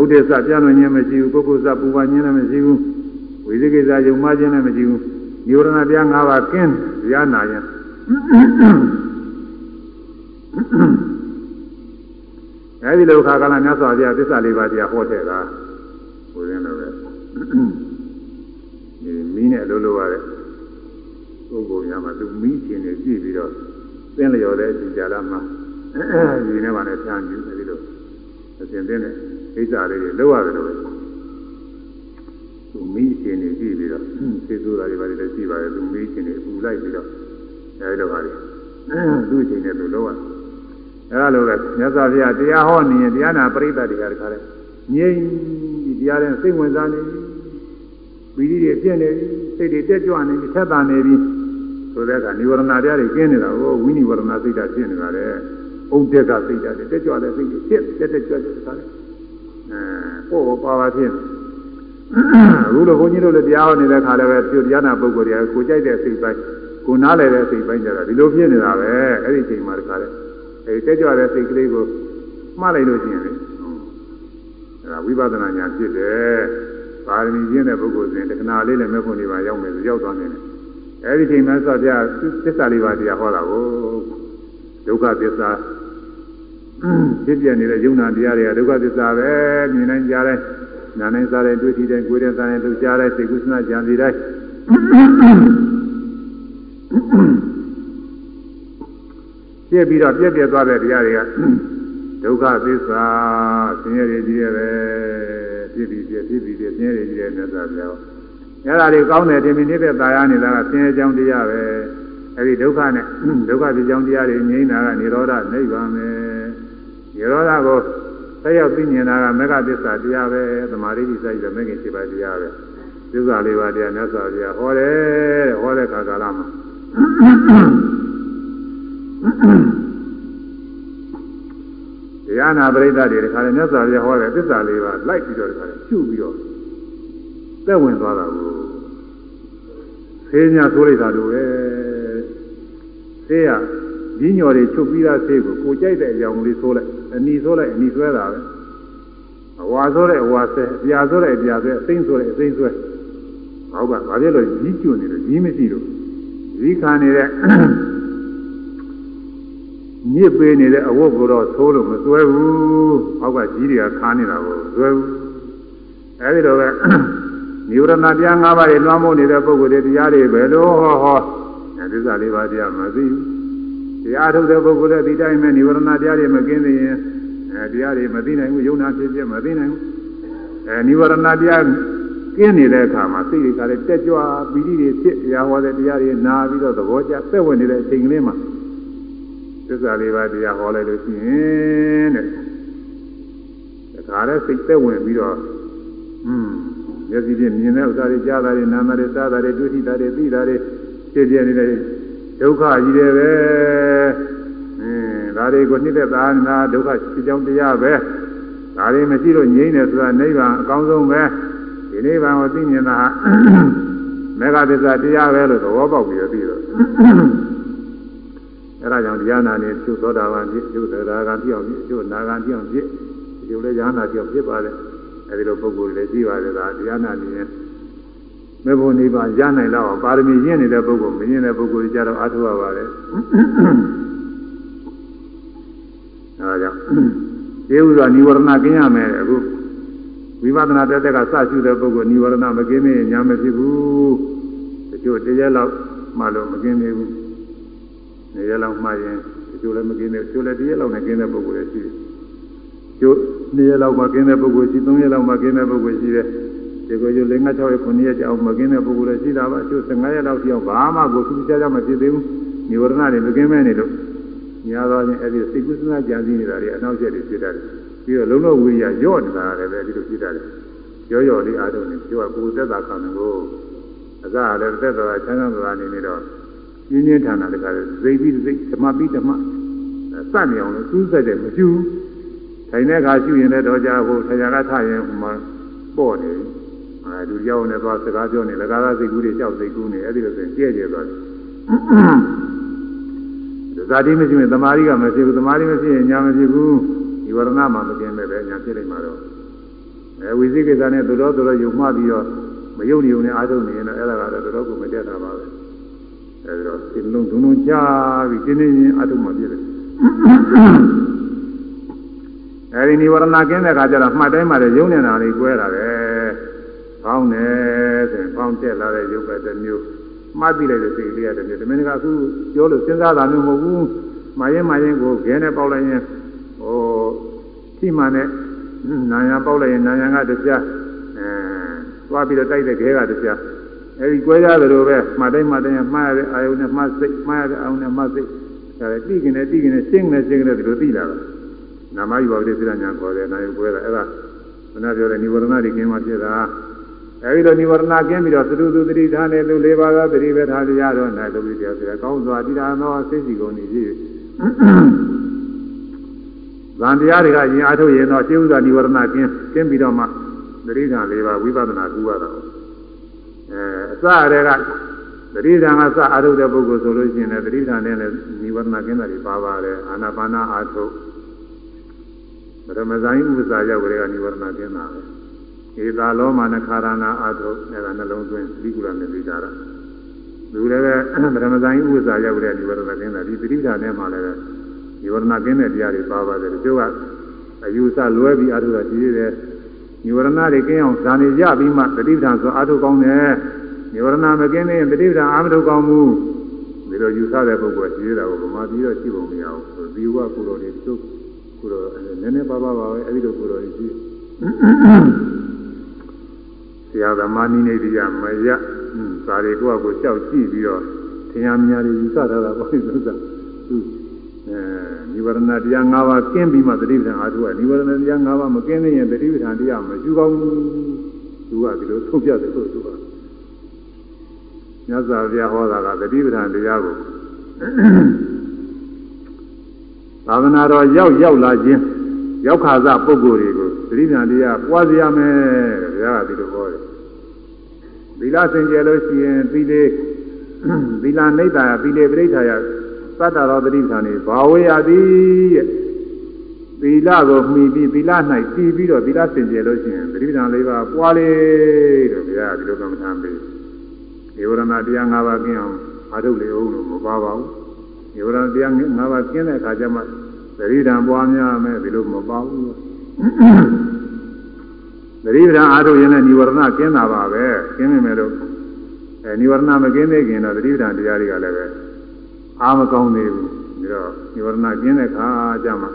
ဥဒိစ္စပြန့်လွင်ခြင်းမရှိဘူးပုဂ္ဂိုလ်စပူပါခြင်းလည်းမရှိဘူးဝိသေကိစ္စယုံမှခြင်းလည်းမရှိဘူးညောရဏတရား၅ပါးကင်းဘုရားနာရင်အဲဒီလိုခါကလာမြတ်စွာဘုရားသစ္စာလေးပါးတရားဟောတဲ့ကဘုရင်လိုပဲဒီမီးနဲ့အလုပ်လုပ်ရတဲ့ ပုဂ္ဂိုလ်များမှာသူမီးရှင်နေကြည့်ပြီးတော့သင်လျော်တဲ့အချိန်ကြာလာမှဒီနေ့မှလည်းဖြန်းကြည့်အဲဒီလိုအစဉ်သင်းတဲ့ကိစ္စလေးတွေလုပ်ရတယ်လို့ပဲသူမီးရှင်နေကြည့်ပြီးတော့သိဆိုတာတွေပါလေရှိပါတယ်သူမီးရှင်နေပူလိုက်ပြီးတော့အဲဒီလိုပါလေသူ့အချိန်နဲ့သူလုပ်ရတယ်အဲလိုပဲမြတ်စွာဘုရားတရားဟောနေရင်တရားနာပရိသတ်တွေကတခါလဲငြိမ်ဒီတရားနဲ့စိတ်ဝင်စားနေပြီပီတိတွေပြည့်နေပြီစိတ်တွေတက်ကြွနေပြီထက်သန်နေပြီ ဆိုတဲ့အခါនិဝရဏတရားတွေကျင်းနေတာကိုဝိနိဝရဏစိတ်ဓာတ်ဖြစ်နေတာလေဥဒက်ကစိတ်ဓာတ်တွေတက်ကြွတဲ့စိတ်တွေဖြစ်တက်တက်ကြွကြွတခါလဲအဲပို့ပါပါဖြစ်အခုလိုဘုန်းကြီးတို့လည်းတရားဟောနေတဲ့ခါလည်းပဲပြုတရားနာပုဂ္ဂိုလ်တွေကိုကြိုက်တဲ့စိတ်ပိုင်းကိုနားလည်တဲ့စိတ်ပိုင်းကြတာဒီလိုဖြစ်နေတာပဲအဲ့ဒီအချိန်မှာတခါလဲအဲတက်ကြွတဲ့စိတ်ကလေးကိုမှားလိုက်လို့ရှိရင်လေအဲဒါဝိပဿနာဉာဏ်ဖြစ်တယ်ပါရမီကျင့်တဲ့ပုဂ္ဂိုလ်စဉ်တခဏလေးလည်းမဲ့ဖို့နေပါရောက်မယ်ဆိုရောက်သွားနေတယ် အဲဒီချိန်မှာဆော့ပြသစ္စာလေးပါးတရားဟောတာကိုဒုက္ခသစ္စာဖြစ်ပြနေတဲ့ယုံနာတရားတွေကဒုက္ခသစ္စာပဲမြင်နိုင်ကြတယ်နာနိုင်စားတယ်တွေ့ထိတယ်ကိုယ်တဲ့စားတယ်လှုပ်ရှားတယ်စိတ်ကုသနာကြံစီတိုင်းပြည့်ပြီးတော့ပြည့်ပြည့်သွားတဲ့တရားတွေကဒုက္ခသစ္စာဆင်းရဲတွေကြီးရဲ့ပဲပြည့်ပြီးပြည့်ပြည့်ပြီးပြည့်ဆင်းရဲတွေကြီးရဲ့မြတ်စွာဘုရား အဲ့ဒါတွေကောင်းတယ်ဒီမိနစ်တဲ့ตายရနေတာကဆင်းရဲကြောင်းတရားပဲအဲ့ဒီဒုက္ခနဲ့ဒုက္ခဖြစ်ကြောင်းတရားတွေငြိမ်းတာကនិရောဓနိဗ္ဗာန်ပဲនិရောဓကိုဆက်ရောက်သိမြင်တာကမေဃသစ္စာတရားပဲသမာဓိတိစိုက်ပြီးမေခင်7ပါးတရားပဲသစ္စာလေးပါးတရားမြတ်စွာဘုရားဟောတယ်ဟောတဲ့ခါကာလမှာတရားနာပရိသတ်တွေတခါလေမြတ်စွာဘုရားဟောတဲ့သစ္စာလေးပါလိုက်ပြီးတော့တခါလေကျุပြီးတော့ သက်ဝင်သွားတာကိုဆေးညာဆိုလိုက်တာလိုပဲဆေးရကြီးညော်တွေချုပ်ပြီးသားဆေးကိုကိုကြိုက်တဲ့အကြောင်းလေးဆိုလိုက်အနီဆိုလိုက်အနီဆွဲတာပဲအဝါဆိုလိုက်အဝါဆဲအပြာဆိုလိုက်အပြာဆဲအသိမ့်ဆိုလိုက်အသိမ့်ဆွဲဟောကဘာဖြစ်လို့ကြီးကျွနေလို့ကြီးမရှိလို့ကြီးခံနေတဲ့ညစ်ပေးနေတဲ့အဝတ်ကိုတော့သိုးလို့မစွဲဘူး။ဟောက်ကကြီးတွေကခါနေတာကိုစွဲဘူး။အဲဒီတော့ပဲ နိဝရဏတရား၅ပါးတွေလွှမ်းမိုးနေတဲ့ပုဂ္ဂိုလ်တွေတရားတွေပဲလို့ဟောဟောသစ္စာလေးပါးတရားမသိဘူး။တရားထုတ်တဲ့ပုဂ္ဂိုလ်တွေဒီတိုင်းပဲနိဝရဏတရားတွေမကင်းသေးရင်အဲတရားတွေမသိနိုင်ဘူးယုံနာဖြစ်ဖြစ်မသိနိုင်ဘူး။အဲနိဝရဏတရားကင်းနေတဲ့အခါမှာစိတ်တွေကလည်းတက်ကြွပီတိတွေဖြစ်တရားဟောတဲ့တရားတွေနာပြီးတော့သဘောကျသက်ဝင်နေတဲ့အချိန်ကလေးမှာသစ္စာလေးပါးတရားဟောလိုက်လို့ရှိရင်တဲ့ဒါကြတဲ့စိတ်သက်ဝင်ပြီးတော့อืม မျက်စိဖြင့်မြင်တဲ့ဥစ္စာတွေကြားတာတွေနားတာတွေစားတာတွေတွေ့ထိတာတွေသိတာတွေဖြစ်ပြနေတဲ့ဒုက္ခကြီးတယ်ပဲအင်းဒါတွေကိုနှိမ့်သက်သာနာဒုက္ခဖြစ်ကြောင်းတရားပဲဒါတွေမရှိလို့ငြိမ့်တယ်ဆိုတာနိဗ္ဗာန်အကောင်းဆုံးပဲဒီနိဗ္ဗာန်ကိုသိမြင်တာမေဃသစ္စာတရားပဲလို့သဘောပေါက်ပြီးတော့ပြီးတော့အဲဒါကြောင့်တရားနာနေသူသောတာပန်ဖြစ်သူသရဂံပြောင်းဖြစ်သူနာဂံပြောင်းဖြစ်ဒီလိုလဲဉာဏ်နာပြောင်းဖြစ်ပါတယ် အဲဒီလိုပုဂ္ဂိုလ်တွေရှိပါတယ်ဒါတရားနာနေရင်မေဖို့နိဗ္ဗာန်ရနိုင်တော့ပါရမီရင့်နေတဲ့ပုဂ္ဂိုလ်မရင့်တဲ့ပုဂ္ဂိုလ်ကြတော့အထုရပါတယ်ဒါကြောင့်ကျေဥစွာនិဝရဏကင်းရမယ်အခုဝိပဿနာတက်တက်ကစရှုတဲ့ပုဂ္ဂိုလ်និဝရဏမကင်းသေးရင်ညာမဖြစ်ဘူးတချို့တရက်လောက်မှလို့မကင်းသေးဘူးနေရက်လောက်မှရင်တချို့လည်းမကင်းသေးဘူးတချို့လည်းတရက်လောက်နဲ့ကင်းတဲ့ပုဂ္ဂိုလ်လည်းရှိတယ် ကျိုးနေရက်လောက်မှကင်းတဲ့ပုဂ္ဂိုလ်ရှိ၃ရက်လောက်မှကင်းတဲ့ပုဂ္ဂိုလ်ရှိတယ်ဒီကိုကျိုး၄၅၆ရက်9ရက်ကြောင်မကင်းတဲ့ပုဂ္ဂိုလ်လည်းရှိတာပါကျိုး15ရက်လောက်ကြောင်ဘာမှကိုသူကြကြမဖြစ်သေးဘူးនិဝရဏတွေမကင်းမဲနေလို့ညာတော့ချင်းအဲ့ဒီစိတ်ကူးစဉ်းစားကြံစည်နေတာတွေအနောက်ချက်တွေဖြစ်တတ်တယ်ပြီးတော့လုံးလုံးဝိရိယညော့နေတာလည်းပဲဒီလိုဖြစ်တတ်တယ်ရောရောလေးအားထုတ်နေကျိုးကကိုယ်သက်သာခံတယ်ကိုအစလည်းသက်သာချမ်းသာသာနေနေတော့ပြင်းပြင်းထန်ထန်တခါလေစိတ်ပြီးစိတ်ဓမ္မပြီးဓမ္မစနေအောင်လို့စူးစက်တယ်မကျူး ထိုင်တဲ့အခါရှုရင်လည်းတော့ကြာဟိုဆရာကထရင်ဟိုမှာပေါ့နေအဲလူရောက်နေသွားစကားပြောနေလကားသားစိတ်ကူးတွေကြောက်စိတ်ကူးနေအဲ့ဒီလိုဆိုရင်ကြဲ့ကြဲသွားတယ်ဇာတိမရှိရင်သမာဓိကမရှိဘူးသမာဓိမရှိရင်ညာမရှိဘူးဒီဝရဏမှာမกินပဲပဲညာဖြစ်နေမှာတော့အဲဝိသိကိစ္စနဲ့သူတော်သူတော်ယုံမှပြီးတော့မယုံနေုံနဲ့အားထုတ်နေရင်တော့အဲ့ဒါကတော့တော်တော်ကိုမတက်တာပါပဲအဲဒီတော့ဒီလုံးဒုံလုံးချပြီးတင်းတင်းချင်းအားထုတ်မှပြည့်တယ် အဲဒီនិဝရဏကင်းတဲ့အခါကျတော့မှတ်တိုင်းမှလည်းယုံနေတာလေးကွဲတာပဲဖောင်းတယ်ဆိုရင်ဖောင်းတက်လာတဲ့ယုတ်ပဲတစ်မျိုးမှတ်ပြီးလိုက်တဲ့စိတ်လေးရတယ်ဒီမင်းကအခုပြောလို့စဉ်းစားတာမျိုးမဟုတ်ဘူးမာရင်မာရင်ကိုခဲနဲ့ပေါက်လိုက်ရင်ဟိုထိမှန်နဲ့နာယံပေါက်လိုက်ရင်နာယံကတရားအဲသွားပြီးတော့တိုက်တဲ့ခဲကတရားအဲဒီကွဲရတယ်လို့ပဲမှတ်တိုင်းမှတ်တိုင်းမှားရတဲ့အာယုန်နဲ့မှတ်စိတ်မှားရတဲ့အာယုန်နဲ့မှတ်စိတ်ဒါလည်းတိကျင်နဲ့တိကျင်နဲ့ရှင်းနေရှင်းနေဒီလိုသိလာတာ နာမယူပါတိစိရညာခေါ်တယ်နာယုကွဲတာအဲ့ဒါမနာပြောတဲ့និဝရဏတွေကျင်းမှဖြစ်တာအဲဒီလိုនិဝရဏကင်းပြီးတော့သတုသူတတိထားနေသူ၄ပါးသောတတိပဲထားရတော့နိုင်လို့ပြီးတရားဆိုရကောင်းစွာတိရာသောစိတ်စီကုန်နေပြီဗန္တရားတွေကရင်အားထုတ်ရင်တော့ရှင်းဥစွာនិဝရဏကင်းကင်းပြီးတော့မှတတိဌာန်၄ပါးဝိပဿနာကူရတော့အဲအစရဲကတတိဌာန်ကစအားထုတ်တဲ့ပုဂ္ဂိုလ်ဆိုလို့ရှိရင်လည်းတတိဌာန်နဲ့လည်းនិဝရဏကင်းတာတွေပါပါတယ်အာနာပါနာအားထုတ် ပရမဇိုင်းဥပ္ပစာရောက်ကြတဲ့និဝရဏကင်းတာပဲဧသာလောမနခါရဏအာထုအဲ့ဒါနှလုံးသွင်းသီကုရနဲ့သိကြတာလူလည်းပဲဗရမဇိုင်းဥစ္စာရောက်တဲ့ဒီဝရဏကင်းတာဒီသတိဓာတ်နဲ့မှလည်းဒီဝရဏကင်းတဲ့တရားတွေပါပါတယ်တချို့ကအယူဆလွဲပြီးအာထုတာရှိသေးတယ်ဒီဝရဏတွေကင်းအောင်ဇာနေရပြီးမှသတိဓာတ်ဆိုအာထုကောင်းတယ်ဒီဝရဏမကင်းနေရင်သတိဓာတ်အာမထုကောင်းဘူးဒီလိုယူဆတဲ့ပုဂ္ဂိုလ်ရှိသေးတာကိုဗမာပြည်တော့ရှိပုံမရဘူးဒီဝကုတော်တွေတချို့ ကုတော်နည်းနည်းပါးပါးပါပဲအဲဒီလိုကုတော်တွေရှိဆရာသမားနိနေတိယမယစာတွေကိုကိုကြောက်ကြည့်ပြီးတော့ထင်ရမြင်ရယူဆထားတာပေါ့ဒီဥစ္စာသူအဲនិဝရဏတရား၅ပါးကျင်းပြီးမှသတိပဋ္ဌာန်အားထုတ်ရនិဝရဏတရား၅ပါးမကျင်းသေးရင်သတိပဋ္ဌာန်တရားမရှိကောင်းဘူးသူကဒီလိုထုတ်ပြတယ်လို့သူကမြတ်စွာဘုရားဟောတာကသတိပဋ္ဌာန်တရားကို သာသနာတော်ရောက်ရောက်လာခြင်းရောက်ခါစပုဂ္ဂိုလ်တွေကိုသတိဉာဏ်တရားပွားစီရမယ်တဲ့ဘုရားကဒီလိုဟောတယ်သီလစင်ကြယ်လို့ရှိရင်သီလေသီလနိဒ္ဒါယသီလေပရိဋ္ဌာယသတ္တရောသတိဌာန်နေဘာဝေယသည်ရဲ့သီလကိုမှီပြီးသီလ၌တည်ပြီးတော့သီလစင်ကြယ်လို့ရှိရင်သတိဌာန်လေးပါးပွားလေတဲ့ဘုရားကဒီလိုကမ္မထာပေးဒီဝရဏတရား၅ပါးကျင်းအောင်အားထုတ်လေအောင်လို့မပါပါဘူး နိဗ္ဗာန်တရားငါးပါးကျင်းတဲ့အခါကျမှသတိဓာန်ပွားများမယ်ဒီလိုမပါဘူးသတိဓာန်အားထုတ်ရင်လည်းနိဗ္ဗာန်ကျင်းတာပါပဲကျင်းနေမယ်လို့အဲနိဗ္ဗာန်မကျင်းသေးခင်တော့သတိဓာန်တရားတွေကလည်းပဲအားမကောင်းသေးဘူးပြီးတော့နိဗ္ဗာန်ကျင်းတဲ့အခါကျမှ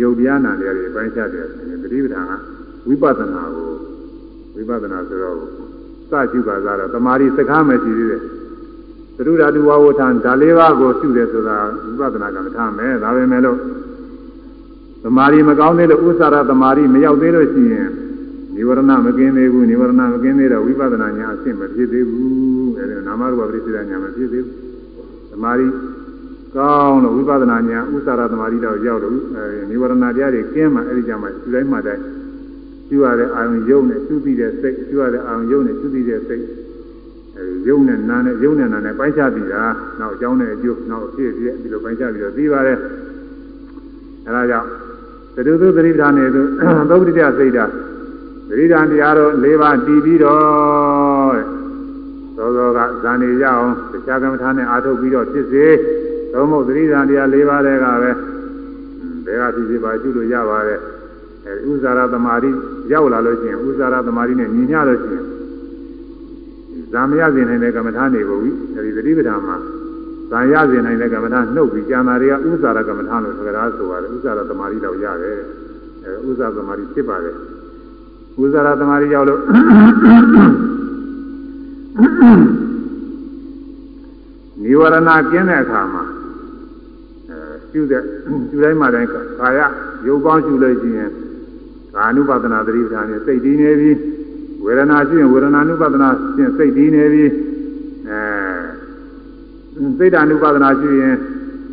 ယုတ်တရားနာတရားတွေပိုင်းခြားတယ်ဆိုရင်သတိဓာန်ကဝိပဿနာကိုဝိပဿနာဆိုတော့စကြည့်ပါကြတော့တမာရီစကားမရှိသေးတယ် သရုဓာတုဝါဝထံဒါလေးပါးကိုရှုတယ်ဆိုတာဝိပဿနာကမ္မထာမယ်ဒါပဲမဲ့လို့သမာဓိမကောင်းသေးလို့ဥစ္စာရသမာဓိမရောက်သေးလို့ရှိရင်နိဝရဏမကင်းသေးဘူးနိဝရဏမကင်းသေးတော့ဝိပဿနာညာအဆင့်မဖြစ်သေးဘူးအဲဒီနာမရူပပရိစ္ဆေဒညာမဖြစ်သေးဘူးသမာဓိကောင်းလို့ဝိပဿနာညာဥစ္စာရသမာဓိတော့ရောက်လို့နိဝရဏတရားတွေကင်းမှအဲဒီကြမှာသူတိုင်းမှတိုင်းကျူရတဲ့အာယုံယုံနဲ့သူပြီးတဲ့စိတ်ကျူရတဲ့အာယုံယုံနဲ့သူပြီးတဲ့စိတ် အဲဒီယုံနဲ့နာနဲ့ယုံနဲ့နာနဲ့ပိုင်းခြားပြီးတာနောက်အကြောင်းနဲ့အကျိုးနောက်အဖြစ်အပျက်ဒီလိုပိုင်းခြားပြီးတော့ပြီးပါတယ်အဲဒါကြောင့်သတုသုသတိဌာနေသူသုပ္ပတိတစိတ်ဓာသတိဌာန်တရားတော်၄ပါးတည်ပြီးတော့သောသောကဇာနေရအောင်တရားကမ္မထာနဲ့အာထုတ်ပြီးတော့ဖြစ်စေသုံးဖို့သတိဌာန်တရား၄ပါးတည်းကပဲ ဘယ်ကဖြစ်ဖြစ်ပါကျุလို့ရပါတယ်အဲဥဇာရသမารိရောက်လာလို့ရှိရင်ဥဇာရသမารိနဲ့ညီညလို့ရှိရင် ဇာမရစေနိုင်တဲ့ကမ္မထာနေပုံကြီးအဲဒီသတိပဋ္ဌာန်မှာဇာရစေနိုင်တဲ့ကမ္မထာနှုတ်ပြီးကျန်တာတွေကဥဇာရကမ္မထာလို့ဆိုကြတာဆိုပါတယ်ဥဇာရသမารိတော့ရတယ်အဲဥဇာသမารိဖြစ်ပါတယ်ဥဇာရသမารိရောက်လို့နိဝရဏကျင်းတဲ့အခါမှာအဲကျူတဲ့ကျူတိုင်းမှာတိုင်းကာယရုပ်ပေါင်းကျူလို့ရှိရင်ကာနုပဒနာသတိပဋ္ဌာန်နဲ့စိတ်တည်နေပြီ ဝေဒနာရှိရင်ဝေဒနာနုပဒနာဖြင့်စိတ်တည်နေပြီအဲစိတ်ဓာနုပဒနာရှိရင်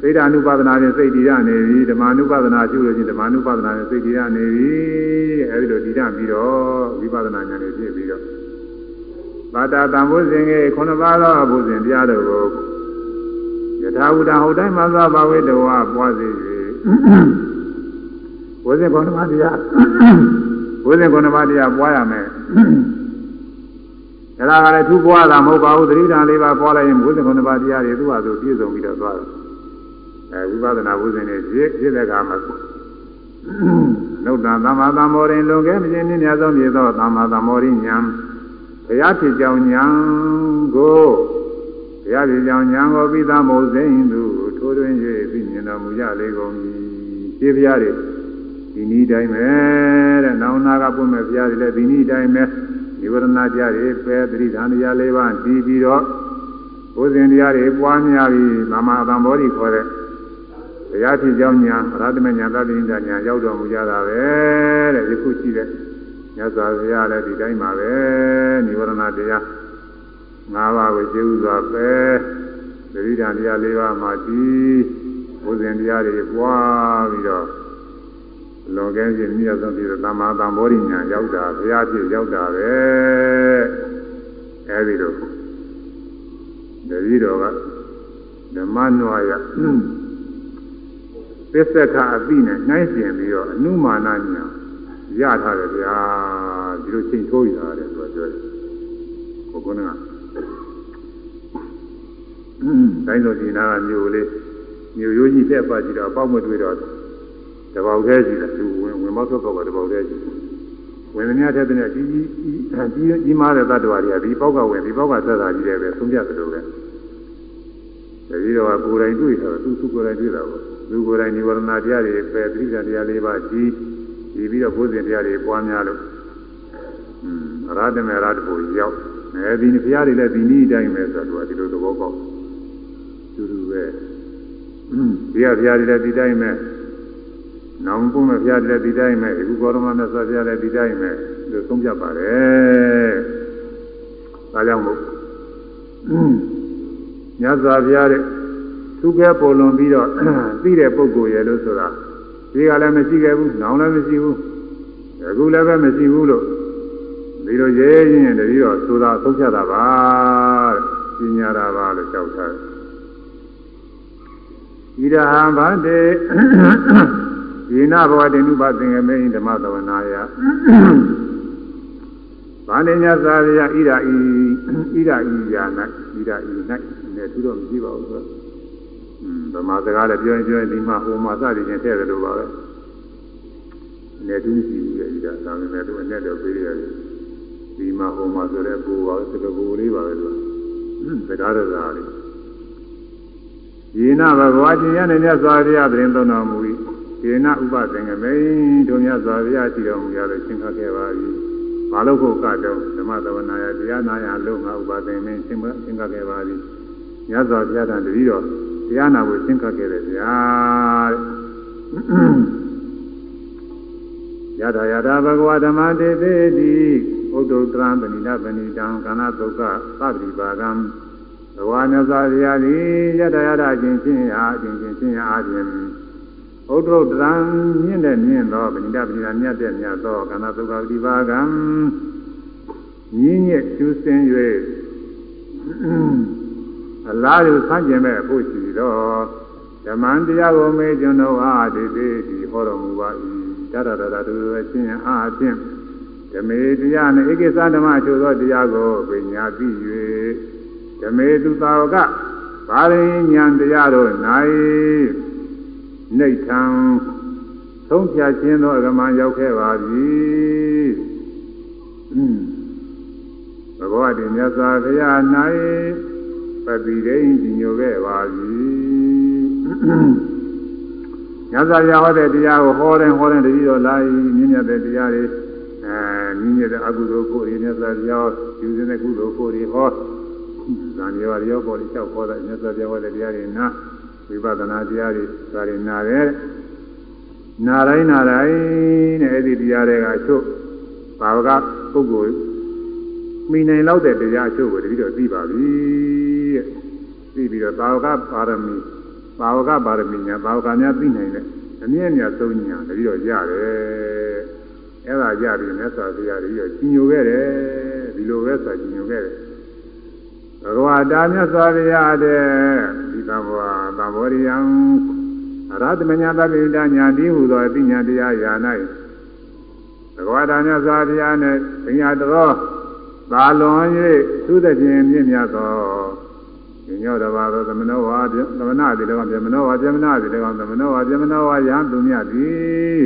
စိတ်ဓာနုပဒနာဖြင့်စိတ်တည်ရနေပြီဓမ္မနုပဒနာရှိလို့ရှိရင်ဓမ္မနုပဒနာဖြင့်စိတ်တည်ရနေပြီအဲဒီလိုတည်ရပြီးတော့ဝိပဿနာဉာဏ်နဲ့ပြည့်ပြီးတော့ဘာတာတံဘုဇင်ကြီးခုနှစ်ပါးသောဘုဇင်တရားတို့ကိုယထာဝတဟုတ်တိုင်းမှာသာဘာဝေတဝါပွားစေ၍ဘုဇင်ခုနှစ်ပါးတရားဘုဇင်ခုနှစ်ပါးတရားပွားရမယ် ဒါကလည်းသူပွားတာမဟုတ်ပါဘူးသတိဓာန်လေးပါပွားလိုက်ရင်ဘုဇင်ခုနှစ်ပါးတရားတွေသူ့ဟာသူပြည့်စုံပြီးတော့သွားတယ်အဲဝိပဿနာဘုဇင်တွေပြည့်ပြည့်တဲ့အခါမှာနုတ္တသမ္မာသမ္မောရင်လွန်ကဲမခြင်းနည်းများသောမြေသောသမ္မာသမ္မောရိညာဘုရားဖြစ်ကြောင်းညာကိုဘုရားဖြစ်ကြောင်းညာကိုပြီးသားမို့စိမ့်သူထိုးတွင်၍ပြီးမြင်တော်မူကြလေကုန်၏ခြေဘုရားတွေ ဒီနည်းတိုင်းပဲတဲ့နောင်နာကပွင့်မဲ့ဘုရားတွေလည်းဒီနည်းတိုင်းပဲဒီဝရဏတရားတွေပဲသတိဓာန်တရားလေးပါးတည်ပြီးတော့ဘုဇင်တရားတွေပွားများပြီးမမအတံဘောဓိခေါ်တဲ့ဘုရားဖြစ်ကြောင်းညာရဟတမေညာသတ္တိဉာဏ်ညာရောက်တော်မူကြတာပဲတဲ့ယခုရှိတဲ့မြတ်စွာဘုရားလည်းဒီတိုင်းပါပဲនិဝရဏတရား၅ပါးကိုကျေဥစွာပဲသတိဓာန်တရား၄ပါးမှာဒီဘုဇင်တရားတွေပွားပြီးတော့ လောကဲရှင်မြတ်ဆုံးပြီးတော့သမ္မာသမ္ဗောဓိညာရောက်တာဘုရားဖြစ်ရောက်တာပဲအဲဒီတော့တတိတော်ကဓမ္မနွာယပစ္စကအပိနဲ့နှိုင်းရှင်ပြီးတော့အနုမာနညာရထားတယ်ဗျာဒီလိုချိန်ထိုးရတာတယ်သူကပြောတယ်ကိုကုန်းကတိုင်းတော်ဒီနာကမြို့လေးမြို့ရိုးကြီးတက်ပါကြည့်တော့အပေါက်မတွေ့တော့ တပေါက်သေးရှိတယ်သူဝင်ဝင်မဆော့တော့ပါတပေါက်သေးရှိတယ်ဝင်နေရတဲ့တည်းကကြီးကြီးကြီးကြီးမားတဲ့တ attva တွေကဒီပေါက်ကဝင်ဒီပေါက်ကသက်သာကြီးတယ်ပဲဆုံးပြတယ်လို့ပဲတတိတော့ကိုယ်တိုင်တွေ့တာသူသူကိုယ်တိုင်တွေ့တာပေါ့သူကိုယ်တိုင်និဝရဏတရားတွေပဲပြိဿတရားလေးပါကြီးဒီပြီးတော့ဘုဇင်တရားတွေပွားများလို့အရာတမေရာတဘူရောက်အဲဒီဘုရားတွေလည်းဒီနည်းတိုင်းပဲဆိုတော့ဒီလိုသဘောပေါက်သူတို့ပဲဒီကဘုရားတွေလည်းဒီတိုင်းပဲ နောင်ပုမဘုရားတွေလည်းဒီတိုင်းပဲအခုဘောရမမြတ်စွာဘုရားလည်းဒီတိုင်းပဲလို့သုံးပြပါတယ်ဒါကြောင့်မို့မြတ်စွာဘုရားတဲ့သူကဲပေါ်လွန်ပြီးတော့သိတဲ့ပုဂ္ဂိုလ်ရဲ့လို့ဆိုတာဒီကလည်းမရှိခဲ့ဘူးနောင်လည်းမရှိဘူးအခုလည်းပဲမရှိဘူးလို့ဒီလိုရဲရင်တည်းတော့ဆိုတာသုံးဖြတ်တာပါတဲ့ပညာတာပါလို့ကြောက်ထားတယ်ဣဒဟံဗန္တေ ယေနဘဝတေနုပသင်္ကမေဓမ္မသဝနာယဗန္တေညသာရဣဒဤဣဒဤယာ၌ဣဒဤ၌နဲ့သူတော့မရှိပါဘူးဆိုတော့ဗမာစကားလည်းပြောရင်ပြောရင်ဒီမှာဟိုမှာစသည်ချင်းထည့်တယ်လို့ပါပဲအနေတူးရှိဘူးလေဒီကသာမဏေတို့နဲ့တော့ပြေးရတယ်ဒီမှာဟိုမှာဆိုတဲ့ဘူပါစကားဘူလေးပါပဲလို့စကားရတာလေးယေနဘဂဝါရှင်ရနဲ့မြတ်စွာဘုရားပြင်သုံးတော်မူ၏ ယေနဥပသင်္ကမိန်တို့မြတ်စွာဘုရားရှိတော်မူရလို့ရှင်းခတ်ခဲ့ပါ၏ဘာလို့ခုကတော့ဓမ္မသဝနာယတရားနာယလုံးငါဥပသင်္ကမိန်ရှင်းရှင်းခတ်ခဲ့ပါ၏မြတ်စွာဘုရားတန်တတိတော်တရားနာကိုရှင်းခတ်ခဲ့တယ်ဗျာယထာယထာဘဂဝါဓမ္မတေသေတိဥဒ္ဒုတရံပဏိနာပဏိတံကာဏဒုက္ခသတိပါကံဘဝမြတ်စွာဘုရားသည်ယထာယထာချင်းချင်းအားချင်းချင်းချင်းအားဖြင့် ဥဒ္ဒုတရံမြင့်တဲ့မြင့်သောပဏိနာပဏိနာမြတ်တဲ့မြတ်သောကာဏဒုက္ခသတိပါကံညင်းညက်ကျူးစင်၍အလားတူဆန်းကျင်မဲ့ဖို့ရှိတော့ဓမ္မန်တရားကိုမေကျွန်တော်အားဒီသေးဒီဟောတော်မူပါ၏တရတရတူအချင်းအားဖြင့်ဓမေတရားနဲ့ဧကိစ္စဓမ္မချို့သောတရားကိုပညာသိ၍ဓမေသူသာဝကဗာရိညာတရားတို့၌ နေထံသုံးဖြတ်ခြင်းသောအကမရောက်ခဲ့ပါပြီဘဂဝတိမြတ်စွာဘုရား၌ပတိရိဉ္စီညိုခဲ့ပါပြီမြတ်စွာဘုရားဟောတဲ့တရားကိုဟောတယ်ဟောတယ်တတိတော်လာ၏မြင့်မြတ်တဲ့တရားတွေအဲမြင့်မြတ်တဲ့အကုသိုလ်ကိုယ်ရမြတ်စွာဘုရားယူစဉ်တဲ့ကုသိုလ်ကိုယ်ရဟောဇာနေဝရောပေါ်လေးလျှောက်ဟောတဲ့မြတ်စွာဘုရားဟောတဲ့တရားတွေနာ ဝိပဿနာတရားတွေဒါတွေနာတယ်နာတိုင်းနာတိုင်းနဲ့အဲ့ဒီတရားတွေကအချုပ်ဘာဝကပုဂ္ဂိုလ်မိနိုင်လောက်တဲ့တရားအချုပ်ကိုတတိတော့သိပါပြီတဲ့သိပြီးတော့သာဝကပါရမီသာဝကပါရမီညာသာဝကများသိနိုင်တဲ့အမြင့်အမြတ်ဆုံးညာတတိတော့ရတယ်အဲ့ဒါရပြီးမြတ်စွာဘုရားတတိတော့ကြီးညိုခဲ့တယ်ဒီလိုပဲဆိုကြီးညိုခဲ့တယ် ဘဂဝတာမြတ်စွာဘုရားတဲ့ဒီသဘောသဘောရိယံအရဟတမညာတပိဋ္ဌညာတိဟုသောအသိဉာဏ်တရားယာ၌ဘဂဝတာမြတ်စွာဘုရားနဲ့ပညာတော်သာလွန်၍သုသဖြင့်မြင့်မြတ်သောညောတော်ပါသောသမနောဝါသမနာတိလည်းကပြမနောဝါပြမနာတိလည်းကသမနောဝါပြမနောဝါယံသူမြတ်သည်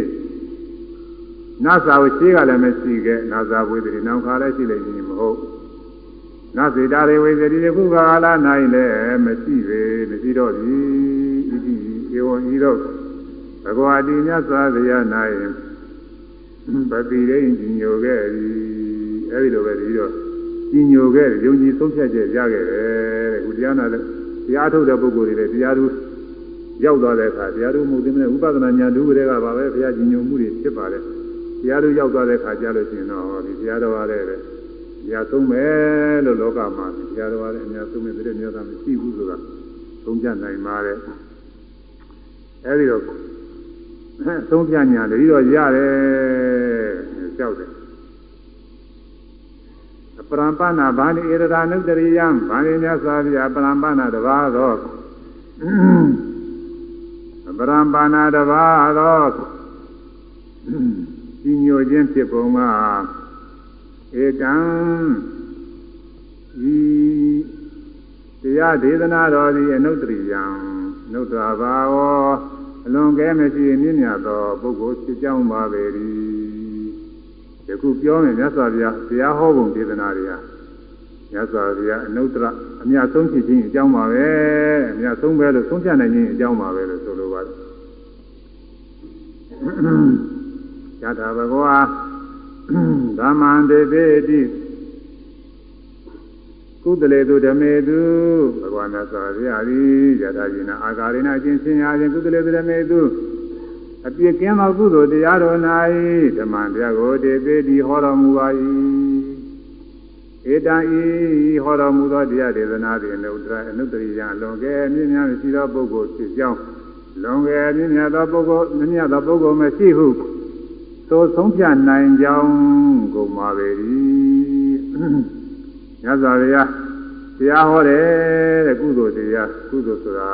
နတ်သာဝရှိကလည်းမရှိခဲ့နတ်သာဝိသတိနောင်ခါလည်းရှိလိမ့်မည်မဟုတ် နတ်စေတာရေဝိသတိယခုကာလ၌လည်းမရှိပေမရှိတော့သည်ဣတိဧဝံဤတော့ဘဂဝတိမြတ်စွာဘုရား၌ပတိရိဉ္စီညိုခဲ့သည်အဲဒီလိုပဲဒီတော့ကြီးညိုခဲ့တယ်ယုံကြည်ဆုံးဖြတ်ချက်ရခဲ့တယ်တဲ့ခုတရားနာလည်းတရားထုတ်တဲ့ပုဂ္ဂိုလ်တွေလည်းတရားသူရောက်သွားတဲ့အခါတရားသူမှုသိမလဲဥပဒနာညာဒုဝတွေကပါပဲဘုရားကြီးညိုမှုတွေဖြစ်ပါတယ်တရားသူရောက်သွားတဲ့အခါကြားလို့ရှိရင်တော့ဒီတရားတော်ရတဲ့ တရားဆုံးမယ်လို့လောကမှာတရားတော်ရတဲ့အများဆုံးမဲ့တဲ့မျိုးသားမရှိဘူးဆိုတာသုံးပြနိုင်ပါတယ်အဲဒီတော့သုံးပြညာတတိတော့ရတယ်ကြောက်တယ်ပရံပနာဗာဏိဧရဒာနုတရိယံဗာဏိမြတ်စွာဘုရားပရံပနာတပါးသောပရံပနာတပါးသောကြီးညိုခြင်းဖြစ်ပုံက ဧကံဤတရားဒေသနာတော်သည်အနုတ္တရိယံနုတ္တဘာဝအလွန်ကဲမရှိမြင့်မြတ်သောပုဂ္ဂိုလ်ဖြစ်ကြောင်းပါပေ၏ယခုပြောမယ်မြတ်စွာဘုရားတရားဟောပုံဒေသနာတွေဟာမြတ်စွာဘုရားအနုတ္တရအမြတ်ဆုံးဖြစ်ခြင်းအကြောင်းပါပဲအမြတ်ဆုံးပဲလို့ဆုံးဖြတ်နိုင်ခြင်းအကြောင်းပါပဲလို့ဆိုလိုပါတယ်ယထာဘဂဝါ သမ္မန္တေတိတိကုသလေသူဓမေသူဘဂဝါမြတ်စွာဘုရားသည်ယထာရှင်နာအာဂါရိနာအချင်းရှင်အားဖြင့်ကုသလေသူဓမေသူအပြစ်ကင်းသောကုသိုလ်တရားတော်၌ဓမ္မတရားကိုတည်သေးသည်ဟောတော်မူပါ၏ဧတံဤဟောတော်မူသောတရားဒေသနာသည်အနုတ္တရအနုတ္တရိယလွန်ကဲမြင့်မြတ်ရှိသောပုဂ္ဂိုလ်ဖြစ်ကြောင်းလွန်ကဲမြင့်မြတ်သောပုဂ္ဂိုလ်မြင့်မြတ်သောပုဂ္ဂိုလ်မရှိဟု သို့ဆုံးဖြတ်နိုင်ကြောင်းကိုမှာပေ၏ညဇာရယတရားဟောတယ်တဲ့ကုသိုလ်တရားကုသိုလ်ဆိုတာ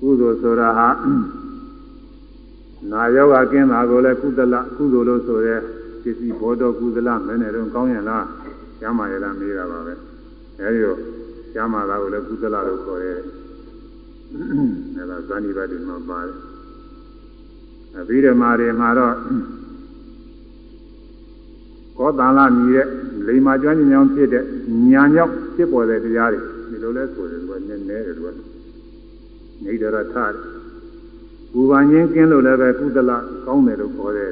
ကုသိုလ်ဆိုတာဟာနာယောဂကင်းတာကိုလည်းကုသလကုသိုလ်လို့ဆိုရဲပစ္စည်းဘောတော်ကုသလမင်းနဲ့တော့ကောင်းရလားကျမ်းမာရလားမေးတာပါပဲအဲဒီတော့ကျမ်းမာတာကိုလည်းကုသလလို့ခေါ်ရဲအဲဒါဇာနိပါတိမှာပါတယ် အဘိဓမ္မာတွေမှာတော့ကောတန်လာမြည်တဲ့လိမ္မာကျွမ်းကျင်ကြောင်းဖြစ်တဲ့ညာညောက်ဖြစ်ပေါ်တဲ့တရားတွေဒီလိုလဲဆိုတယ်သူကနည်းနည်းတယ်သူကနေဒရထဘူပန်ချင်းကင်းလို့လည်းပဲကုသလကောင်းတယ်လို့ခေါ်တယ်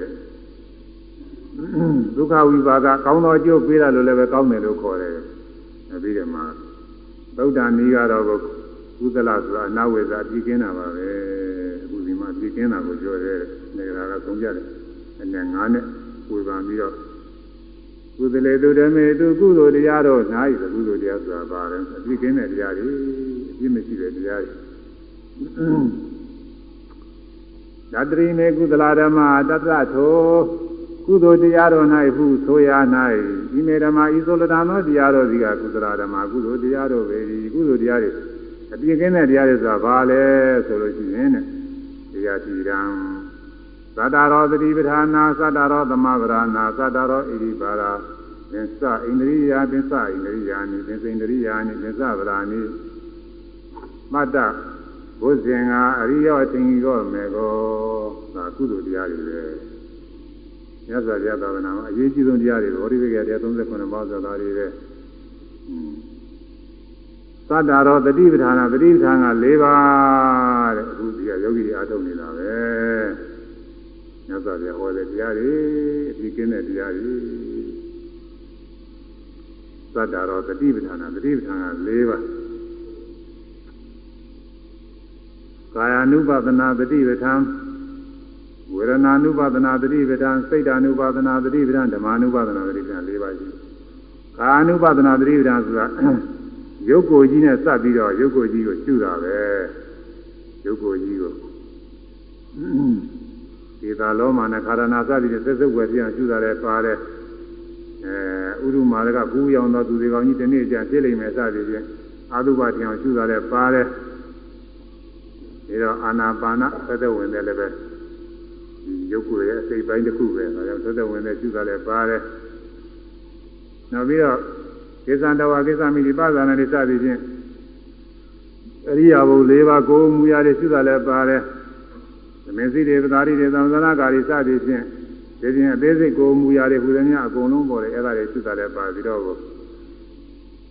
ဒုက္ခဝိပါကကောင်းသောအကျိုးပေးတာလို့လည်းပဲကောင်းတယ်လို့ခေါ်တယ်အပြီးတော့မှဗုဒ္ဓနီးကတော့ကုသလဆိုတာအနာဝေစာပြည်ကင်းတာပါပဲအခုဒီ မှာပြည်ကင်းတာကိုပြောတယ်နေရာကသုံးကြတယ်အနေငါးနဲ့ဝေပန်ပြီးတော့ကုသလေသူဓမေသူကုသိုလ်တရားတော့နားရည်ကုသိုလ်တရားဆိုတာပါတယ်အပြစ်ကင်းတဲ့တရားတွေအပြစ်မရှိတဲ့တရားတွေသတ္တရိမေကုသလာဓမ္မတတ္တသောကုသိုလ်တရားတော်၌ဟုဆိုရ၌ဤမေဓမ္မဤသိုလ်တသောတရားတော်စီကကုသလာဓမ္မကုသိုလ်တရားတော်ပဲဒီကုသိုလ်တရားတွေအပြည့်ကင်းတဲ့တရားတွေဆိုတာဘာလဲဆိုလို့ရှိရင်တဲ့ တရားတိရံသတ္တရောသတိပဋ္ဌာနာသတ္တရောသမဗရာနာသတ္တရောဣရိပါရာသင်္စဣန္ဒြိယာသင်္စဣန္ဒြိယာနိသင်္စိန္ဒြိယာနိသင်္စဗရာနိမတ္တဘုဇင်ကအရိယောအချင်းကြီးတော့မယ်ကောဒါကုသိုလ်တရားတွေပဲမြတ်စွာဘုရားသာသနာမှာအရေးကြီးဆုံးတရားတွေဘောဓိဝိကတရား39ပါးဆိုတာတွေပဲ သတ္တရောတတိပဋ္ဌာနာတတိပဋ္ဌာန်က၄ပါးတဲ့အခုဒီကယောဂီတွေအားထုတ်နေတာပဲမြတ်စွာဘုရားဟောတဲ့တရားတွေအပြီးကင်းတဲ့တရားတွေသတ္တရောတတိပဋ္ဌာနာတတိပဋ္ဌာန်က၄ပါးကာယ ानु ပါဒနာတတိပဋ္ဌာန်ဝေဒနာ ानु ပါဒနာတတိပဋ္ဌာန်စိတ် ानु ပါဒနာတတိပဋ္ဌာန်ဓမ္မ ानु ပါဒနာတတိပဋ္ဌာန်၄ပါးရှိကာ ानु ပါဒနာတတိပဋ္ဌာန်ဆိုတာ ရုပ်ကိုယ်ကြီးနဲ့စပ်ပြီးတော့ရုပ်ကိုယ်ကြီးကိုရှုတာပဲရုပ်ကိုယ်ကြီးကိုဒီသာလောမာနဲ့ခါရဏစသည်ဖြင့်သက်သက်ွယ်ပြအောင်ရှုတာလည်းပါတယ်အဲဥရုမာရကဘူးရောင်သောသူတွေကောင်းကြီးဒီနေ့ကျဖြစ်လိမ့်မယ်စသည်ဖြင့်အာသုဘထင်အောင်ရှုတာလည်းပါတယ်ပြီးတော့အာနာပါနသက်သက်ဝင်တယ်လည်းပဲဒီရုပ်ကိုယ်ရဲ့အစိတ်ပိုင်းတစ်ခုပဲဒါကြောင့်သက်သက်ဝင်တဲ့ရှုတာလည်းပါတယ်နောက်ပြီးတော့ ကိစ္စတဝါကိစ္စမိဒီပဇာနာတွေစသည်ဖြင့်အရိယာဘု၄ပါးကိုမူရတဲ့ရှုတာလည်းပါတယ်သမင်းစီတွေပသာရီတွေသံသနာကာရီစသည်ဖြင့်ဒီပြင်အသေးစိတ်ကိုမူရတဲ့ဟူသည်များအကုန်လုံးပေါ်တယ်အဲ့ဒါတွေရှုတာလည်းပါပြီးတော့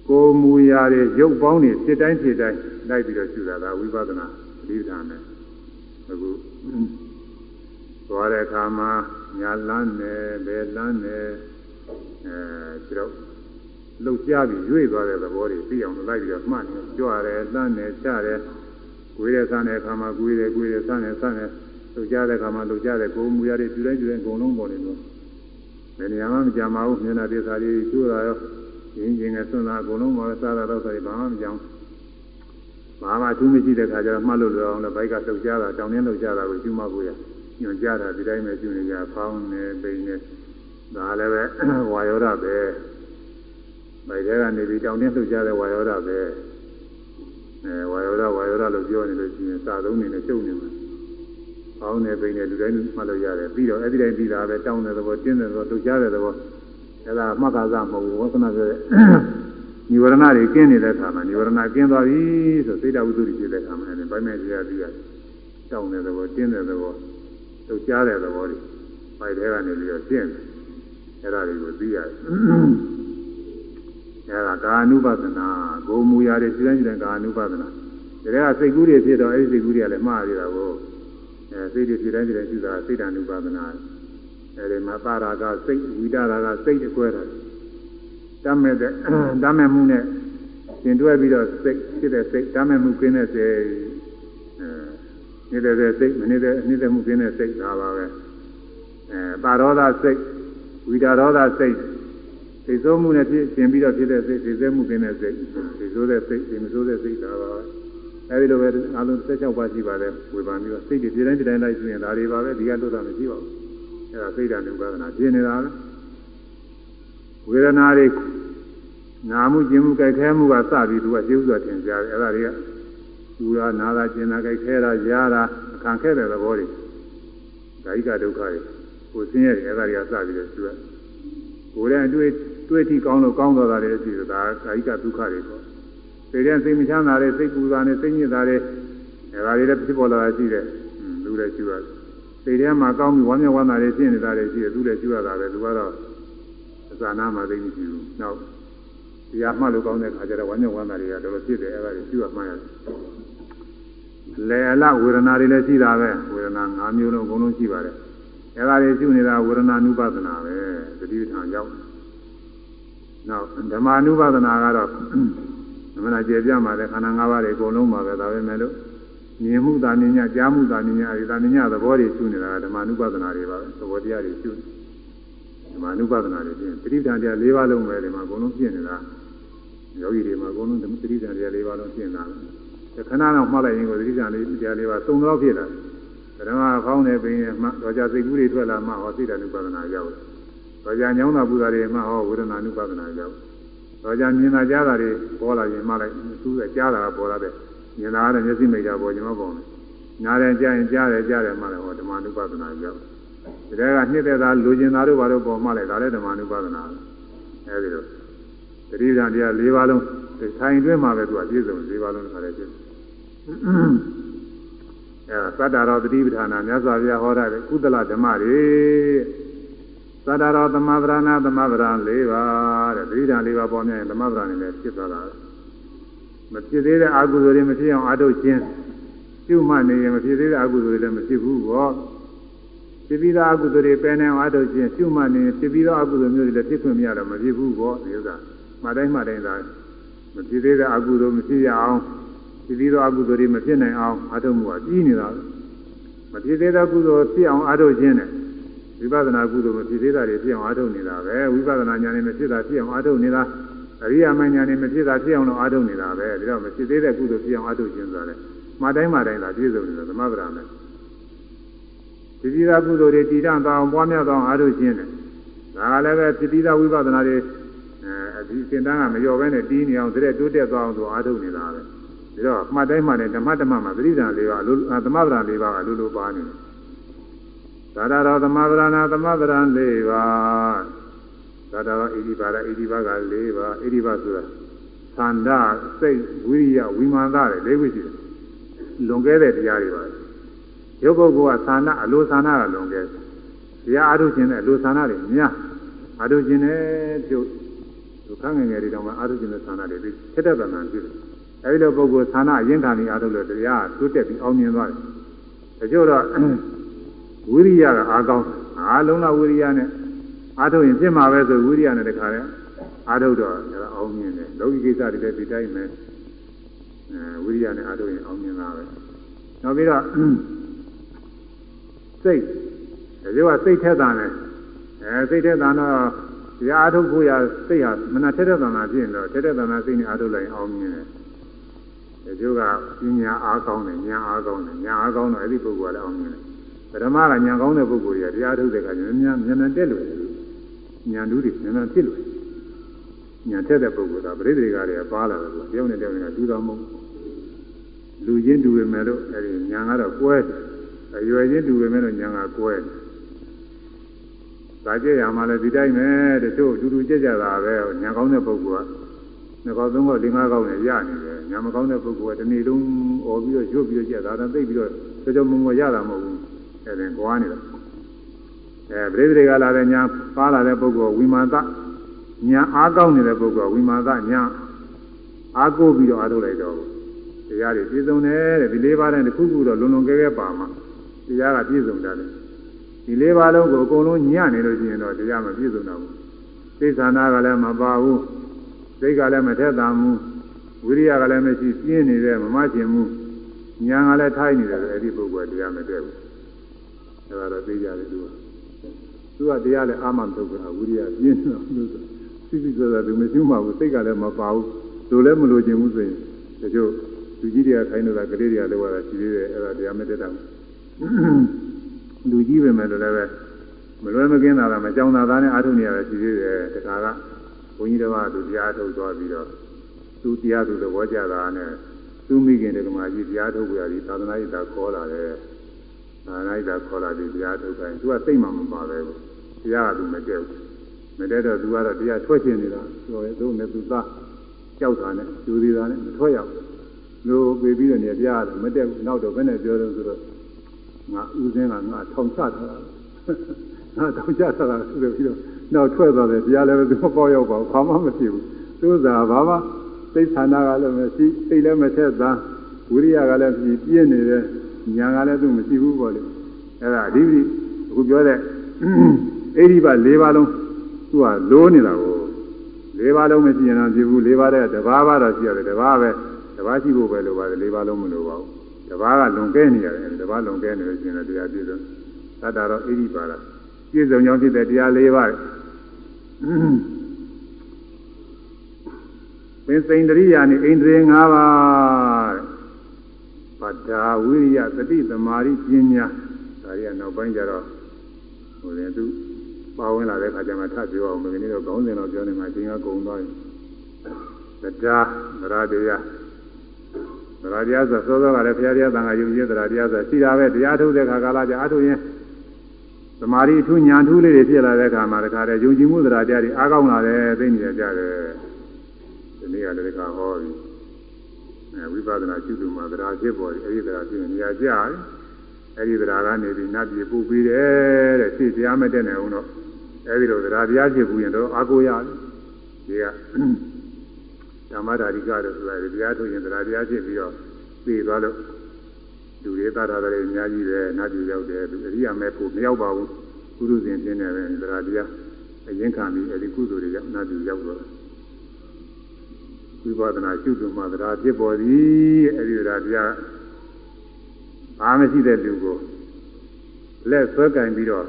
ကိုမူရတဲ့ရုပ်ပေါင်းတွေဖြစ်တိုင်းဖြစ်တိုင်းလိုက်ပြီးတော့ရှုတာကဝိပဿနာသတိထားမယ်အခုသွားတဲ့အခါမှာညာလန်းတယ်ဘယ်လန်းတယ်အဲပြီးတော့ လှုပ်ရှားပြီးရွေ့သွားတဲ့သဘောတွေသိအောင်လိုက်ပြီးတော့မှတ်နေကြွရတယ်လှမ်းတယ်ချတယ်ကိုယ်ရဲ့ဆန်းတဲ့အခါမှာကိုယ်ရဲ့ကိုယ်ရဲ့ဆန်းတယ်ဆန်းတယ်လှုပ်ရှားတဲ့အခါမှာလှုပ်ရှားတဲ့ကိုယ်မူရတဲ့ပြုတိုင်းပြုတိုင်းအကုန်လုံးပေါ်နေလို့ဘယ်နေရာမှမကြမ်းပါဘူးမျက်နှာဒေသတွေကျိုးတာရောရင်းချင်းနဲ့ဆွမ်းတာအကုန်လုံးပေါ်စားတာတော့ဆိုရင်ဘာမှမကြောက်ဘာမှသူမရှိတဲ့ခါကျတော့မှတ်လို့လွယ်အောင်လည်းဘိုက်ကလှုပ်ရှားတာတောင်းတင်းလှုပ်ရှားတာကိုကျူးမဖို့ရညွန်ကြားတာဒီတိုင်းပဲကျူးနေကြဖောင်းနေပိန်နေဒါလည်းပဲဝါယောဓပဲ မိုက်တဲ့ကနေပြီးတောင်းတင်းလှုပ်ရှားတဲ့ဝါယောဓပဲအဲဝါယောဓဝါယောဓလို့ပြောနေလို့ရှိရင်စာသုံးနေနဲ့ကျုပ်နေမှာဖောင်းနေပိန်နေလူတိုင်းမှတ်လို့ရတယ်ပြီးတော့အဲ့ဒီတိုင်းပြီးတာပဲတောင်းတဲ့သဘောတင်းတဲ့သဘောလှုပ်ရှားတဲ့သဘောအဲ့ဒါမှတ်ကားစားမဟုတ်ဘူးဝသနာပြောတဲ့និဝရဏတွေကင်းနေတဲ့အခါမှာនិဝရဏကင်းသွားပြီဆိုစိတ်တဝိသုဒ္ဓဖြစ်တဲ့အခါမှာလည်းဗိုင်းမဲ့တရားပြီးရတောင်းတဲ့သဘောတင်းတဲ့သဘောလှုပ်ရှားတဲ့သဘောတွေပိုက်တဲ့ကနေပြီးတော့ရှင်းတယ်အဲ့ဒါတွေကိုသိရတယ် အဲ့ဒါကာနုပဒနာဂုံမူရာတွေစိတိုင်းစိတိုင်းကာနုပဒနာဒါကစိတ်ကူးတွေဖြစ်တော့အဲ့ဒီစိတ်ကူးတွေကလည်းမှားရတာကိုအဲစိတ်တွေစိတိုင်းစိတိုင်းရှိတာစိတ်တ ानु ပဒနာအဲဒီမှာပါရာကစိတ်ဝိဒရာကစိတ်အကွဲတာတမ်းမဲ့တဲ့တမ်းမဲ့မှုနဲ့ရှင်တွဲပြီးတော့စိတ်ဖြစ်တဲ့စိတ်တမ်းမဲ့မှုကင်းတဲ့စိတ်အဲနေတဲ့စိတ်မနေတဲ့နေတဲ့မှုကင်းတဲ့စိတ်ဒါပါပဲအဲပါရောဓစိတ်ဝိဒါရောဓစိတ် သိစိုးမှုနဲ့ဖြစ်ရှင်ပြီးတော့ဖြစ်တဲ့စိတ်သိစေမှုကင်းတဲ့စိတ်သိစိုးတဲ့စိတ်သိမစိုးတဲ့စိတ်ဒါပါပဲအဲဒီလိုပဲအလုံး16ပါးရှိပါတယ်ဝေဘာမျိုးစိတ်တွေဒီတိုင်းဒီတိုင်းလိုက်ဆိုရင်ဒါတွေပါပဲဒီကလွတ်တာမရှိပါဘူးအဲဒါစိတ်ဓာတ်ဥပဒနာဖြစ်နေတာပဲဝေဒနာတွေနာမှုကျင်မှုကြိုက်ခဲမှုကစပြီးသူကရှင်းဥစွာထင်ရှားတယ်အဲဒါတွေကပူရာနာတာကျင်တာကြိုက်ခဲတာရားတာအခန့်ခဲတဲ့သဘောတွေဓာိကဒုက္ခတွေကိုဆင်းရဲတယ်အဲဒါတွေကစပြီးတော့သူကကိုယ်နဲ့အတွေ့ တွေ့ထိကောင်းလို့ကောင်းသွားတာတွေရှိတယ်ဒါဓာိကဒုက္ခတွေပေါ့စိတ်ထဲစိတ်မချမ်းသာတဲ့စိတ်ပူတာနဲ့စိတ်ညစ်တာတွေအဲဒါတွေလည်းဖြစ်ပေါ်လာတာရှိတယ်လူလည်းရှိရတယ်စိတ်ထဲမှာကောင်းပြီးဝမ်းမြောက်ဝမ်းသာတွေဖြစ်နေတာတွေရှိတယ်သူလည်းရှိရတာပဲသူကတော့အစာနာမှသိမရှိဘူးနောက်တရားမှတ်လို့ကောင်းတဲ့ခါကျတော့ဝမ်းမြောက်ဝမ်းသာတွေကတော်တော်ဖြစ်တယ်အဲဒါတွေရှိရမှန်းရတယ်လေအလဝေဒနာတွေလည်းရှိတာပဲဝေဒနာ၅မျိုးလုံးအကုန်လုံးရှိပါတယ်အဲဒါတွေရှိနေတာဝေဒနာနုပဒနာပဲသတိထံရောက် နောက်ဓမ္မနုပဒနာကတော့မမနာကျေပြမှာတဲ့ခန္ဓာ၅ပါးတွေအကုန်လုံးပါပဲဒါပဲမဲ့လို့မြင်မှုသာမြင်ညကြားမှုသာမြင်ညအဲဒီသာမြင်ညသဘောတွေရှိနေတာကဓမ္မနုပဒနာတွေပါပဲသဘောတရားတွေရှိဓမ္မနုပဒနာတွေပြင်ပဋိပဒံတရား၄ပါးလုံးပဲဒီမှာအကုန်လုံးပြင်နေတာယောဂီတွေမှာအကုန်လုံးပဋိပဒံတရား၄ပါးလုံးပြင်တာခဏတော့မှတ်လိုက်ရင်ကိုပဋိပဒံလေးတရား၄ပါးသုံးတော့ဖြစ်လာတယ်ဓမ္မဖောင်းနေပင်မှတော့ကြစိတ်ကူးတွေထွက်လာမှဟောစိတ်တ ानु ပဒနာရောက်တယ် တော်ကြာညောင်းတာပူတာတွေမှဟောဝေဒနာနုပါဒနာရောက်တော်ကြာမြင်တာကြားတာတွေပေါ်လာရင်မှလိုက်သူကကြားတာပေါ်လာတဲ့မြင်တာကမျက်စိမိတ်တာပေါ်ကျွန်တော်ပေါ်တယ်နားတယ်ကြားရင်ကြားတယ်ကြားတယ်မှလည်းဟောဓမ္မနုပါဒနာရောက်ဒါတွေကနှစ်သက်တာလူကျင်တာတို့ဘာလို့ပေါ်မှလဲဒါလည်းဓမ္မနုပါဒနာအဲဒီလိုတတိယတရား၄ပါးလုံးဆိုင်တွင်းမှာပဲသူကပြည့်စုံ၄ပါးလုံးတစ်ခါတည်းပြည့်အဲသတ္တရောတတိပဌာနာမြတ်စွာဘုရားဟောတာလေကုသလဓမ္မတွေ သတ္တရောသမဗရဏသမဗရံ၄ပါးတဲ့တတိဓာ၄ပါးပေါ်များရင်သမဗရဏနဲ့ဖြစ်သွားတာမဖြစ်သေးတဲ့အကုသိုလ်တွေမဖြစ်အောင်အားထုတ်ခြင်းပြုမှနေရင်မဖြစ်သေးတဲ့အကုသိုလ်တွေလည်းမဖြစ်ဘူးပေါ့ဖြစ်ပြီးသားအကုသိုလ်တွေပယ်နေအောင်အားထုတ်ခြင်းပြုမှနေဖြစ်ပြီးသောအကုသိုလ်မျိုးတွေလည်းဖြစ်ခွင့်မရတော့မဖြစ်ဘူးပေါ့ဒီဥစ္စာမှတိုင်းမှတိုင်းသာမဖြစ်သေးတဲ့အကုသိုလ်မဖြစ်ရအောင်ဖြစ်ပြီးသောအကုသိုလ်တွေမဖြစ်နိုင်အောင်အားထုတ်မှုကပြီးနေတာမဖြစ်သေးတဲ့ကုသိုလ်ဖြစ်အောင်အားထုတ်ခြင်းနဲ့ ဝိပဿနာကုသိုလ်မဖြစ်သေးတာတွေဖြစ်အောင်အားထုတ်နေတာပဲဝိပဿနာဉာဏ်နဲ့မဖြစ်တာဖြစ်အောင်အားထုတ်နေတာအရိယာမဉာဏ်နဲ့မဖြစ်တာဖြစ်အောင်လို့အားထုတ်နေတာပဲဒါတော့မဖြစ်သေးတဲ့ကုသိုလ်ဖြစ်အောင်အားထုတ်ခြင်းဆိုတာလေမှတိုင်းမှတိုင်းသာပြည့်စုံနေတာသမဗရာမယ်ဒီပြီးသားကုသိုလ်တွေတည်တံ့သွားအောင်ပွားများသွားအောင်အားထုတ်ခြင်းနဲ့ဒါကလည်းပဲဖြစ်ပြီးသားဝိပဿနာတွေအဲဒီစင်တန်းကမလျော့ပဲနဲ့တီးနေအောင်တရက်တိုးတက်သွားအောင်ဆိုအားထုတ်နေတာပဲဒါတော့မှတ်တိုင်းမှလည်းဓမ္မဓမ္မမှာသတိဓာန်၄ပါးလိုသမဗရာ၄ပါးကလိုလိုပါနေတယ် သာရတော်သမဗရဏသမဗရံ၄ပါးသာရတော်ဣတိပါဒဣတိပါက၄ပါးဣတိပါဆိုတာသန္တာစိတ်ဝိရိယဝိမာန်သားတွေ၄ခုရှိတယ်လွန်ကဲတဲ့တရားတွေပါရုပ်ပုဂ္ဂိုလ်ကသာနာအလိုသာနာကလွန်ကဲတရားအားထုတ်ခြင်းနဲ့အလိုသာနာတွေများအားထုတ်ခြင်းနဲ့ပြုဒုက္ခငယ်ငယ်တွေတောင်မှအားထုတ်ခြင်းနဲ့သာနာတွေပြီးထက်တဲ့ဗမာဖြစ်တယ်အဲဒီလိုပုဂ္ဂိုလ်သာနာအရင်ခံပြီးအားထုတ်လို့တရားတိုးတက်ပြီးအောင်မြင်သွားတယ်ဒါကြောင့်တော့ ဝိရိယကအားကောင်းအားလုံးလာဝိရိယနဲ့အားထုတ်ရင်ဖြစ်မှာပဲဆိုဝိရိယနဲ့တခါလဲအားထုတ်တော့ဒါအောင်မြင်တယ်လောကီကိစ္စတွေလည်းဒီတိုင်းပဲအဲဝိရိယနဲ့အားထုတ်ရင်အောင်မြင်တာပဲနောက်ပြီးတော့စိတ်ဒါကြောင့်စိတ်ထက်တာလဲအဲစိတ်ထက်တာတော့တရားအားထုတ်ဖို့ရစိတ်ဟာမနာထက်တဲ့သံသာဖြစ်ရင်တော့ထက်တဲ့သံသာစိတ်နဲ့အားထုတ်လိုက်အောင်မြင်တယ်ဒါကြောင့်ကပညာအားကောင်းတယ်ဉာဏ်အားကောင်းတယ်ဉာဏ်အားကောင်းတော့အဲ့ဒီပုဂ္ဂိုလ်ကလည်းအောင်မြင်တယ် ပထမကဉာဏ်ကောင်းတဲ့ပုဂ္ဂိုလ်ကြီးကတရားထုတ်တဲ့အခါကျဉာဏ်ဉာဏ်ဉာဏ်တက်လို့ဉာဏ်တူးတွေဉာဏ်ဖြစ်လို့ဉာဏ်ထက်တဲ့ပုဂ္ဂိုလ်ကပရိသေတွေကလည်းပါလာတယ်လို့တယောက်နဲ့တယောက်ကတူတော်မဟုတ်လူချင်းတူပေမဲ့လို့အဲ့ဒီဉာဏ်ကတော့ကွဲအရွယ်ချင်းတူပေမဲ့လို့ဉာဏ်ကကွဲဒါကြည့်ရမှာလည်းဒီတိုင်းပဲတချို့တူတူကြက်ကြတာပဲဉာဏ်ကောင်းတဲ့ပုဂ္ဂိုလ်ကနှစ်ကောက်သုံးကောက်လေးငါးကောက်နဲ့ရနေတယ်ညာမကောင်းတဲ့ပုဂ္ဂိုလ်ကဒီနေ့လုံးអော်ပြီးတော့ရွတ်ပြီးတော့ကြက်တာတော့သိပြီးတော့ကြောကြောမုံမရတာမဟုတ်ဘူး အဲဒါကွာနေတာအဲပရိသေတွေကလာတဲ့ညာပါလာတဲ့ပုဂ္ဂိုလ်ဝိမာသညာအားကောင်းနေတဲ့ပုဂ္ဂိုလ်ဝိမာသညာအားကိုးပြီးတော့အားထုတ်လိုက်တော့တရားတွေပြည့်စုံတယ်တဲ့ဒီလေးပါးနဲ့တစ်ခုခုတော့လုံလုံကဲကဲပါမှာတရားကပြည့်စုံတယ်ဒီလေးပါးလုံးကိုအကုန်လုံးညံ့နေလို့ရှိရင်တော့တရားမပြည့်စုံတော့ဘူးသိသနာကလည်းမပါဘူးစိတ်ကလည်းမထက်သန်ဘူးဝိရိယကလည်းမရှိပြင်းနေတဲ့မမကျင်ဘူးညာကလည်းထိုင်းနေတယ်အဲ့ဒီပုဂ္ဂိုလ်တရားမတည့်ဘူး အဲ့ဒါတော့သိကြတယ်သူကသူကတရားလည်းအာမမထုတ်ဘူးဝိရိယပြင်းတော့လို့ဆိုစိစိဆိုတာသူမရှိမှဘူးစိတ်ကလည်းမပါဘူးလိုလည်းမလိုချင်ဘူးဆိုရင်တချို့လူကြီးတွေကခိုင်းလို့ကကလေးတွေကလည်းဝါတာရှိသေးတယ်အဲ့ဒါတရားမတည့်တာလူကြီးပဲမဲ့လို့လည်းပဲမလွယ်မကင်းတာလားမကြောင်တာသားနဲ့အားထုတ်နေရတယ်ရှိသေးတယ်တခါကဘုန်းကြီးတော်ကသူတရားထုတ်သွားပြီးတော့သူတရားသူသဘောကျတာနဲ့သူမိခင်တွေကမှကြီးတရားထုတ်ကြပြီးသာသနာ့ရေးတာခေါ်လာတယ်။ သာသနာ့ရေးတာခေါ်လာပြီးတရားထုတ်တိုင်းသူကစိတ်မှမပါပဲဘူး။တရားကသူမတည့်ဘူး။မတည့်တော့သူကတော့တရားထွက်ချင်နေတာဆိုရင်သူနဲ့သူသားကြောက်တာနဲ့ယူသေးတာနဲ့မထွက်ရဘူး။လို့ပြေးပြီးတော့နေပြရတယ်မတည့်ဘူး။နောက်တော့ဘယ်နဲ့ပြောလို့ဆိုတော့ငါဥစဉ်ကငါထောင်ချထားတာ။ငါထောင်ချထားတာဆိုပြီးတော့နောက်ထွက်သွားတယ်တရားလည်းသူမပေါ့ရောက်ပါဘူးဘာမှမဖြစ်ဘူးသူကဘာမှသိဌာနာကလည်းမရှိသိလည်းမထက်သားဝိရိယကလည်းပြည့်ပြည့်နေတယ် ညာကလည်းသူမရှိဘူးပေါ့လေအဲ့ဒါအဓိပတိအခုပြောတဲ့အိဒီပါ၄ပါးလုံးသူကလိုးနေတာကို၄ပါးလုံးမရှိရင်တော့ဖြစ်ဘူး၄ပါးတဲ့တဘာဘာတော့ရှိရတယ်တဘာပဲတဘာရှိဖို့ပဲလိုပါတယ်၄ပါးလုံးမလိုပါဘူးတဘာကလွန်ကဲနေရတယ်တဘာလွန်ကဲနေလို့ရှိရင်တရားပြည့်စုံသတ္တရောအိဒီပါလားပြည့်စုံကြောင်းဖြစ်တဲ့တရား၄ပါးပင်စိန်တရိယာနိဣန္ဒြေ၅ပါးပ တ္တာဝိရိယသတိသမာဓိပညာဒါရီကနောက်ပိုင်းကျတော့ဟိုလည်းသူပါဝင်လာတဲ့အခါကျမှထပ်ပြောအောင်မကနေ့တော့ခေါင်းစဉ်တော့ပြောနေမှအချိန်ကကုန်သွားပြီတရားသရတရားသရတရားဆိုစောစောကလည်းဘုရားတရားသံဃာယုံကြည်သရတရားဆိုရှိတာပဲတရားထုတ်တဲ့ခါကာလကျအထုတ်ရင်သမာဓိအထူးညာထူးလေးတွေဖြစ်လာတဲ့အခါမှာတခါတည်းယုံကြည်မှုသရတရားတွေအားကောင်းလာတယ်သိနေကြတယ်ဒီနေ့ကလည်းတခါဟောပြီအဲ ဝိပဿနာကျุတုမှာသရဖြစ်ပေါ်တယ်အဲဒီသရဖြစ်နေရာကြတယ်အဲဒီတရားကနေပြီးနတ်ပြည်ပူပြီးတယ်တဲ့သိတရားမတက်နိုင်အောင်တော့အဲဒီလိုတရားတရားဖြစ်ဘူးရင်တော့အာကိုရတယ်ဒီကဓမ္မဓာရိကတို့ဆိုတာတရားထုတ်ရင်တရားတရားဖြစ်ပြီးတော့သိသွားလို့လူတွေသာသာတွေအများကြီးပဲနတ်ပြည်ရောက်တယ်သူအရိယာမဲဖို့မရောက်ပါဘူးကုသစဉ်ပြင်းနေတယ်တရားတရားအရင်ခံပြီးအဲဒီကုသိုလ်တွေရောက်နတ်ပြည်ရောက်တော့ ဝိပဿနာရှုသူမှတရားဖြစ်ပေါ်သည်အဲဒီတရားတရားအားမရှိတဲ့လူကိုလက်ဆွဲကင်ပြီးတော့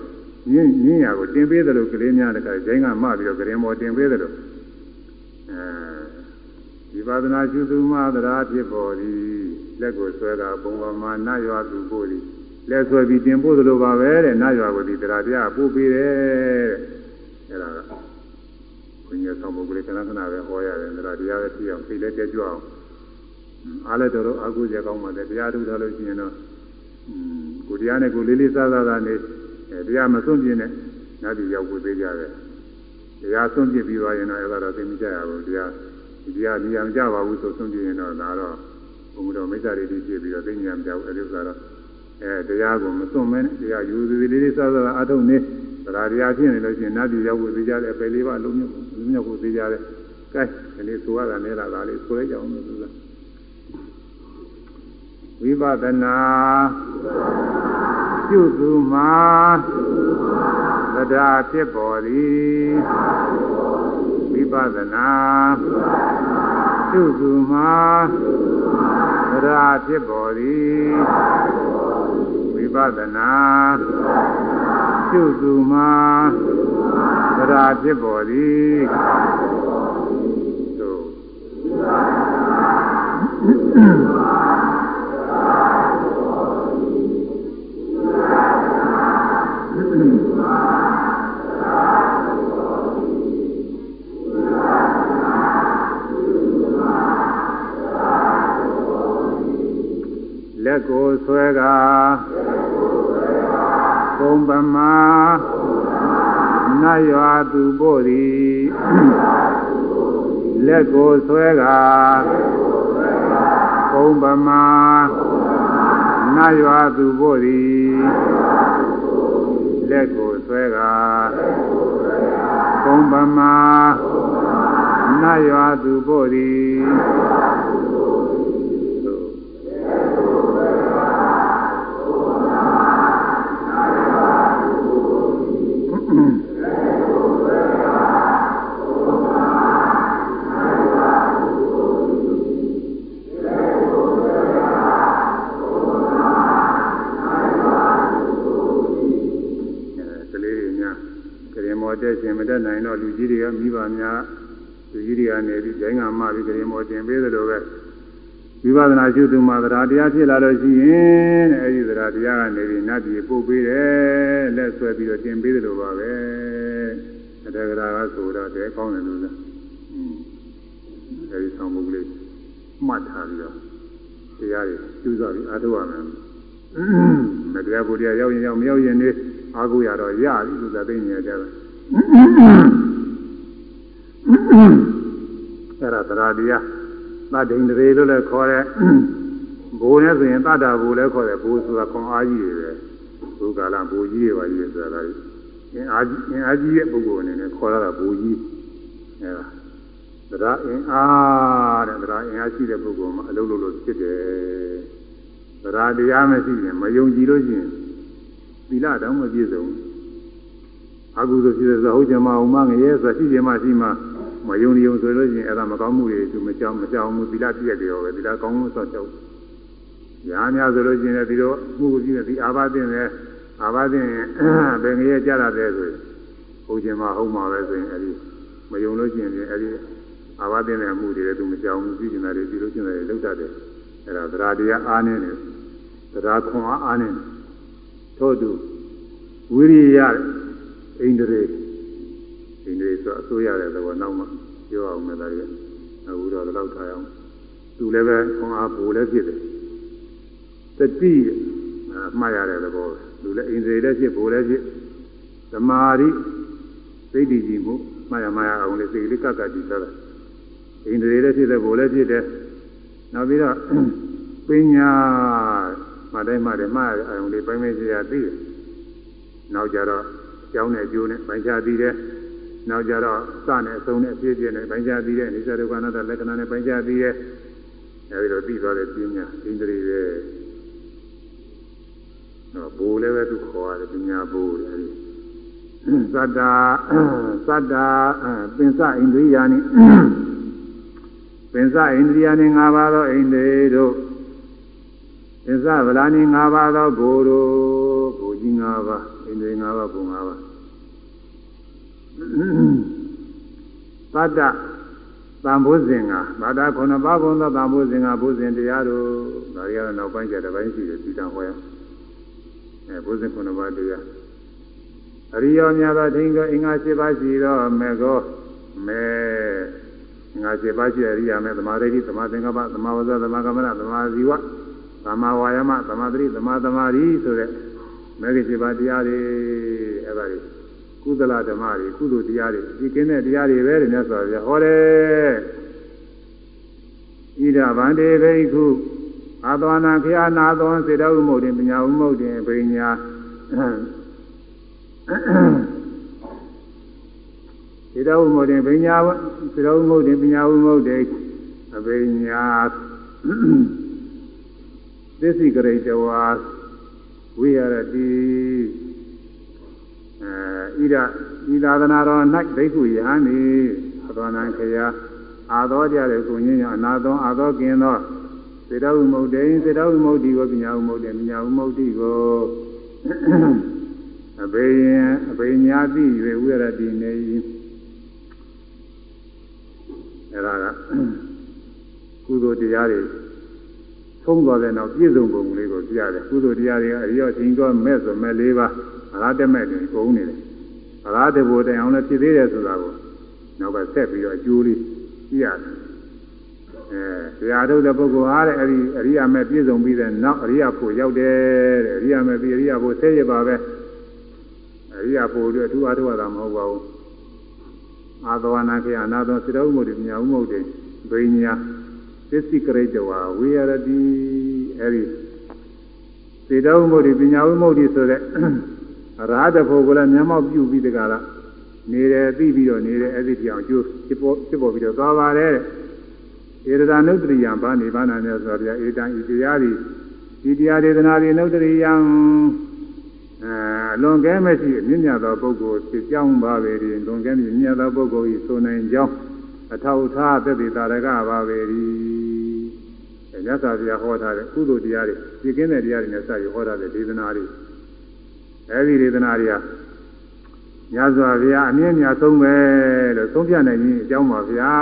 ညင်းညင်းရကိုတင်ပေးတယ်လို့ကလေးများတခါကျင်းကမှပြီးတော့ဂရင်မော်တင်ပေးတယ်လို့အဲဒီပါဒနာရှုသူမှတရားဖြစ်ပေါ်သည်လက်ကိုဆွဲတာဘုံဘမနတ်ရွာသူပို့သည်လက်ဆွဲပြီးတင်ပို့သလိုပါပဲတဲ့နတ်ရွာကိုဒီတရားတရားပို့ပေးတယ်တဲ့အဲဒါက ဘုရားဆောင်ပုဂ္ဂိုလ်ကဏ္ဍခဏပဲဟောရတယ်တရားတရားပဲပြအောင်သိလက်ကြကြွအောင်အားလည်းတော်တော်အကုသိုလ်ကောင်းပါလေတရားထုတ်ထားလို့ရှိရင်တော့ကိုတရားနဲ့ကိုလေးလေးစားစားသားနေတရားမစွန့်ပြင်းနဲ့နတ်ပြည်ရောက်ဖို့သေးကြတယ်တရားစွန့်ပြပြီးသွားရင်တော့အဲ့ဒါတော့သိမကြရဘူးတရားဒီတရားနေရာမကြပါဘူးဆိုစွန့်ပြရင်တော့ဒါတော့ဘုံတော်မိစ္ဆာတွေဖြစ်ပြီးတော့သိဉာဏ်မကြဘူးအဲ့ဒီဥစ္စာတော့အဲတရားကိုမစွန့်မဲနဲ့တရားယူသေးလေးလေးစားစားအထုတ်နေ တရားတရားဖြစ်နေလို့ရှိရင်နတ်ပြည်ရောက်ဖို့သေးကြတယ်အပယ်လေးပါလုံးမြုပ်လုံးမြုပ်ဖို့သေးကြတယ်ကဲဒီနေ့ဆိုရတာနဲ့လာတာလေးဆိုလိုက်ကြအောင်လို့ဆိုတာဝိပဿနာပြုသူမှာတရားဖြစ်ပေါ်သည်ဝိပဿနာပြုသူမှာတရားဖြစ်ပေါ်သည်ဝိပဿနာ ပြုသူမှာတရားဖြစ်ပေါ်သည်သို့လက်ကိုဆွဲက ပုံပမာနတ်ရွာသူပို့သည်လက်ကိုဆွဲကပုံပမာနတ်ရွာသူပို့သည်လက်ကိုဆွဲကပုံပမာနတ်ရွာသူပို့သည် တက်ရှင်မတက်နိုင်တော့လူကြီးတွေကမိဘများလူကြီးတွေကနေပြီးဂျိုင်းကမှပြီးကြရင်မောတင်ပေးသလိုပဲဝိပဿနာရှုသူမှာသရာတရားဖြစ်လာလို့ရှိရင်အဲဒီသရာတရားကနေပြီးနတ်ပြည်ပို့ပေးတယ်လက်ဆွဲပြီးတော့တင်ပေးသလိုပါပဲအတ္တကရာကဆိုတော့တဲကောင်းတယ်လို့လားအဲဒီဆောင်မှုကလေးမှတ်ထားပြီးတော့တရားတွေကျူးစားပြီးအားထုတ်ရမယ်မတရားကိုတရားရောက်ရင်ရောက်မရောက်ရင်နေအားကိုရတော့ရပြီလို့သာသိနေကြတယ် အဲ့ဒါတရားတရားသတ္တိန်တွေလို့လည်းခေါ်တယ်ဘိုးနဲ့ဆိုရင်တတ္တာဘိုးလည်းခေါ်တယ်ဘိုးဆိုတာခွန်အားကြီးတွေပဲဘုကာလဘိုးကြီးတွေပါကြီးဆိုတာလည်းအင်အားကြီးအင်အားကြီးတဲ့ပုဂ္ဂိုလ်အနေနဲ့ခေါ်ရတာဘိုးကြီးအဲ့ဒါတရားအင်အားတဲ့တရားအင်အားရှိတဲ့ပုဂ္ဂိုလ်မှာအလုံးလုံးလို့ဖြစ်တယ်တရားတရားမရှိရင်မယုံကြည်လို့ရှိရင်သီလတောင်မပြည့်စုံဘူး အကုသိုလ်ဖြစ်တဲ့ဇဟုတ်ကြမှာဥမငရဲဆိုရှိကြမှာရှိမှာမယုံယုံဆိုလို့ရှိရင်အဲ့ဒါမကောင်းမှုတွေသူမကြောက်မကြောက်မှုသီလပြည့်တယ်ရောပဲသီလကောင်းလို့ဆိုတော့ညာများဆိုလို့ရှိရင်ဒီလိုမှုကိုကြည့်တယ်ဒီအာဘသင်နဲ့အာဘသင်ဘယ်ငရဲကြတာတဲ့ဆိုရင်ဟုတ်ကြမှာဟုတ်မှာပဲဆိုရင်အဲ့ဒီမယုံလို့ရှိရင်အဲ့ဒီအာဘသင်တဲ့မှုတွေလည်းသူမကြောက်ဘူးကြည့်နေတာတွေဒီလိုကျင်တယ်လောက်တတ်တယ်အဲ့ဒါသရာတရားအားနေတယ်သရာခွန်အားအားနေတယ်ထို့သူဝိရိယ အိန္ဒြေအိန္ဒြေဆိုအစိုးရတဲ့သဘောနောက်မှပြောအောင်မယ်ဒါကြီးအခုတော့တော့ထားအောင်သူလည်းပဲခွန်အားပူလည်းဖြစ်တယ်တတိမှားရတဲ့သဘောလူလည်းအိန္ဒြေလည်းဖြစ်ပူလည်းဖြစ်သမာဓိစိတ်တည်ကြည်မှုမှားရမှားရအောင်လေစိတ်လေးကကတည်သလားအိန္ဒြေလည်းဖြစ်တယ်ပူလည်းဖြစ်တယ်နောက်ပြီးတော့ပညာမှတိုင်းမှတယ်မှားအယုံလေးပိုင်းပိုင်းခြားသိတယ်နောက်ကြတော့ ကြောင်းနဲ့အကျိုးနဲ့ပိုင်းခြားသိတယ်နောက်ကြတော့စနဲ့အဆုံးနဲ့အပြည့်ပြည့်နဲ့ပိုင်းခြားသိတယ်အိသဒုက္ခနာတလက္ခဏာနဲ့ပိုင်းခြားသိတယ်အဲဒီတော့ပြီးသွားတဲ့ပညာဣန္ဒြေပဲတော့ဘိုးလည်းပဲသူခေါ်ရတယ်ပညာဘိုးတယ်အဲဒီသတ္တာသတ္တာပင်စဣန္ဒြိယာနိပင်စဣန္ဒြိယာနိ၅ပါးသောဣန္ဒြေတို့ပင်စဗလာနိ၅ပါးသောဘိုးတို့ဘိုးကြီး၅ပါးဣန္ဒြေ၅ပါးဘုံ၅ပါး သတ္တသံဘုဇင်ကဘာသာခုနှစ်ပါးဘုံသောသံဘုဇင်ကဘုဇင်တရားတို့ဒါတွေကတော့နောက်ပိုင်းကျတဲ့ပိုင်းရှိတယ်ဒီတန်ဟောရအဲဘုဇင်ခုနှစ်ပါးတရားအရိယောများသောထိင်္ဂအင်္ဂါ၈ပါးရှိသောမေကောမေအင်္ဂါ၈ပါးရှိအရိယာမေသမာဓိသမာသင်္ကပ္ပသမာဝဇ္ဇသမာကမ္မနာသမာဇီဝသမာဝါယမသမာသတိသမာသမာဓိဆိုတဲ့မေဂိ၈ပါးတရားတွေအဲဒါတွေ ကုသလဓမ္မတွေကုသိုလ်တရားတွေဒီကင်းတဲ့တရားတွေပဲတဲ့မြတ်စွာဘုရားဟောတယ်ဣဒဗန္တေဘိက္ခုအာသဝနာခရနာသောစေတဥမုတ်တင်ပညာဥမုတ်တင်ပညာစေတဥမုတ်တင်ပညာစေတဥမုတ်တင်ပညာဥမုတ်တင်အပညာသစ္စိကရိတဝါဝိရတိ အဲဣဒဤသာသနာတော်၌ဒိဋ္ဌုယဟန်ဤအတော်နံခရာအာသောကြတဲ့ကိုညင်းညအနာသောအာသောကင်းသောစေတဝိမုတ်တိစေတဝိမုတ်တိကိုပညာဝိမုတ်တိပညာဝိမုတ်တိကိုအဘေယံအဘေညာတိ၍ဝိရတိနေ၏အဲဒါကကုသိုလ်တရားတွေသုံးသွားတဲ့နောက်ပြည့်စုံပုံလေးကိုပြရတယ်ကုသိုလ်တရားတွေကအရောချင်းတော့မဲ့ဆိုမဲ့၄ပါး အလားတမဲ့တွင်ကုန်နေတယ်အလားတဘူတိုင်အောင်လည်းဖြစ်သေးတယ်ဆိုတာကိုနောက်ကဆက်ပြီးတော့အကျိုးလေးကြည့်ရတယ်အဲတရားထုတ်တဲ့ပုဂ္ဂိုလ်ဟာတဲ့အဲဒီအရိယာမဲ့ပြည့်စုံပြီးတဲ့နောက်အရိယာဖို့ရောက်တယ်တဲ့အရိယာမဲ့ပြီးအရိယာဖို့ဆဲရပါပဲအရိယာဖို့အတွက်အထူးအားထုတ်ရတာမဟုတ်ပါဘူးအာသဝနာခေအနာသောစေတဥမ္မုဒ္ဓမြာဥမ္မုဒ္ဓဘိညာသစ္စိကရိတဝါဝိရတိအဲဒီစေတဥမ္မုဒ္ဓပညာဥမ္မုဒ္ဓဆိုတဲ့ အရာတဖို့ကလည်းမျက်မှောက်ပြုပြီးတကလားနေတယ်သိပြီးတော့နေတယ်အဲ့ဒီပြောင်ကျိုးဖြစ်ပေါ်ဖြစ်ပေါ်ပြီးတော့သွားပါတယ်ဧရဒနုတ္တရိယံဘာနိဗ္ဗာန်နဲ့ဆိုတော့ဧတံဤတရားဒီဒီတရားဒေသနာဒီနုတ္တရိယံအဲလွန်ကဲမရှိမြင့်မြတ်သောပုဂ္ဂိုလ်ဖြစ်ကြောင်းပါပဲဒီလွန်ကဲမြင့်မြတ်သောပုဂ္ဂိုလ်ဤဆိုနိုင်ကြောင်းအထောက်ထားသက်သေတာရကပါပဲဒီမြတ်စွာဘုရားဟောထားတဲ့ကုသိုလ်တရားတွေဒီကင်းတဲ့တရားတွေနဲ့စပြီးဟောထားတဲ့ဒေသနာတွေ အဲဒီဒေသနာတွေကမြတ်စွာဘုရားအမြင့်မြတ်ဆုံးပဲလို့သုံးပြနိုင်ခြင်းအကြောင်းပါဗျာ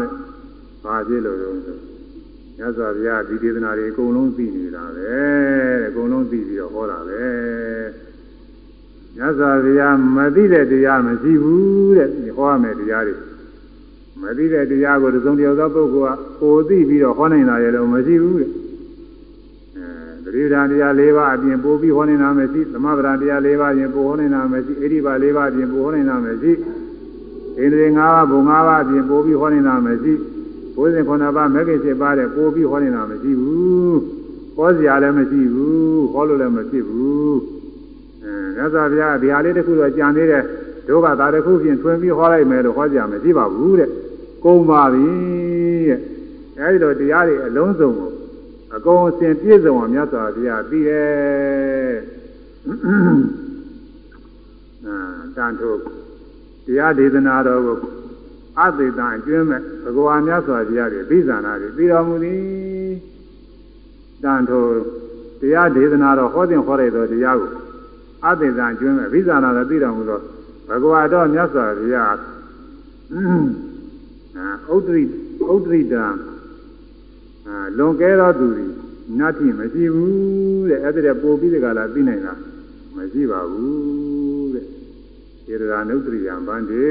တဲ့။ဘာဖြစ်လို့လဲဆိုမြတ်စွာဘုရားဒီဒေသနာတွေအကုန်လုံးသိနေတာပဲတဲ့အကုန်လုံးသိပြီးတော့ဟောတာပဲ။မြတ်စွာဘုရားမသိတဲ့တရားမရှိဘူးတဲ့ဟောရမယ်တရားတွေမသိတဲ့တရားကိုသုံးတယောက်သောပုဂ္ဂိုလ်ကကိုသိပြီးတော့ဟောနိုင်တာရဲ့လို့မရှိဘူးတဲ့။ သတိဓာန်တရား၄ပါးအပြင်ပို့ပြီးဟောနေတာမရှိသမဗရာတရား၄ပါးအပြင်ပို့ဟောနေတာမရှိဣတိပါ၄ပါးအပြင်ပို့ဟောနေတာမရှိဣန္ဒြေ၅ပါးဘုံ၅ပါးအပြင်ပို့ပြီးဟောနေတာမရှိဘုဇင်9ပါးမဂ္ဂင်7ပါးတဲ့ပို့ပြီးဟောနေတာမရှိဘူးဟောစရာလည်းမရှိဘူးဟောလို့လည်းမရှိဘူးအဲမြတ်စွာဘုရားဒီဟာလေးတစ်ခုတော့ကြံသေးတယ်ဒုက္ခသာတစ်ခုဖြင့်ထွင်ပြီးဟောလိုက်မယ်လို့ဟောကြမရှိပါဘူးတဲ့ကုံပါပြီတဲ့အဲဒီတော့တရားတွေအလုံးစုံကိုအ ကုန်အစင်ပြည့်စုံအောင်မြတ်စွာဘုရားပြီးတယ်အာတန်ထုတ်တရားဒေသနာတော်ကိုအသေတံကျွင်းမဲ့ဘဂဝါမြတ်စွာဘုရားရဲ့ပြီးဇာနာတွေပြီးတော်မူသည်တန်ထုတ်တရားဒေသနာတော်ဟောတင်ဟောရတဲ့တရားကိုအသေတံကျွင်းမဲ့ပြီးဇာနာတော်ပြီးတော်မူသောဘဂဝါတော်မြတ်စွာဘုရားအာဥဒ္ဒရိဥဒ္ဒရိတံ လွန်ကဲသောသူတွေနတ်တိမရှိဘူးတဲ့အဲ့ဒါပို့ပြီးတကလားသိနိုင်တာမရှိပါဘူးတဲ့သေရဏုတ္တရိယံဗန္တိ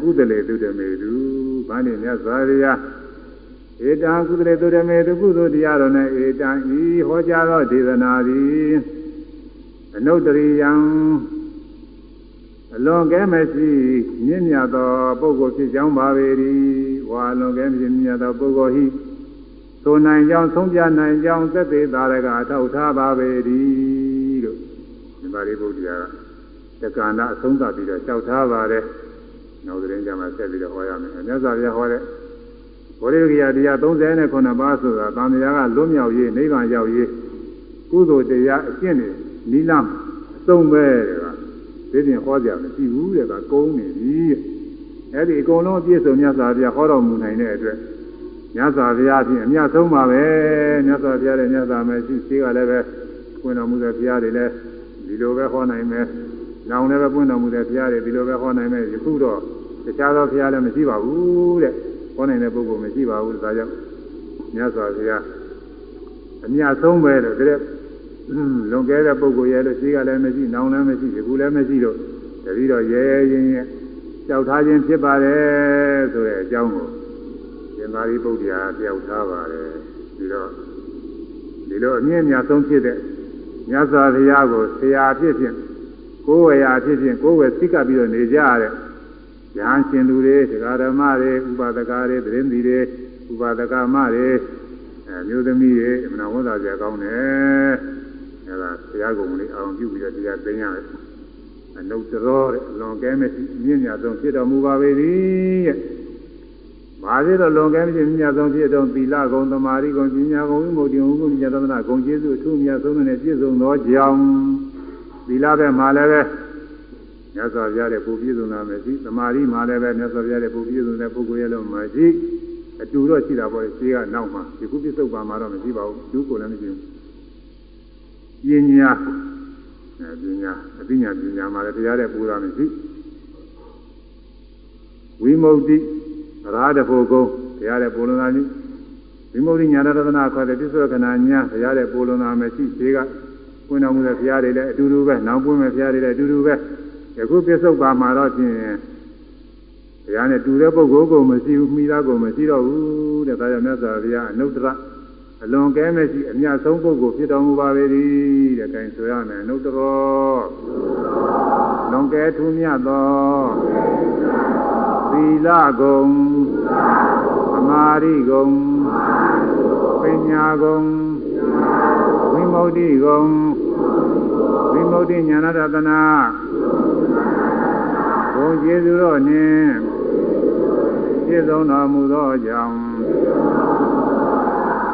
ကုသလေသူတမေသူဗန္တိမြတ်စွာဘုရားဧတံကုသလေသူတမေသူကုသိုလ်တရားတော်နဲ့ဧတံဤဟောကြားသောဒေသနာသည်အနုတ္တရိယံအလွန်ကဲမရှိမြင့်မြတ်သောပုဂ္ဂိုလ်ဖြစ်ကြောင်းပါပေ၏ ဝါလွန်ကဲမြင့်မြတ်သောပုဂ္ဂိုလ်ဟိသို့နိုင်ကြောင်းသုံးပြနိုင်ကြောင်းသက်သေသာရကအထောက်ထားပါပဲဒီလို့ဒီပါရိပုတ္တရာကတက္ကန္တအဆုံးသတ်ပြီးတော့လျှောက်ထားပါတယ်နောက်သတင်းကြမှာဆက်ပြီးတော့ဟောရမယ်မြတ်စွာဘုရားဟောတဲ့ဘောဓိဂိယတရား39ပါးဆိုတာသံဃာကလွတ်မြောက်ရေးနိဗ္ဗာန်ရောက်ရေးကုသိုလ်တရားအကျင့်တွေနိလမ်းအဆုံးပဲတဲ့ကဒီပြင်ဟောကြမရှိဘူးတဲ့ကကုန်းနေပြီ အဲ့ဒီအကုန်လုံးအပြည့်စုံမြတ်စွာဘုရားဟောတော်မူနိုင်တဲ့အတွက်မြတ်စွာဘုရားဖြင့်အမြတ်ဆုံးပါပဲမြတ်စွာဘုရားရဲ့မြတ်စွာမရှိရှိကလည်းပဲခွင့်တော်မူတဲ့ဘုရားတွေလည်းဒီလိုပဲဟောနိုင်မယ်။နောင်လည်းပဲပွင့်တော်မူတဲ့ဘုရားတွေဒီလိုပဲဟောနိုင်မယ်။ယခုတော့တခြားသောဘုရားလည်းမရှိပါဘူးတဲ့။ဟောနိုင်တဲ့ပုဂ္ဂိုလ်မရှိပါဘူးဒါကြောင့်မြတ်စွာဘုရားအမြတ်ဆုံးပဲလို့တဲ့လွန်ကဲတဲ့ပုဂ္ဂိုလ်ရဲ့လို့ရှိကလည်းမရှိနောင်လည်းမရှိယခုလည်းမရှိတော့တတိတော့ရဲရဲရင်ရဲ့ ကြောက်ထားခြင်းဖြစ်ပါတယ်ဆိုတဲ့အကြောင်းကိုရှင်သာရိပုတ္တရာပြောက်ထားပါတယ်ပြီးတော့ဒီလိုအမြင့်မြတ်ဆုံးဖြစ်တဲ့မြတ်စွာဘုရားကိုဆရာဖြစ်ဖြင့်ကိုယ်ဝေရာဖြစ်ဖြင့်ကိုယ်ဝေသိကပ်ပြီးတော့နေကြရတဲ့ဉာဏ်ရှင်သူတွေတရားဓမ္မတွေဥပဒကာတွေသတင်းသီတွေဥပဒကာမတွေအဲမျိုးသမီးတွေအမှန်ဝန်သာကြကောင်းတယ်အဲဒါဘုရားကုံလေးအောင်ပြုပြီးတော့တရားသိရတယ် အနုတ္တရောတဲ့အလွန်ကဲမရှိမြင့်မြတ်ဆုံးဖြစ်တော်မူပါပေသည်ရဲ့မာသေးတော့လွန်ကဲမရှိမြတ်ဆုံးဖြစ်တော်သီလဂုံသမာဓိဂုံပညာဂုံဝိမု ക്തി ဂုံကုမြတ်သဒ္ဒနာဂုံကျေးဇူးအထူးမြတ်ဆုံးနဲ့ပြည့်စုံသောကြောင့်သီလပဲမှာလည်းပဲမြတ်စွာဘုရားရဲ့ပူပြည့်စုံတာမရှိသမာဓိမှာလည်းပဲမြတ်စွာဘုရားရဲ့ပူပြည့်စုံတဲ့ပုဂ္ဂိုလ်ရဲ့လုံးမရှိအတူတော့ရှိတာပေါ့ရှင်းကနောက်မှာဒီခုပြစ္ဆုတ်ပါမှာတော့မရှိပါဘူးသူကိုလည်းမရှိဘူးပညာအဲ ပညာအသိဉာဏ်ပညာမှာလည်းတရားတဲ့ပူတာမရှိဝိမု ക്തി ရာတဖို့ကုံတရားတဲ့ပူလွန်တာကြီးဝိမု ക്തി ညာရတနာခေါ်တဲ့ပြစ္ဆုတ်ခဏညာတရားတဲ့ပူလွန်တာမရှိရှင်းကပွင့်တော်မူတဲ့ဘုရားတွေလည်းအတူတူပဲနောက်ပွင့်မဲ့ဘုရားတွေလည်းအတူတူပဲယခုပြစ္ဆုတ်ပါမှာတော့ဖြင့်ဘုရားနဲ့တူတဲ့ပုဂ္ဂိုလ်ကိုမရှိဘူးမိသားကိုမရှိတော့ဘူးတဲ့ဒါကြောင့်မြတ်စွာဘုရားအနုတ္တရ အလွန်ကဲမရှိအမြတ်ဆုံးပုဂ္ဂိုလ်ဖြစ်တော်မူပါပေသည်တဲ့ခိုင်းဆိုရမယ်အနုတ္တရောလွန်ကဲထူးမြတ်သောသီလဂုံသမာဓိဂုံပညာဂုံဝိမု ക്തി ဂုံဝိမု ക്തി ဉာဏတတနာဘုံကျေးဇူးတော်နှင့်ပြည့်စုံတော်မူသောကြောင့်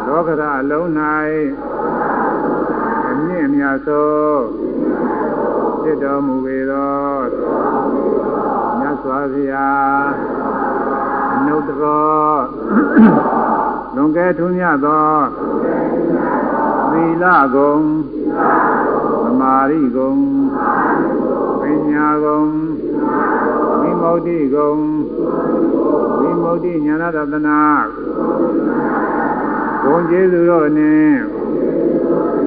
လောကရအလုံး၌အမြင့်မြတ်သောဖြစ်တော်မူပေသောမြတ်စွာဘုရားအနုတ္တရောလွန်ကဲထူးမြတ်သောသီလဂုံသမာဓိဂုံပညာဂုံဝိမု ക്തി ဂုံဝိမု ക്തി ဉာဏတတနာ ဘုံကျေးဇူးတော်နှင့်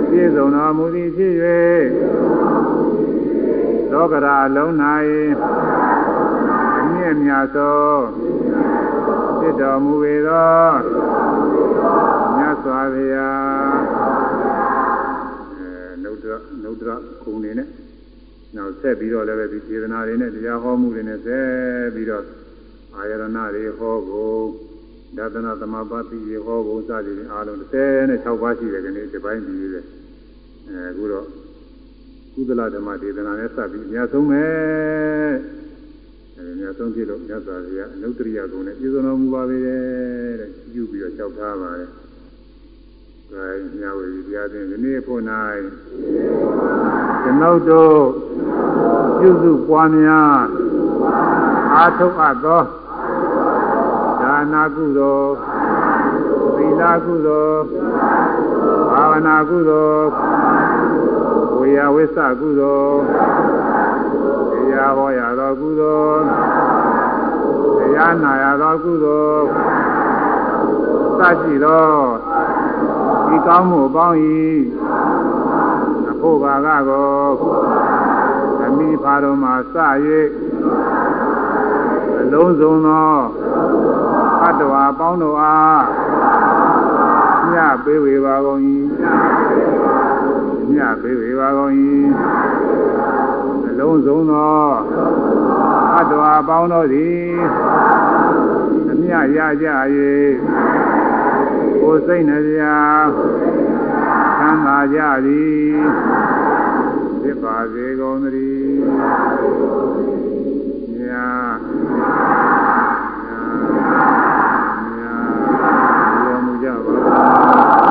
ပြည့်စုံတော်မူသည်ဖြစ်၍လောကရာလုံး၌အမြင့်မြတ်သောဖြစ်တော်မူပေသောမြတ်စွာဘုရားအဲနုဒ္ဒနုဒ္ဒခုံနေနဲ့နောက်ဆက်ပြီးတော့လည်းပဲဒီခြေသနာတွေနဲ့တရားဟောမှုတွေနဲ့ဆက်ပြီးတော့အာယရဏတွေဟောဖို့ ဒါသနာသမဘာတိရေဟောဖို့စသည်ဖြင့်အားလုံး36ပါးရှိတယ်ဒီနေ့ဒီပိုင်းပြီးပြီအဲအခုတော့ကုသလဓမ္မဒေသနာနဲ့စပ်ပြီးအများဆုံးပဲအဲအများဆုံးဖြစ်လို့မြတ်စွာဘုရားအနုတ္တရိယဂုဏ်နဲ့ပြည့်စုံတော်မူပါပေတဲ့ပြုပြီးတော့ကြောက်ထားပါတယ်ဒါညဝေတရားသင်ဒီနေ့ဖို့၌ကျွန်ုပ်တို့ပြုစုပွားများအာထုတ်အပ်သောဒါ နာကုသိုလ်သီလကုသိုလ်ဘာဝနာကုသိုလ်ဝေယဝိသကုသိုလ်တရားဟောရသောကုသိုလ်တရားနာရသောကုသိုလ်စရှိသောဒီကောင်းမှုပေါင်း၏အဖို့ဘာကကိုအမိဖာတော်မှာစ၍အလုံးစုံသော အတ္တဝါပေါင်းတို့အားညပေးဝေပါကုန်၏ညပေးဝေပါကုန်၏အလုံးစုံသောအတ္တဝါပေါင်းတို့သည်အမြရကြ၍ကိုယ်စိတ်နှပြသမ်းသာကြသည်ဖြစ်ပါစေကုန်သတည်းညာညာညာဘုရားမူ ကြပါ